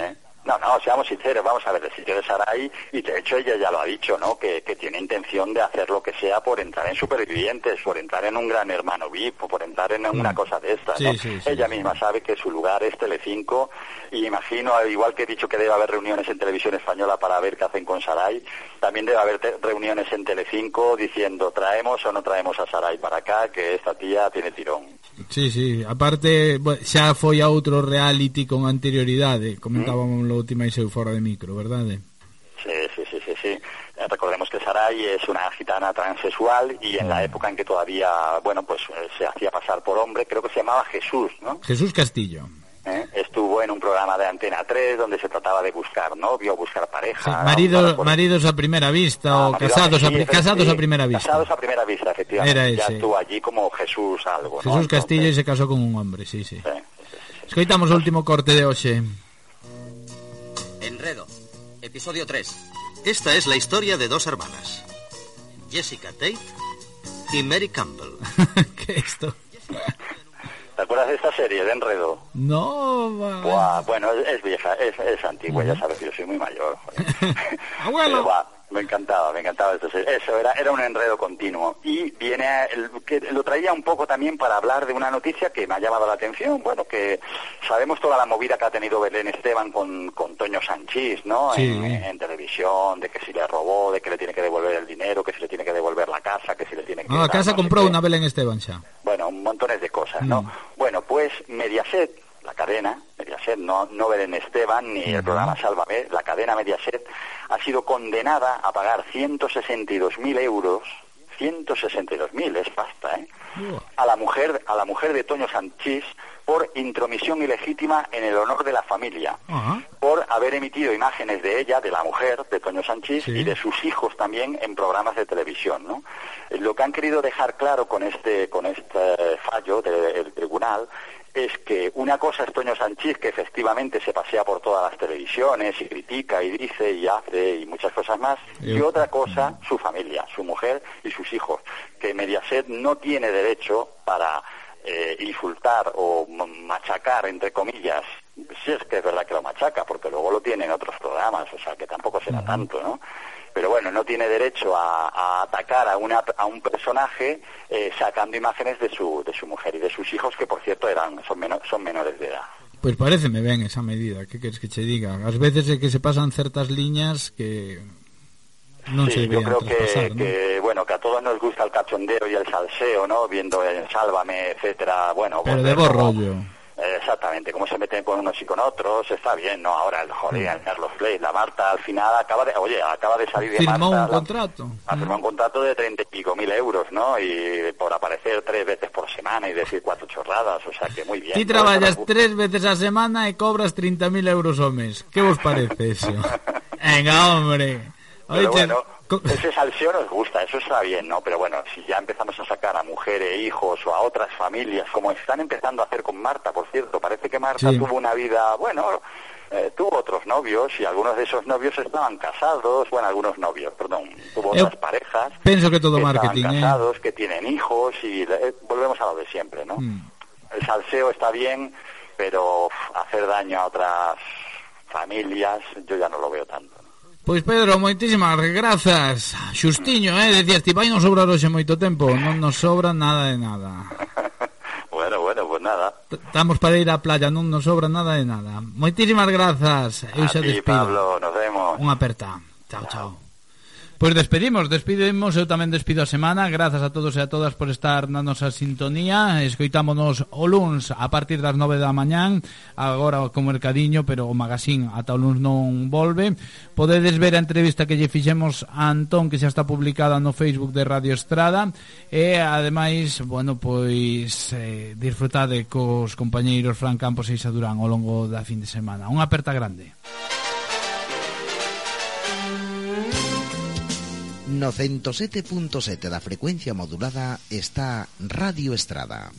¿Eh? No, no, seamos sinceros, vamos a ver, el sitio de Saray, y de hecho ella ya lo ha dicho, ¿no? Que, que tiene intención de hacer lo que sea por entrar en Supervivientes, por entrar en un gran hermano VIP, o por entrar en una cosa de estas, Sí, ¿no? sí, sí, ella misma sabe que su lugar es Telecinco, y imagino, al igual que he dicho que debe haber reuniones en televisión española para ver qué hacen con Saray, también debe haber reuniones en Telecinco diciendo traemos o no traemos a Saray para acá, que esta tía tiene tirón. Sí, sí, aparte bueno, xa foi a outro reality con anterioridade, comentábamos lo última e seu fora de micro, verdade? Sí, sí, sí, sí, sí. Eh, Recordemos que Saray es una gitana transexual y en la época en que todavía, bueno, pues eh, se hacía pasar por hombre, creo que se llamaba Jesús, ¿no? Jesús Castillo. ¿Eh? Estuvo en un programa de Antena 3 donde se trataba de buscar novio, buscar pareja. Marido, maridos a primera vista o Marido- casados, a, sí, casados sí, a primera vista. Casados a primera vista, efectivamente. Era Ya ese. estuvo allí como Jesús algo, ¿no? Jesús Castillo e se casou con un hombre, sí, sí. Escoitamos o último corte de hoxe. Enredo, episodio 3. Esta es la historia de dos hermanas, Jessica Tate y Mary Campbell. ¿Qué es esto? ¿Te acuerdas de esta serie de Enredo? No, Buah, bueno, es, es vieja, es, es antigua, ya sabes que yo soy muy mayor. joder. Pero, me encantaba, me encantaba esto. Eso era, era un enredo continuo. Y viene, a- el- que lo traía un poco también para hablar de una noticia que me ha llamado la atención. Bueno, que sabemos toda la movida que ha tenido Belén Esteban con, con Toño Sanchís, ¿no? Sí. En, en televisión, de que si le robó, de que le tiene que devolver el dinero, que si le tiene que devolver la casa, que si le tiene que... No, a dar casa no sé comprou qué. unha Belén Esteban xa. Bueno, montones de cosas, ¿no? Bueno, pues Mediaset, la cadena, Mediaset, no, no Belén Esteban ni el programa Sálvame, la cadena Mediaset ha sido condenada a pagar 162.000 euros, 162.000, es pasta, ¿eh? A la mujer, a la mujer de Toño Sanchís por intromisión ilegítima en el honor de la familia. Por haber emitido imágenes de ella, de la mujer, de Toño Sanchís, y de sus hijos también en programas de televisión, ¿no? Eh, Lo que han querido dejar claro con este, con este fallo del tribunal es que una cosa es Toño Sanchís, que efectivamente se pasea por todas las televisiones y critica y dice y hace y muchas cosas más, y otra cosa, su familia, su mujer y sus hijos, que Mediaset no tiene derecho para eh, insultar o machacar, entre comillas, si es que es verdad que lo machaca, porque luego lo tiene en otros programas, o sea que tampoco será tanto, ¿no? Pero bueno, no tiene derecho a, a atacar a, una, a un personaje eh, sacando imágenes de su, de su mujer y de sus hijos, que por cierto eran, son, meno- son menores de edad. Pois pareceme ben esa medida, que queres que che diga? Ás veces é que se pasan certas liñas que se Sí, yo creo que, ¿no? bueno, que a todos nos gusta el cachondeo y el salseo, ¿no? Viendo el Sálvame, etcétera, bueno, Pero pues de buen rollo. Exactamente, cómo se meten con unos y con otros, está bien, ¿no? Ahora el joder, el Carlos Play, la Marta al final acaba de, oye, acaba de salir de Firmó Marta, un contrato. ha firmado un contrato de treinta y pico mil euros, ¿no? Y por aparecer tres veces por semana y decir cuatro chorradas, o sea que muy bien. Eso nos tres veces a semana e cobras 30.000 euros ao mes. Que vos parece eso? Venga, hombre. Pero Oye, bueno, ese salseo nos gusta, eso está bien, ¿no? Pero bueno, si ya empezamos a sacar a mujeres, hijos o a otras familias, como están empezando a hacer con Marta, por cierto, parece que Marta Sí. tuvo una vida, bueno, eh, tuvo otros novios y algunos de esos novios estaban casados, bueno, algunos novios, perdón, tuvo Eu otras parejas penso que todo que marketing, estaban eh. casados, que tienen hijos y eh, volvemos a lo de siempre, ¿no? Mm. El salseo está bien, pero hacer daño a otras familias yo ya no lo veo tanto. Pois Pedro, moitísimas grazas. Xustiño, eh, decías Ti vai non sobrar hoxe moito tempo. Non nos sobra nada de nada. Bueno, bueno, pues nada. Estamos para ir á playa, non nos sobra nada de nada. Moitísimas grazas. Eu xa despido. Pablo, nos vemos. Un aperta, chao, chao. Pois despedimos, despedimos, eu tamén despido a semana. Grazas a todos e a todas por estar na nosa sintonía. Escoitámonos o luns a partir das nove da mañán Agora co mercadiño, pero o magazín ata o luns non volve. Podedes ver a entrevista que lle fixemos a Antón Que xa está publicada no Facebook de Radio Estrada. E ademais, bueno, pois eh, disfrutade cos compañeiros Fran Campos e Isa Durán Ao longo da fin de semana. Unha aperta grande. Música No 107.7 da frecuencia modulada está Radio Estrada.